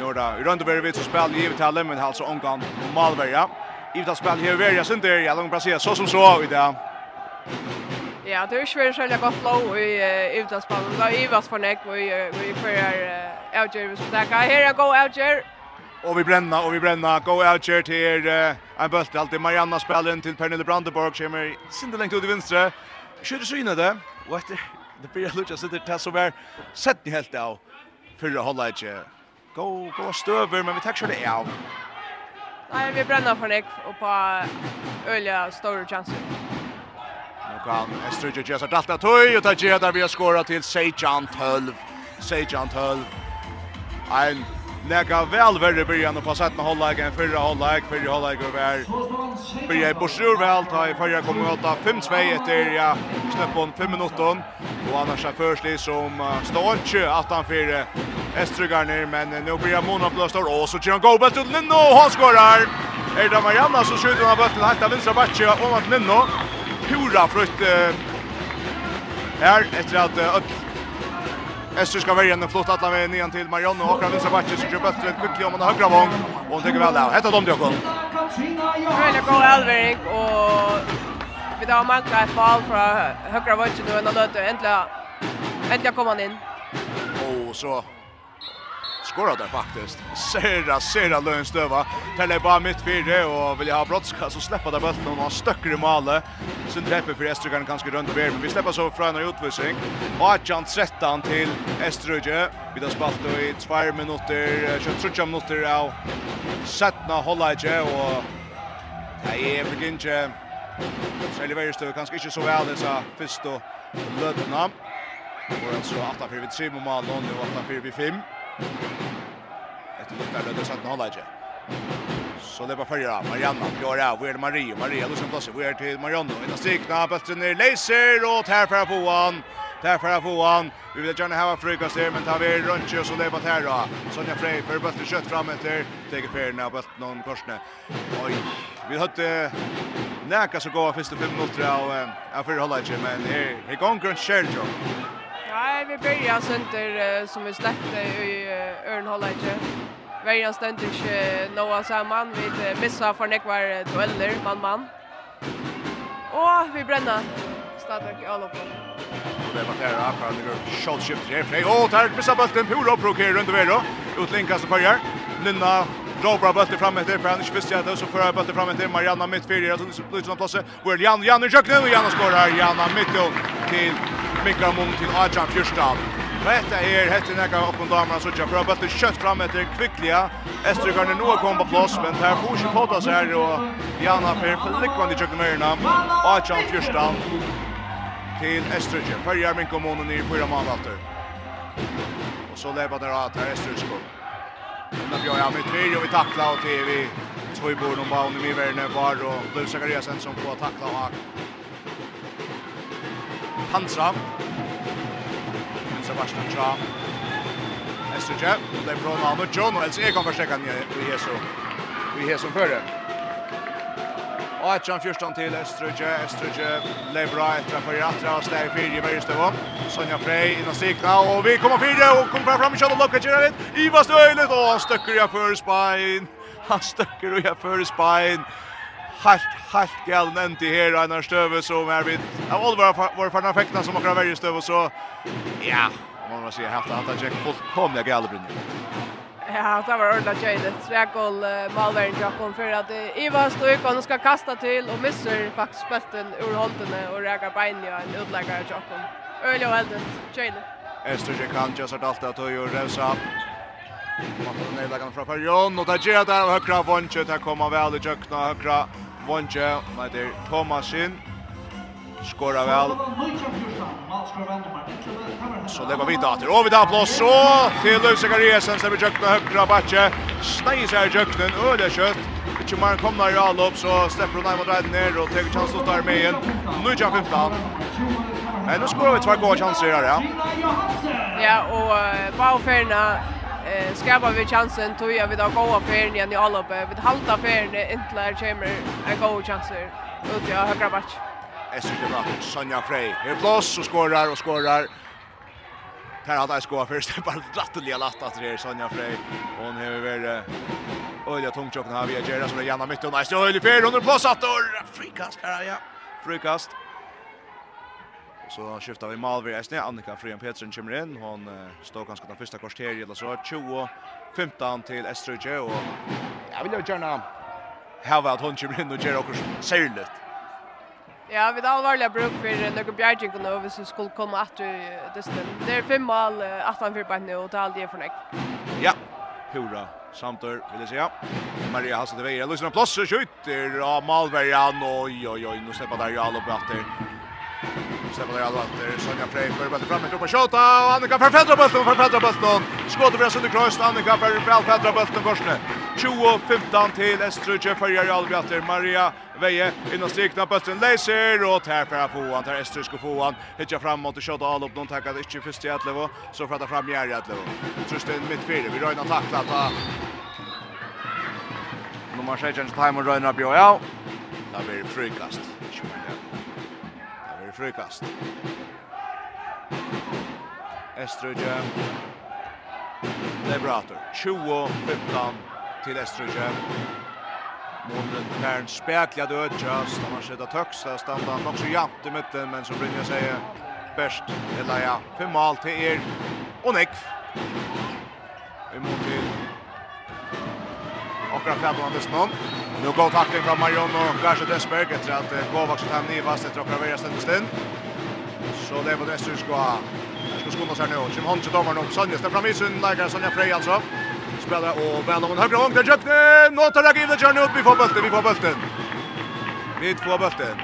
Norda Röndeberg vet som spelar givet här men alltså omgång Malvea. Givet att spel här Verja sen där jag långt placera så som så i det. Ja, det är svårt att gå flow i utlandsbanan. Det var Ivas för näck och vi vi för avgör vi så där. Här är go avgör Och vi bränna och vi bränna. Go out here till en bult alltid Marianna spelen till Pernille Brandenborg Kommer är sinde längt ut i vänstra. Skjuter så in det. Och efter det blir Lucas sitter tas över ni helt av för att hålla inte. Go go stöver men vi tar det av. Nej, vi bränner för Nick och på öliga stora chanser. Nu kan Estrudge Jess att dalta tøy och ta Jeda vi har skårat till Sejan 12. Sejan 12. Ein Nega vel verre byrjan och passat med Hållag enn förra Hållag, igen Hållag og vær. Byrja i Borsur vel, ta i förra kommer åtta 5-2 etter, ja knappt 5 minutter. Og annars är försli som står ikke att han för Estrugar ner men nu blir Mona blåstar og så kör han goal till Lindno og han skorar. Är det Marianna som skjuter han bollen helt av vänstra backe och mot Lindno. Pura frukt uh, her, etter at uh, Ester ska välja en flott alla med nian till Mariano och Karl Sabatche som kör bättre quickly om den högra vång och hon tycker väl där. Hetta dom Djokon. Really go Elvering och vi har manka ett fall från högra vången nu ändå då äntligen äntligen kommer han in. Och så skorar där faktiskt. Sera, sera lönstöva. Täller bara mitt fyra och vill ha brottska så släppa där bulten och han stöcker i målet. Sen dräpper för Eströgan ganska runt över. Men vi släpper så från en utvisning. Achan 13 till Eströge. Vi har spalt i 2 minuter, 23 minuter av Sätna Hollage och Nej, jag vill inte Særlig verrestøv, kanskje ikke så vel disse første løtene. Og han så 8-4-3 med Malon, og 8-4-5. Etter lucka lödde satt nolla inte. Så det var förra Marianna gör det, vi är Marie, Maria Lucien Plasse, vi är till Marianna. Innan strikna bulten ner Leiser och här för att få han, Där för att få han, Vi vill gärna ha frukast där men tar vi runt och så det här då. Sonja Frey för bulten kött fram efter. Tar av bulten någon korsne. Oj. Vi hade näka så gå första fem minuter av, jag förhåller inte men här här är gången Sherjo. Nej, vi börjar sönder som vi släppte i Örnhålla inte. Värjan ständer inte några samman. Vi missar för nekvar dueller, man-man. Och vi bränner stadig i alla på. Och det var där Akran i shot shift här. Åh, där missar bulten. Pura och prokerar runt över då. Utlinkas och följer. Linda drar bra bollen fram efter för Anders det, så för bollen fram efter Marianna mitt fyra så det blir såna platser. Where Jan Jan Jack nu Jan skorar Janna mitt till Mikael Mung till Arjan Fjörstad. Detta är hette näka upp på damerna så jag bra bollen kött fram efter kvickliga. Estergarn nu har kommit på plats men här får sig på så här och Janna för flickvande Jack Mörna Arjan Fjörstad till Estergarn. Färjar min kommunen i fyra månader. Och så lever det att här Men bra jag med tre och vi tackla och till vi två i bord och bara under mig värne var och blev Zachariasen som får tackla och Hansa. Men Sebastian Tra. Estrige, och det är bra namn och John och Elsie kan försöka ner i Jesu. Vi är som före. Och ett från till Öströjö. Öströjö blev bra efter för Jatra och stäv fyrje med Östervåg. Sonja Frey in och sikta och vi kommer fyrje och kommer fram i kött och lockar till det. Iva Stöjlet och han stöcker jag för Spain. Han stöcker och jag för Spain. Halt, halt galen änt i här Einar Stöve som är vid. Av Oliver var förna fäktarna som åker av Stöve så ja, man måste säga helt att han checkar fullkomliga galbrinner. Ja, det var ordentligt tjejligt. Träkål Malvern Jakob för att Iva Stoikon ska kasta till och missar faktiskt spötten ur hållarna och räkar bein i en utläggare Jakob. Öl och elden, tjejligt. Esterje kan just att allt att höja och revsa. Mattar nedläggande från Färjon och där ger det högra vånche. Där kommer väl i jökna högra vånche. med det är Thomasin skora väl. Så lägger vi dator. Och vi tar plås så till Luis Gariesen som vi jökna högra backe. Stein sig jökna och det kött. Inte man kommer i allopp så släpper hon mot rätt ner och tar chans att ta med igen. Nu jump upp down. Men nu skorar vi två goda chanser här ja. Ja och Bauferna eh skapar vi chansen tog jag vid att gå av igen i alloppet. Vi halta färden inte lär kommer en god chanser ut i högra backe. SU-bra Sonja Frey. Her blås og skorrar och skorar. Här hade jag skoat först. Bara ratteliga latt att det är Sonja Frey. Hon har väl öliga tungtjocken här via Gerra som är gärna mitt och nice. Ölig fel under blåsattor. Frikast här, ja. Frikast. Så skiftar vi Malvi Esne. Annika Frian Petersen kommer in. Hon uh, står ganska den första kvarteriet eller så. 20-15 till Estrøyje. Och jag vill ju gärna häva att hon kommer in och gör också särligt. Ja, vi har alvorlig bruk för några bjergjeng nu hvis vi skulle komma att etter dysten. Det är fem mål, att han for bare nu och det är aldrig för nek. Ja, pura samtør, vil jeg si, ja. Maria Hassan til veier, løsner plass, skjuter av Malverjan, Oj, oj, oj, nu släpper där ju alle upp efter. Stefan Alvander, Sonja Frey, förbereder fram med på skjuta och Annika för fädra bulten, för fädra bulten. Skottet över Sunde Kroos, Annika för väl fädra bulten korsne. 20-15 till Estrøyje Färjar Alvander, Maria Veje innan strikna bulten Leiser och tar för på han tar Estrøy ska få han. Hittar fram mot skjuta all upp, de tackar inte först i Atlevo, så fattar fram Jerry Atlevo. Trusten mitt fyra, vi rör in tackla att Nummer 16 timer røyner på, ja. Det blir frykast för frukast. Estrødje. Det er bra 20-15 til Estrøgje. Månen Kern spekla dødjas. De har skjedd høgsta standa nok så jant i mitten, men som Brynja sier, best eller ja, fem mål til er. Og nekv. Vi må til akkurat Fjallan Andersson. Nu går tackling från Marion och Garcia Desberg efter att Kovac och Tamni vast efter att värja stund stund. Så det var det som ska ska skona sig nu. Kim Hansen domaren nu. Sonja står fram i sin lägger Sonja Frey alltså. Spelar och väl någon högra vång till Jökne. Nåtar lägger in det kör upp. Vi får bulten, vi får bulten. Vi får bulten.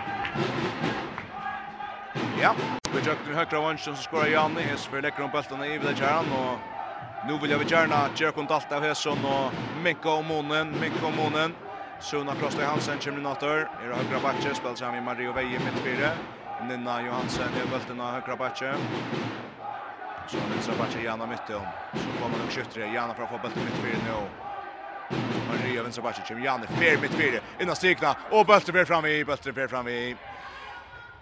Ja, vi Jökne högra vång som skorar Janne. Hes för läcker om bulten i vid det kärnan och Nu vill jag väl gärna göra kontakt av Hesson och Mikko och Monen, Mikko och Monen. Suna Krosta Hansen kommer natter. Är högra backen spelar sig med Mario Veje mitt fyra. Nina Johansen är bulten av högra backen. Så nu så Jana mitt om. Så kommer den skjuter Jana för att få bulten mitt fyra nu. Mario Veje backe kommer Jana fer mitt fyra. Innan strikna och bulten fer fram i bulten fer fram i.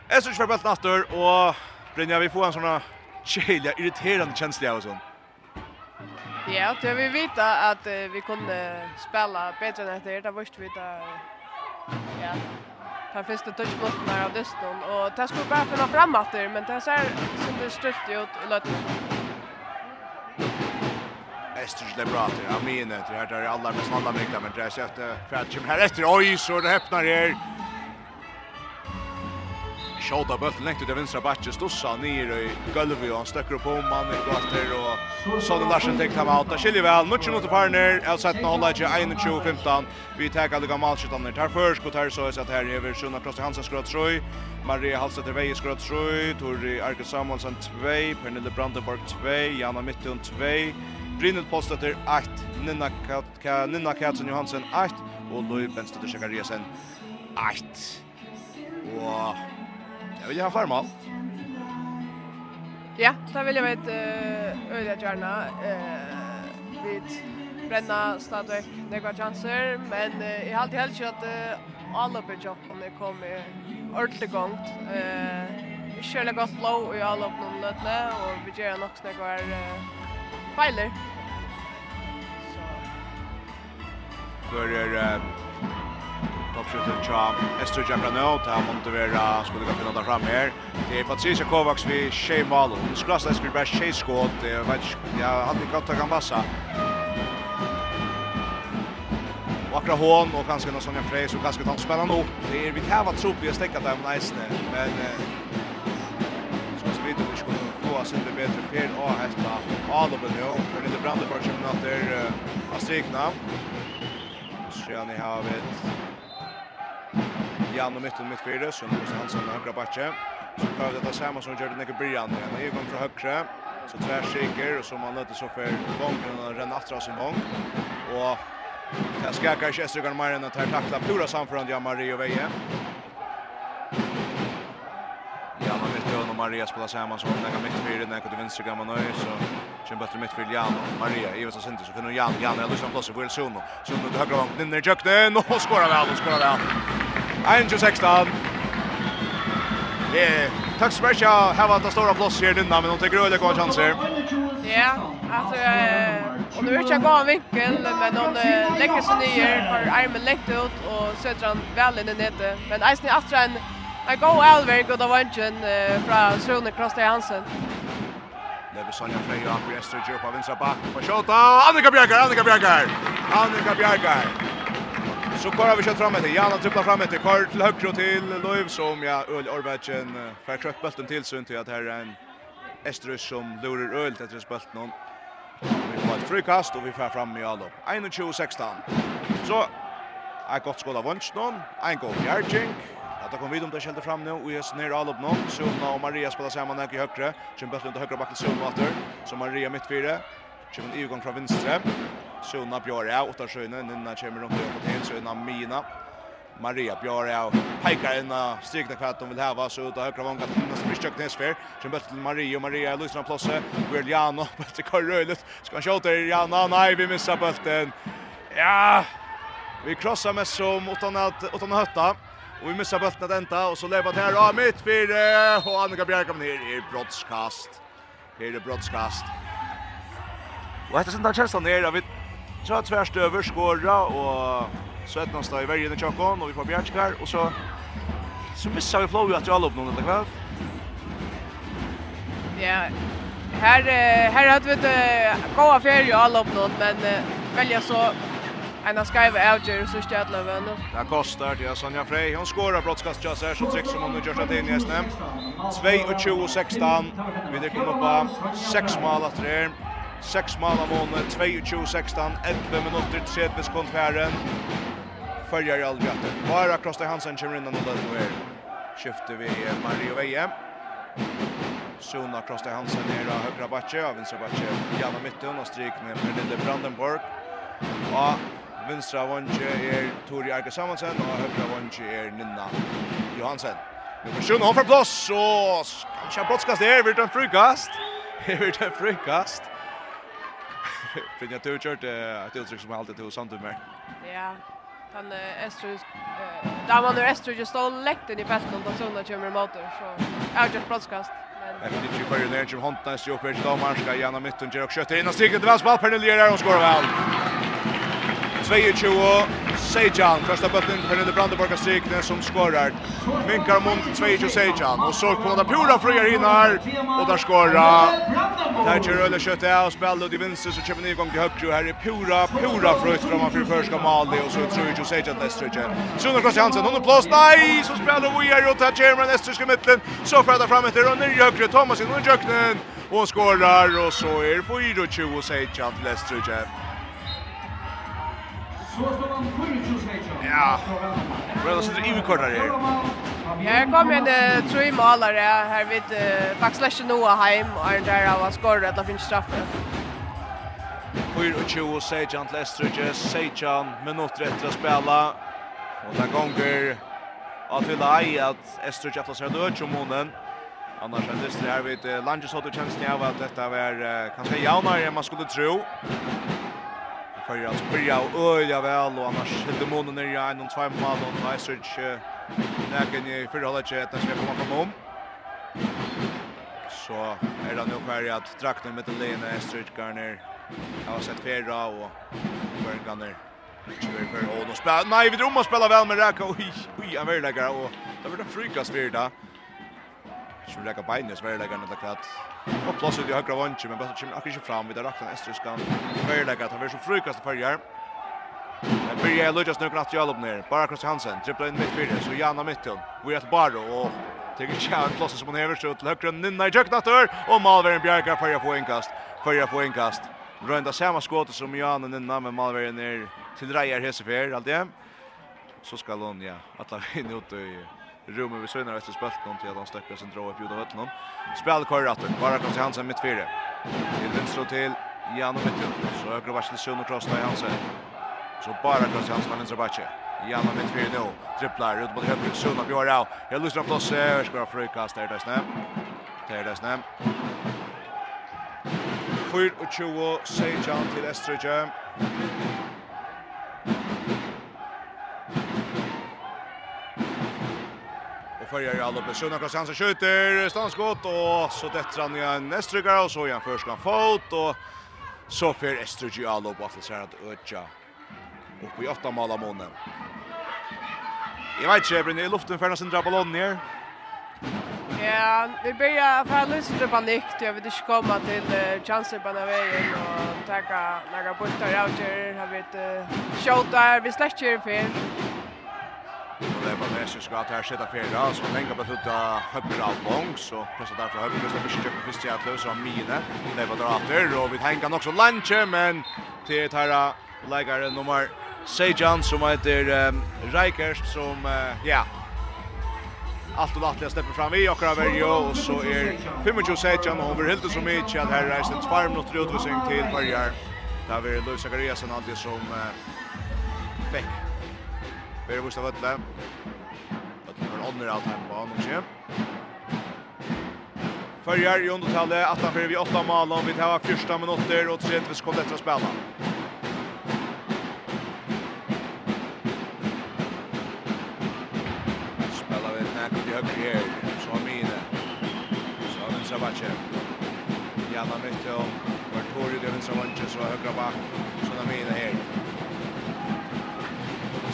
Är så kvar bulten natter och Brynja vi får en såna Kjelja irriterande känsliga av sånt. Ja, det vi vet att uh, vi kunde spela bättre än det. Det visste vi att ja. Ta första touchbollen här av Dustin och det skulle bara finna framåt där, men det ser som det stört ut i löten. Esters det bra till. Jag menar det här där alla med snälla mycket men det är så att kvart som här efter oj så det öppnar här. Sjåta bøtten lengt ut i vinstra bakke, stussa nir i gulvet, og han stekker opp om han i kvarter, og Sonny Larsen tekte ham out. Det skiljer vel, nuttje mot far nir, el sett nå holder 21-15. Vi teker alle gamle alskjøttene her først, og tar så er det her hever Sunna Kloster Hansen skrøt trøy, Maria Halstetter Veie skrøt trøy, Tori Arke Samuelsen 2, Pernille Brandenborg 2, Jana Mittun 2, Brynhild Polstetter 8, Nina, Kat Nina Katsen Johansen 8, og Louis Benstetter Sjekariasen 8. Og Jag vill ha farmal. Ja, där vill jag vet eh öliga gärna uh, vid bränna stadväck nekva chanser men uh, jag har alltid helst att uh, alla på jobben det kommer ordentligt gångt eh vi kör gott flow i alla på lötne och vi gör nog snägg uh, feiler. Så. För är Toppskjutter tja Esther Jabrano, ta her Montevera skulle gå finna fram her. Det er Patricia Kovacs vid tjej mal Hun skulle ha skulle bare tjej skåd Jeg vet ikke, jeg hadde ikke hatt kan passa Vakra hån og kanskje noen sånne frey som kanskje tar spennende opp Det er vi kan ha tropp i å stekka dem neisne Men Skal vi vite vi skulle få oss litt bedre Per og hesta nu, jo Det er litt brandebar som natter Astrikna Sjøni har vi Jan och mitten mitt fyra som måste han som högra backe. Så kör det samma som gjorde Nick Brian. Han är igång från högra. Så tvärsiker och som han låter så för gången och den attra sin gång. Och Jag ska kanske Estergan Maren att här tackla Plura samförande av Jan och Veje. Jan och mitten och Maria spelar samman som näka mitt fyra näka till vänster gamla nöj så Kjem bättre mitt för Jan och Maria. Ivas och Sinti så finner Jan. Jan är Lucian Plosser. Wilson. Suno till högra vången. Ninner i köknen. Och skorar väl. Och skorar väl. 1-16. Yeah. tack så mycket. Här var det stora plats här innan, men de tycker öliga goda chanser. Ja, alltså, och nu är jag gå en vinkel, men de lägger sig ner, har armen läckt ut och söder han väl in i nätet. Men Eisen är efter en en god allverk och då var inte en från Sune Kroster Hansen. Lever Sonja Freja på Ester Djurpa, vinstra back på Kjota. Annika Bjergar, Annika Bjergar! Annika Bjergar! Så bara vi kör fram efter. Jan tripplar fram efter. Kör till höger och till Löv som ja Öl Orbatchen får kött bulten till sunt till att här är en Estrus som lurar Öl till att spela någon. Vi får ett frikast och vi får fram i allop. 21-16. Så är gott skål av någon. En gång Jarchink. Att det kom vid om det skälde fram nu och ges ner allop någon. Suna och Maria spelar samman här i högre. Kjön bulten till högra backen Suna åter. Så Maria mittfyra. Kjön en övergång från vänster. Sjona Björja, åtta sjöna, Nina kommer runt och till Sjona Mina. Maria Björja pekar in och strykna kvart de vill häva så ut och högra vånga till Nina som blir kökt nesfer. Sen bättre till Maria, och Maria är lyssnar på plåse. Guerliano, bättre kvar röjligt. Ska han skjuta i Rihanna? Nej, vi missar bulten. Ja, vi krossar med som utan att, utan att hötta. Och vi missar bulten att änta och så lever det här av mitt fyra. Och Annika Bjerg kommer ner i brottskast. Här är brottskast. Och efter sin där känslan är att vi Så tvärst över skåra och så ett någonstans i vägen i Chakon och vi får Bjärskar och så så missar vi flow att jag lopp någon eller kväll. Ja. Här här hade vi ett goda färg jag upp någon men välja så en av Skyve avgör så stjärtlar vi nu. Det kostar till Sonja Frey. Hon skårar brottskast just här så tryck som hon nu görs att in i SNM. 22-16. Vi det upp på sex mål att det 6 mål av mån, 22-16, 11 minutter, 30 sekund færre. Følger i all grattet. Bara Krosta Hansen kommer innan og lödde över. Skifter vi Mario Veie. Sona Krosta Hansen er av høyre batje, av vinstre batje, gärna mitten og stryk med Lille Brandenborg. Og vinstre vantje er Tori Arke Samansen og høyre vantje er Nina Johansen. Nu får 7, hon får plats och kanske brottskast där, vi tar en frukast. Vi tar en frukast. för jag tror kört ett uttryck som alltid till samt med. Ja. Han Estru Esther där man nu Esther just stod läkten i fältet och såna kommer motor så är just broadcast. Men det är ju för den som huntar sig uppe i domaren ska gärna mitten och skjuter in och sticker till vänster Pernille Pernelier och skorar väl. 22 år. Sejan kastar bollen för Brandenborg och strikten som skorar. Minkar mot 22 Sejan och så kommer det Pura flyger in här. och där skorar. Där kör Öle kött är och spelar till så köper ni igång till höger och här är Pura Pura fröjt framför första Mali. och så tror ju Sejan nästa tror Sunnar Klaus Hansen hon är plås. nej så spelar vi här och tar Chamberlain i mitten så färdar fram efter och nu högre Thomas in och jöknen och skorar och så är 4-2 Sejan till Lestrøje. Ja. Well, så det är ju kortare här. Ja, jag kom en tre målare här vid Baxlash Noah heim och är där av skorra att det finns straffar. Fyr och tjo och Sejan Lestridges, Sejan minut rätt att spela. Och den gånger att vi lai att Estridge att sig död som månen. Annars är det här vid uh, Langes återtjänsten av att detta var uh, kanske jaunare än man skulle tro för som byrja og øya vel, og annars hilde månen nere en och två mål och nei, näken i fyrre hållet att etter ska komma komme om. Så är det nå Kvarja att drakten i midtelen er Estrøytgarner, jeg har sett fyrra, og Kvarganer, ikke veldig fyrre, og nå spiller, nei, vi drømmer å spille vel med Raka, oi, oi, han vil legge, og det blir det frykast fyrre da som räcker beinne så är det lägger det klart. Och plats ut i högra vånchen men bara kommer akkurat inte fram vid rakt en Estriskan. Mer lägger att han är så frukast på här. Men blir jag Lucas nu knappt jag upp ner. Bara Chris Hansen dribblar in mitt fyra så Janna mitten. Vi är bara och tycker en chans som hon hever överskjuter till högra ninna i jöknatter och Malvern Bjerga för jag får inkast. För jag får inkast. Rönda samma skåte som Janne ninna men Malvern är till Rejer Hesefer allt det. Så ska hon ja att la in ut i rummet vi søgner etter spelt noen til at han stekker sin drå opp ut av høttene. Spel køyratten, bare kommer til Hansen midt fire. Til venstre til Jan og Mittun, så høyre vers til Sjøen og Krosta i Hansen. Så bare kommer til Hansen av venstre bakke. Jan og midt fire nå, trippler ut mot høyre, Sjøen og Bjørn av. Jeg lyser opp oss. og skal ha frukast. Det är det frøykast her desne. Her desne. 24, Sejan til Estridje. börjar alla på Sunna Krasans och skjuter stanskott och så detta han igen Estrygga och så igen förskan fot och så för Estrygga alla på att säga att öka upp i åtta mål av månen. Jag vet inte, Brynne, i luften för nästan dra ner. Ja, vi börjar få lite panik, jag vet inte komma till chanser på den vägen och tacka några bultar out här, jag vet, shot där, vi släcker för. Och det var Messi ska ta sätta fjärda så länge på tutta högra av Bong så pressar där för högra så mycket köp för Seattle så Mine. Det var drater, och vi tänker också lunche men till Tara lägger nummer Sejan som heter um, Reikers, som uh, ja allt och lättliga släpper fram i och över och så är 25 Sejan och över helt så mycket att här reist en farm något utvisning till varje. Där vi Luis Zachariasen alltid som uh, fick Bär Busta Vettle. Vettle har ånder allt här på honom tje. Följer i undertallet, att han för vi åtta mål om vi tar första minuter och 30 sekunder efter att spela. Spelar vi näkert i högre här, så har Mine, så har Vinsabatje. Gärna mitt om Vartori, det är Vinsabatje, så har högra back, så har Mine här.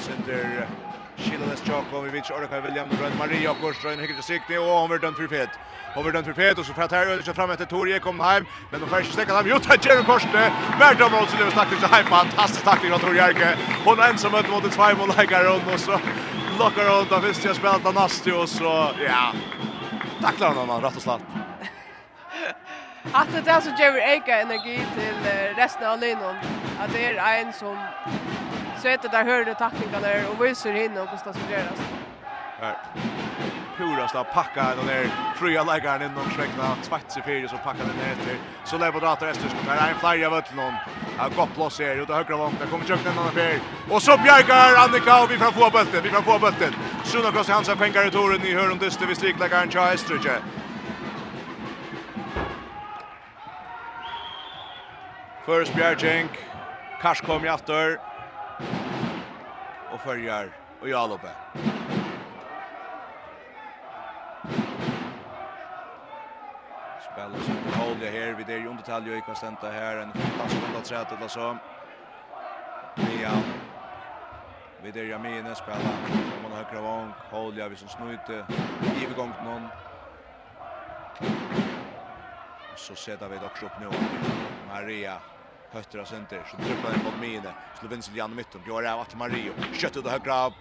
Sinter Shilas Djokovic och Orka William Röd Maria Korsström hygger till sikte och han vart för fet. Han vart för fet och så fratar så fram efter Torje kom hem men de första stäckan han gjort att Jerry Korsström vart av mål så det var tackling så här fantastiskt tackling av Torje. Jerke. Hon är ensam ut mot två mål lägger hon och så lockar hon då visst jag spelat Nastio så ja. Tacklar honom rätt och slett att det är så ger eka energi till resten av linan. Att det är en som sätter där högre tacklingarna och visar in och kostar sig göras. Här. Purast har packat den där frya läggaren in och skräckna tvätts fyra som packar den ner till. Så lever det att resten ska vara en flyer av Ötlund. har gott loss här ut högra vångt. Där kommer kökna någon affär. Och så bjärgar Annika och vi kan få bulten. Vi kan få bulten. Sunakos Hansa pengar i toren i om dyster vid strikläggaren Tja Estrudje. Först Bjergjeng. Kars kom i aftur. Och följer og Jalope. Spellar sig på Olja här. Vi der i undertal jo ikke stenta här. En fantastisk undertræt eller så. Mia. Vi der i Amine om Man har vång Olja vi som snuite. Ivegångt någon. Och så sätter vi också upp nu. Maria höttra center. Så dribblar den mot Mine. Skulle vinna sig genom mitten. Gör det till Mario. Kött ut och högra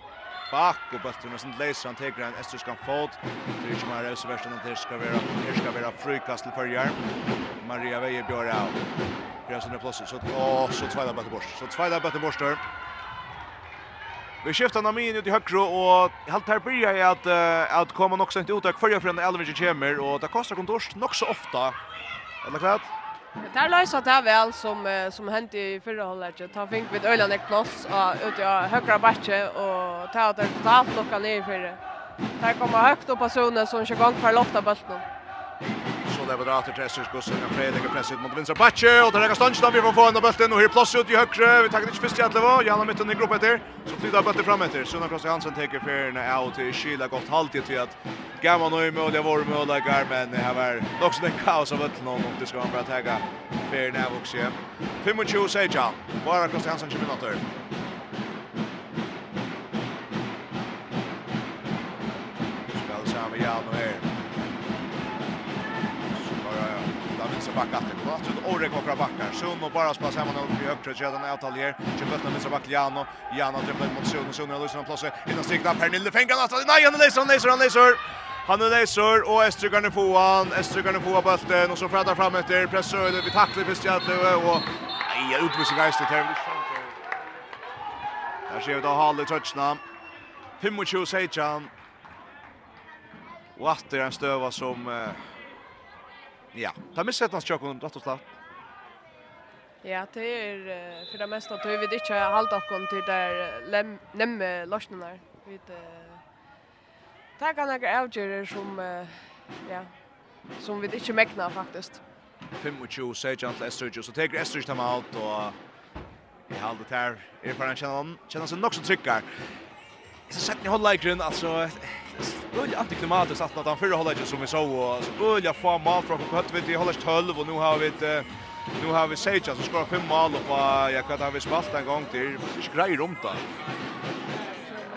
back. Och bulten och sånt läser han tegra en esterskan fot. Det är inte mer så värst att det ska vara. Det ska vara frukast till förjar. Maria Veje björ av. Det är plötsligt. Så åh, så tvåda bättre bort. Så tvåda bättre bort där. Vi skiftar namn in ut i högra och helt här börjar jag att att komma också inte uttag och för den Elvin kommer och det kostar kontorst nog så ofta Eller kvart. Det här löser det här väl som, som hände i förra hållet. Ta fink vid Öland ett plats och ut i högra batche och ta att det totalt lockar ner i förra. Det här kommer högt upp av zonen som kör gång för lofta bulten leverat till Essers Gustav Fredrik och press ut mot vänster backe och där är Stanstam vi får få en bollen och här plats ut i högre vi tar inte först jätte var Janna mitten i gruppen där så flyttar bollen fram efter Sunna Kross Hansen tar färna out till Kyla gott halt till att Gamma nu med Olja Vorm och Lagar men det här var också en kaos av ett någon och det ska han bara tagga färna också 25 Sejan bara Kross Hansen 20 minuter Spel sammen Jan og vänster back att det går att Orek och backar. Sun och bara spelar samman upp i högra kedjan av Talier. Kör bollen vänster back Jano Jano dribblar mot Sun. Sun löser en plats. Innan strikna Pernille fänger han. Nej, han löser, han löser, han löser. Han är läser och Estrygane får han. Estrygane får bollen och så fräddar fram efter pressar Vi tacklar för Stjärtlöve och nej, utvisning av här Där ser vi då Halle Trötsna. 25 Sejan. Och att det är en stöva som eh, Ja, ta missa hans skott rätt och slett. Ja, det är för det mesta att vi vet inte jag hållt upp kom till där nemme lossnar. Vi vet uh, det kan några avgöra som uh, ja, som vi inte mäknar faktiskt. 25 Sergeant Lester så tar Lester dem ut och i halvt här är för han känner han känner sig nog så tryckar så sett ni hålla i grund alltså Ulla antiklimatiskt att han förra hållet som vi såg och så Ulla får mål från Kött vet i håller 12 och nu har vi ett nu har vi Sage som skorar fem mål och jag kan ha vi spalt en gång till skrej runt där.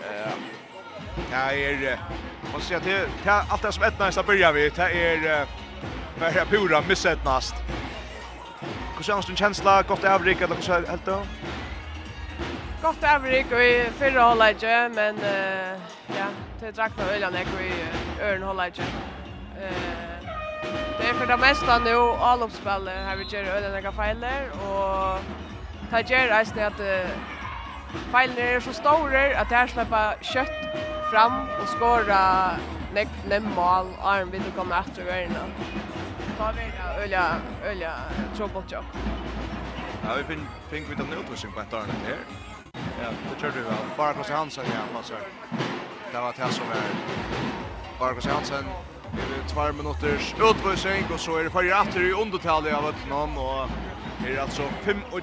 Eh Ja, är man ser till allt det som ett nästa börjar vi. Det är bara pura missetnast. Hur känns din känsla? Gott överblick eller hur helt då? gott avrik och i förra hållet men uh, ja, det drack nog ölan jag i örn hållet. Eh det är för det mesta nu allopspel här vi gör öljan jag feiler och det gör är att failer är så stora att det här släppa kött fram och skora nek nemmal arm vid att komma efter värna. Ta vi öla öla trouble job. Ja, vi finn fink við den nøtrusin på tarna her. Ja, det tror du väl. Bara Kosse Hansen ja, ser. Det var det som är Bara Kosse Hansen i två minuters utvisning och så är det för åter i undertalet av ett namn och det är alltså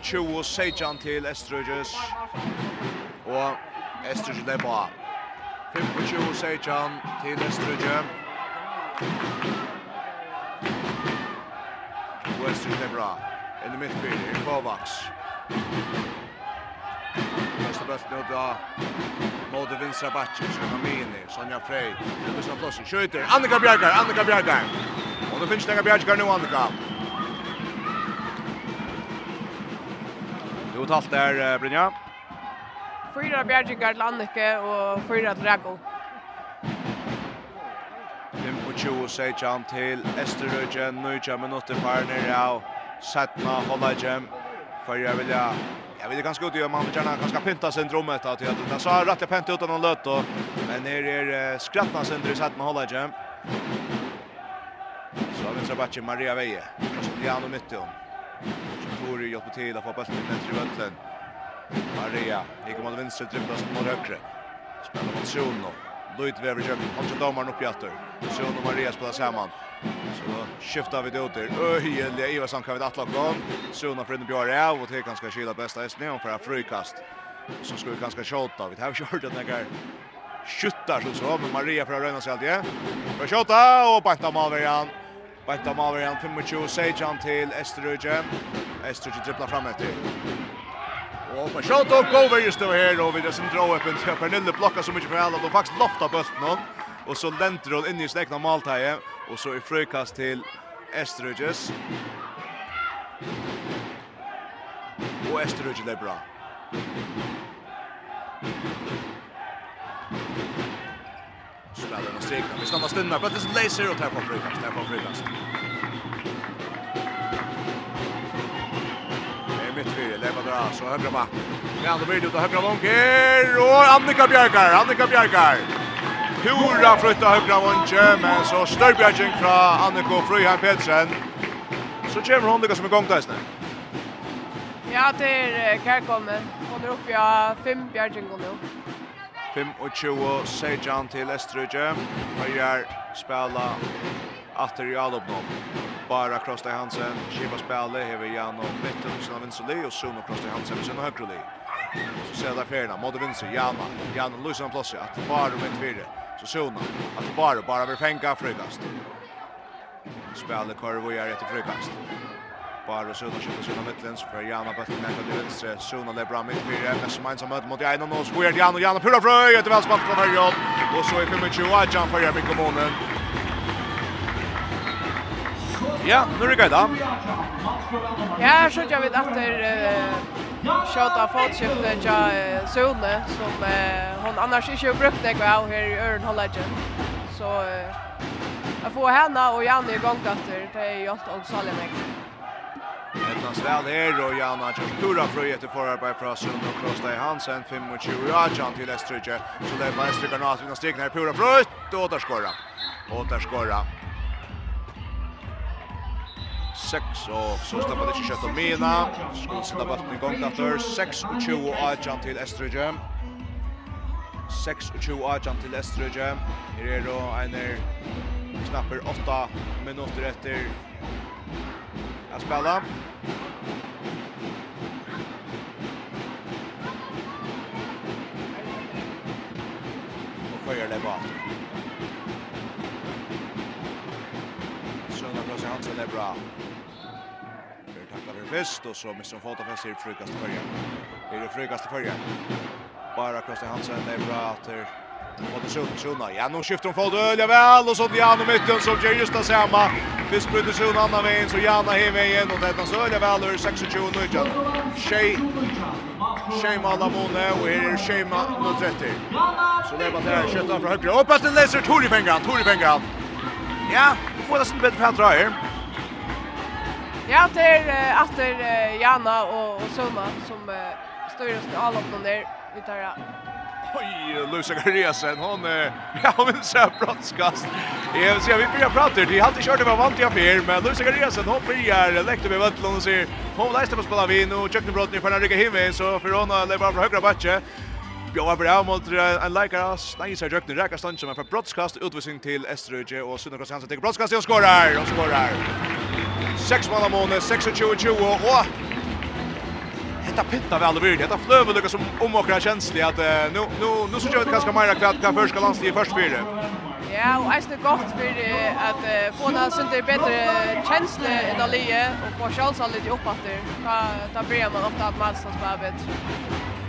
25 sejan till Estrøyes. Och Estrøyes det bara 25 sejan till Estrøyes. är bra. in the midfield, Kovacs spelt nu då mot vänstra backen som Amini, Sonja Frey, Det blir Lucas Blossin skjuter. Annika Bjergar, Annika Bjergar. Och då finns det Annika Bjergar nu Annika. Du har talt där Brynja. Fyra Bjergar till Annika och fyra till Rago. 25 Sejan til Esterøygen, nøytja minutter færner av Sætna Hollagem. Fyrir vilja Jag vill ganska ut göra man gärna ganska pynta syndromet att jag det så har rätt pent utan någon löt och men när det är skrattna sönder så att man håller jam. Så har vi så batch Maria Veje. Juliano mitt i hon. Tori hjälper till att få bollen ner till vänster Maria, gick mot vänster dribblar mot högre. Spelar mot Sjono. Lloyd Weber i köket. Och så domaren upp i attor. Så hon och Maria spelar samman. Så skiftar vi det åter. Öjeliga Ivarsson kan vi att locka Så hon Fredrik Björn av och det kan ska bästa hästen om för att frukast. Så ska vi ganska skjuta. Vi har kört den där skjuttar så så men Maria för att röna sig alltid. För skjuta och banta Malverian. Banta Malverian 25 sejan till Esteröje. Esteröje dribblar fram efter. Og man shot och go just over her og vid det som drar upp en Pernille blokka så mykje för alla och faktiskt loftar bulten Og så lenter hon inn i släckna måltaje og så är frøkast til Estrøges. Og Estrøges er bra. Spelar den och strikna, vi stannar stunna, bøttes laser och tar på frukast, tar på frukast. Petri, Leva dra, så högra back. Men då blir det ut högra vånger och Annika Bjerkar, Annika Bjerkar. Hurra flytta högra vånger, men så Störbjergen från Annika Fröjan Petersen. Så kommer hon lika som igång där snart. Ja, det er kærkommen. Hon er uppe av fem bjergjengång nu. 25 Sejan til Estrøyje. Høyre spela Atter i allopnån. Bara Krosta Hansen, Kiva Spelle, Hever Jan og mitten sina vinsterli och Suno Krosta Hansen med sina högreli. Så ser där färna, Modde vinster, Jana, Jana Lusan Plassi, att bare med fyra. Så Suno, att bare, bare vil fenga frukast. Spelle Korvo gör etter frukast. Bara Suno skjuter sina mittlens för Jana bättre med till vänster. Suno lägger bra mitt fyra. Men som en som möter mot Jana och så går Jana och Jana pura fröj. Ett välspalt från Hörjod. Och så är 25 Adjan för Jävik kommunen. Ja, nu är det gøyda. Ja, så jag vet att det shot av fotskiftet ja Sole som hon annars inte har brukt det av här i Örn Hollagen. Så jag får henne och Janne igång efter det är ju allt och salen mig. Ettan sväl här och Janna Kjørstura fröj efter förarbeid fra Sund och Krosta i Hansen 25 i Adjan till Estrydje. Så det är bara Estrydje Granat vinner stegna i Pura Fröjt och återskåra. Återskåra. 6 og så släpper det ikke kjøtt och Mina. Skulle sitta bollen igång efter 6 och 20 och Ajan till Estrige. 6 och 20 Ajan till Estrige. Här är då en knapper 8 minutter etter att spela. Och följer det bak. Olsen är bra. Hur tacklar för fest och så missar som fotar fast i frukast förja. Det är det frukast förja. Bara Kosta Hansen är bra att Och det sjunde sjunna. Ja, nu skiftar hon fot öliga väl och så Jan och mitten som gör just det samma. Visst bryter sjunna andra vägen så Jana hem igen och detta så öliga väl ur 26 nu. nöjan. Tjej. Shema Lamone och här är Shema mot 30. Så det är bara där, köttar från högre. Upp att den läser Tori Pengan, Tori Pengan. Ja, vi får det sin bättre för att dra här. Ja, det är efter Jana och och Soma som står just oss alla på där vi tar ja. Oj, Lucia Garesen, hon är ja, hon vill säga brottskast. Jag vill säga vi börjar prata. De har inte kört det var vant jag för, men Lucia Garesen hon börjar läkte med vattnet och säger hon läste på spela vi nu Jökne Brottny för att rycka hem så för hon har bara från högra backe. Bjóa bra mot en likar oss. Nej, så Jökne räcker stund som för brottskast utvisning till Eströge och Sundergård Hansen tar brottskast och skorar och skorar. 6 mål av 26-20, og Hetta pinta väl över virkelig. Hetta fløver lukka som om och kjensli att uh, nu, nu, nu så kjøy vi kanskje mer kvart kan først skal landstid i først fire. Ja, og eis det godt for at uh, få det sunt er bedre kjensli enn av lije, og få sjålsall litt opp at Da, da blir man ofte at man som spør bedre.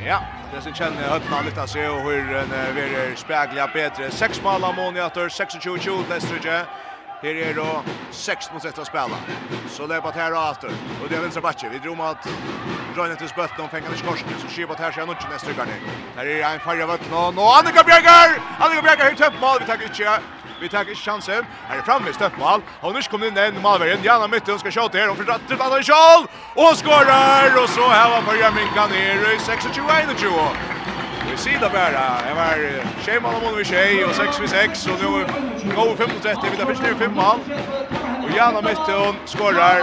Ja, det som kjenner høttene litt av seg og hvor en uh, vil spekla bedre. Seks mål av Moniator 26-20 Lestrige. Estridje. Her er då 6 mot 1 å spela. Så det är og här efter. Och det er venstre batje. Vi drog mot Rönnetus bötten om fängande skorsken. Så sker bara här sedan neste nästa ned. Her er en färja vatten. Och nå Annika Bjerger! Annika Bjerger har tömt mål. Vi tar ikke Vi tar ikke chansen. Her er framme i stöppmål. Och nu kommer in den målvägen. Janna mitt hon ska skjuta här. Hon försöker att ta en skall. Och skårer! Og så her var Farge Minka ned i 26-21. Vi ser det bara. Det var tjej mål mot vi tjej och 6 vid 6 och nu går 5 mot Vi tar först nu 5 mål. Och Jana Metton skorrar.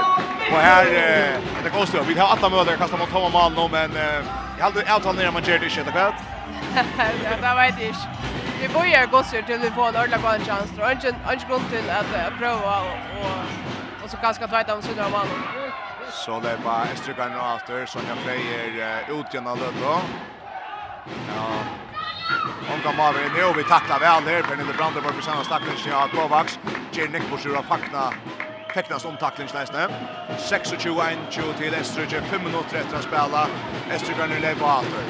Och här eh, det kostar. Vi har alla möten kasta mot Thomas Mann nu men eh, jag hade avtal ner man gör det shit akkurat. Ja, det var det. Vi börjar gå så till vi får en ordentlig god chans. Och inte inte grund till att prova och och så kanske att tvärt om södra Mann. Så det var Estrugan och After Sonja Freyer utgärna då. Ja. Onka Maver är nu vi tacklar väl här för Nille Brandenburg för Sanna Stackens ja Kovacs. Nick på sjura fakna. Fäknas om tacklings nästa. 26-1 till Estrige 5 minuter efter att spela. Estrige nu lever åter.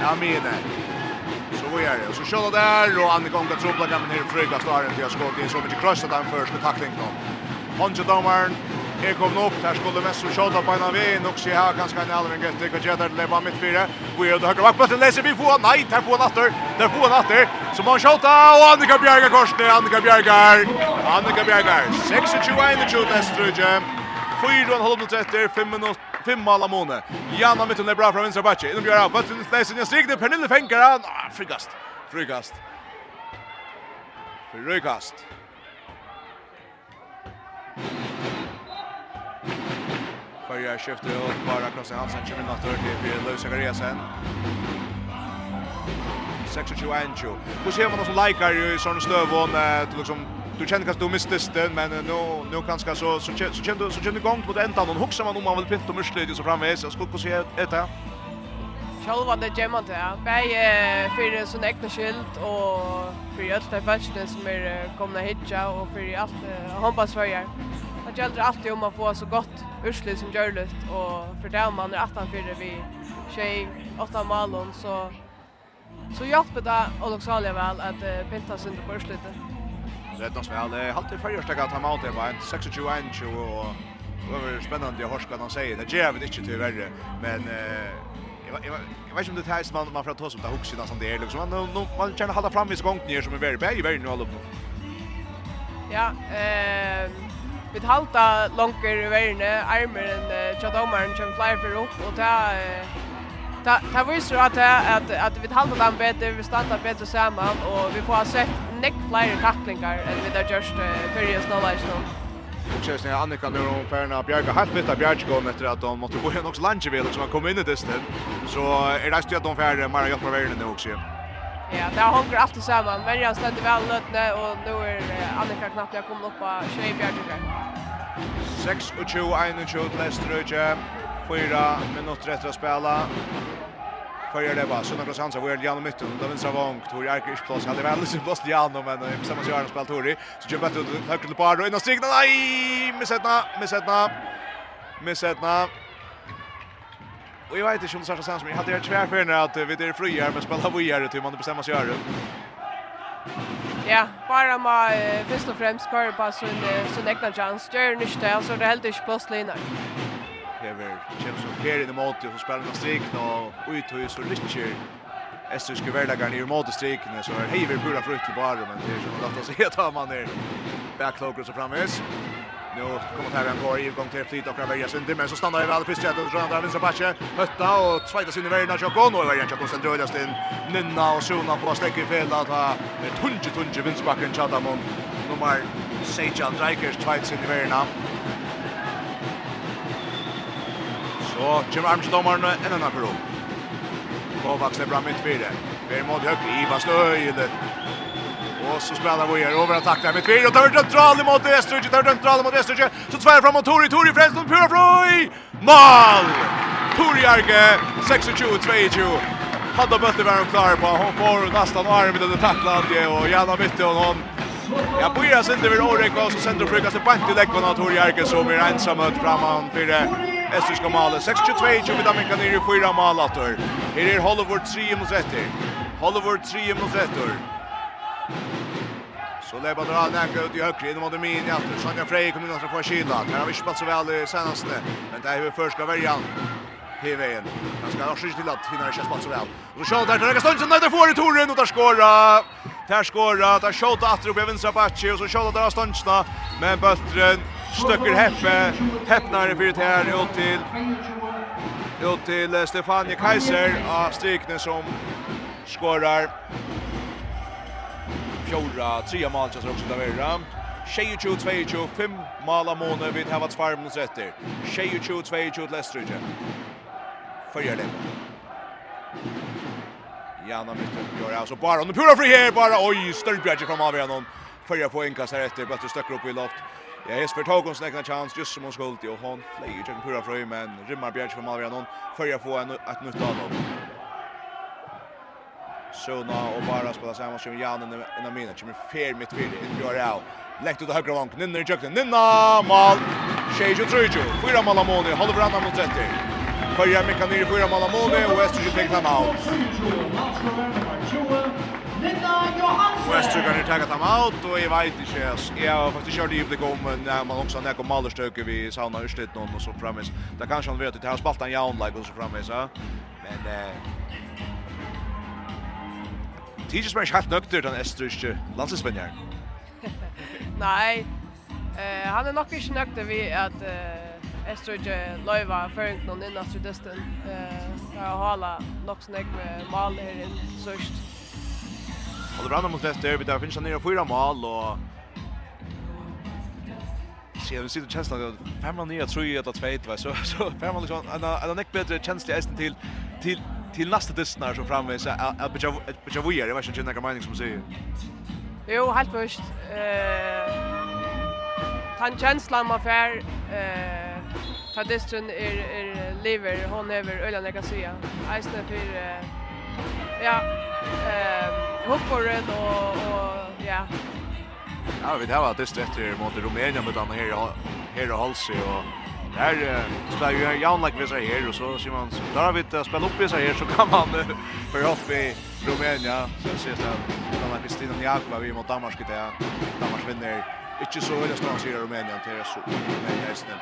Ja mine. Så vi är det. Och Så kör där och Anne Gonga trubblar gamla ner i fryga staren till skott. Det in. så mycket krossat han först med tacklingen. Honja Domaren Her kom upp, här skulle mest Messi skjuta på en av vägen och se här ganska en halv gång efter Kajer där var mitt fyra. Vi är då högra back på läser vi får nej, där får natter. Där får natter. Så man skjuta och Annika Bjerga korsar, Annika Bjerga. Annika Bjerga 26-21 i Jonas Ströge. Fyra och halv minut efter 5 minuter fem mål av Mone. Janna mitten är bra från vänstra backe. Inom gör upp. Vatten läser ner stigna Pernille fänkar han. Frikast. Frikast. Frikast. Färja skifte och bara krossar Hansen kommer in åter till för Luis Agariasen. 26 Ancho. Hur ser man som likar i sån stövon till liksom du känner kanske du missade den men nu nu kanske så så så känner du så känner du gång mot ändan och huxar man om man vill pitta murslet så framme så skulle se detta. Själva det gemman det är. Bäge för sån äkta skilt och för allt det fältet som är komna hitcha och för allt hoppas för gäller alltid om att få så gott urslut som görligt och för det man är 18 för vi tjej 8 malon så så hjälper det Alexander väl att uh, pinta sig på Det Räddnas väl. Det är alltid första gången att han åter var 26 inch och det var spännande att höra vad han säger. Det ger vi inte till värre men uh, jag vet inte om det här man man får ta som det hooks som det är liksom man man känner hålla fram vid gången som är väldigt bäj väldigt nu alltså. Ja, ehm vi halta longer i verne armer enn uh, Chadomaren kjem flyer for opp ta ta ta viser att att att vi halta dem bättre vi startar bättre samman och vi får sett neck flyer tacklingar än vi där just uh, previous knowledge nå. Och just när Annika nu om Perna Bjärka har flyttat att Bjärka går efter att de måste gå en också lunch som har kommit in i distan. Så är det att de färre Mara Joppar Värden nu också. Ja, det har hållit allt samman. Men jag ställde väl lötne och nu är Annika knappt jag kommer upp på 20 bjärdjukar. 6 och 21 till Esteröjtje. Fyra minuter efter att spela. Följer det bara. Sunnar Klosansa, vi är Liano mitten. Då vinstra vång. Tori Arke Ischplås. Hade väl sin plås Jan, men tillsammans gör han spelar Tori. Så kör bättre ut högt till par. Och innan strikna, nej! Missetna, missetna. Missetna. Och jag vet inte om Sasha som jag hade ju tvär för att vi det är friar men spelar vi gör det till man bestämmer sig göra. Ja, bara ma först och främst kör på så en egna chans. Gör ni inte alltså det helt inte post linar. Det är väl James som här i det och som spelar med strikna och ut och så Richard. Esther ska väl lägga ner mot strikna så är Haver pura frukt i bara men det är så att se att man är backlocker så framåt. Nu kommer här en går i gång till flyt och Ravia Sundin men så stannar ju väl fiskar och Ronald Davids Apache hötta och svajta sin vägen där Jocko nu vägen Jocko sen drar just in Ninna och Suna på stäck i fel att ha ett tunge tunge vinstbacken Chatamon nummer Sejan Dreikers tvajt sin i vägen Så Jim Armstrong en annan för pro. Kovacs är bra mitt fyra. Vi är mot högre Iva Stöjlet. Och så spelar vi här över attack där med Kvir och tar ett drag mot Estrich, tar ett drag mot Estrich. Så tvär fram mot Tori, Tori främst mot Pura Froy. Mål! Tori Arge, 26-22. Hade bötte var hon klar på. Hon får nästan arm i den tacklandet och gärna bytte hon. Ja, Pura sänder vid Orek och så sänder frukast till bant i läckon av Tori Arge som är ensam ut framan för det. Estrich ska målet. 26-22 med Amerika nere i fyra mål åter. Här är Hollywood 3 mot 30. Hollywood 3 mot 30. Så Leibon drar näka ut i högre inom mot min efter Sonja Frey kommer in och får kyla. Här har vi spelat så väl i senaste. Men det är ju första värjan. välja Han ska ha skjutit till att hinna inte spelat så väl. Och så skjuter där Dragan Sundsen där får i Torin och där skora. Där skora, där skjuter åter upp i vänstra backen och så skjuter där Sundsen men bulten stöcker heppe. Heppnar i fyrt här ut till ut till Stefanie Kaiser av strikne som skorar fjorda, trea malkjasser också där värre. 22-22, fem mala månader vid här var tvär minus rätter. 22-22 Lestridge. Följer det. Janna mitt gör alltså bara under pura fri här bara oj Störbjerg från av någon följer på inkast här efter bara stöcker upp i loft. Ja, Jesper tog en snäckna chans just som hon skuld och hon flyger till pura fri men rimmar Bjerg från av någon följer på en ett nytt anlopp. Sona och bara spela samma som Jan i innan mina. Kommer fel mitt fel. Gör out. Läkt ut högra vank. Ninna i kökten. Ninna! Mal! Tjejo Trujo. Fyra mål av Moni. Håller varandra mot 30. Följa Mika Nyr. Fyra mål av Moni. Och Westergy tek timeout. Westergy kan ju tagga timeout. Och jag vet inte. Jag har faktiskt kört i blick om när man också har näkom Mallerstöke vid Sauna Örslit någon och så framis. Där kanske han vet att det här spaltan Jan like och så framis. Men tidligere mer helt nøkter den estriske landsinsvenjeren. Nei, uh, han er nok ikke nøkter vi at uh, estriske løyva føring noen inn at Sudesten. Uh, har hala nok snakk med mal her inn sørst. Og det brannar mot Lester, vi der finnes han nere fyra mal, og Sjö vi sitter känslan att 5 9 tror jag att 2 så så man liksom en en en bättre känsla är till till till nästa distnar så framvis att jag jag vill det var inte när mening som säger. Jo, helt först. Eh Tan känslan man för eh ta distren är är lever hon över öland jag kan säga. Ice för ja eh hopporen och och ja. Ja, vi det har det efter mot Rumänien med den här här Halsey och Där spelar ju Janlak vi så här och så ser man så där har vi inte spelat upp vi så här så kan man för upp i Rumänien så ses det att man Kristina Jakova vi mot Danmark det är Danmark vinner inte så väl stans i Rumänien till så Rumänien är snäll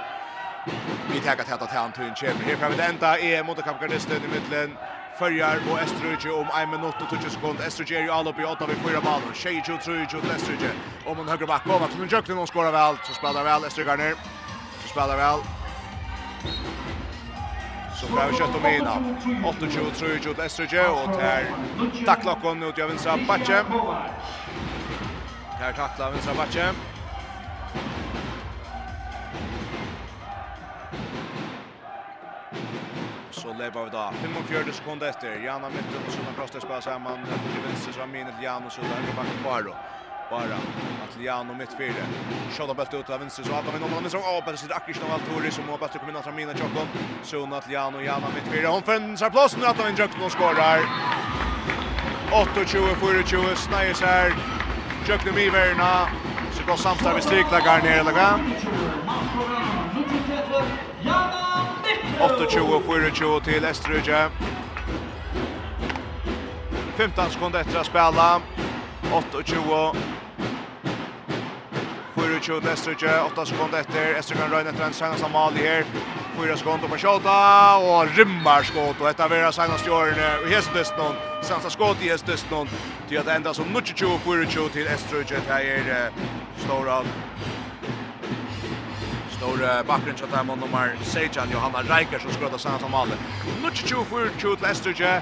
vi tar att ta hand till en champion här framme ända är mot kampgardisten i mitten Följar och Estrøyge om 1 minut och 20 sekund. Estrøyge är ju all oppe i 8 vid 4 ballen. Tjej og Trøyge og Estrøyge. Om en høyre bakke over. Tusen Jøklen og skårer väl. Så spelar väl vel Estrøyge ned. Så spelar väl. Så får vi kött om ena. 28-23 mot Estrige och där tacklar ut jag vänstra backe. Där tacklar vänstra backe. Så lever vi då. 45 sekunder efter. Janna mitten och så den prosta spelar samman till vänster så har minnet Janus och där backen kvar då bara att Liano mitt fyra. Shot bult ut av vänster så Adam Norman så Åh, det sitter Akish Naval Tori som har bult kommit fram mina Jokon. Så att Liano Jana mitt fyra. Hon fänsar plats nu att han Jokon skorar. 28-24 Snajers här. Jokon i värna. Så går samstarv i vid ner nere lägga. 28-24 till Estrøyge. 15 sekunder efter att spela. 28 4-20 Estrøkje, 8 sekunder etter. Estrøkje kan røyne etter en senast Amali her. 4 sekunder på Kjota, og rymmer skått. Og etter vera senast Jørne, og hestest noen. Senast skått i hestest noen. Til at enda som 22-4 til Estrøkje. Det er Stora Stora bakgrunn til dem og nummer 16, Johanna Reiker, som skrøter senast Amali. 22-4 til Estrøkje.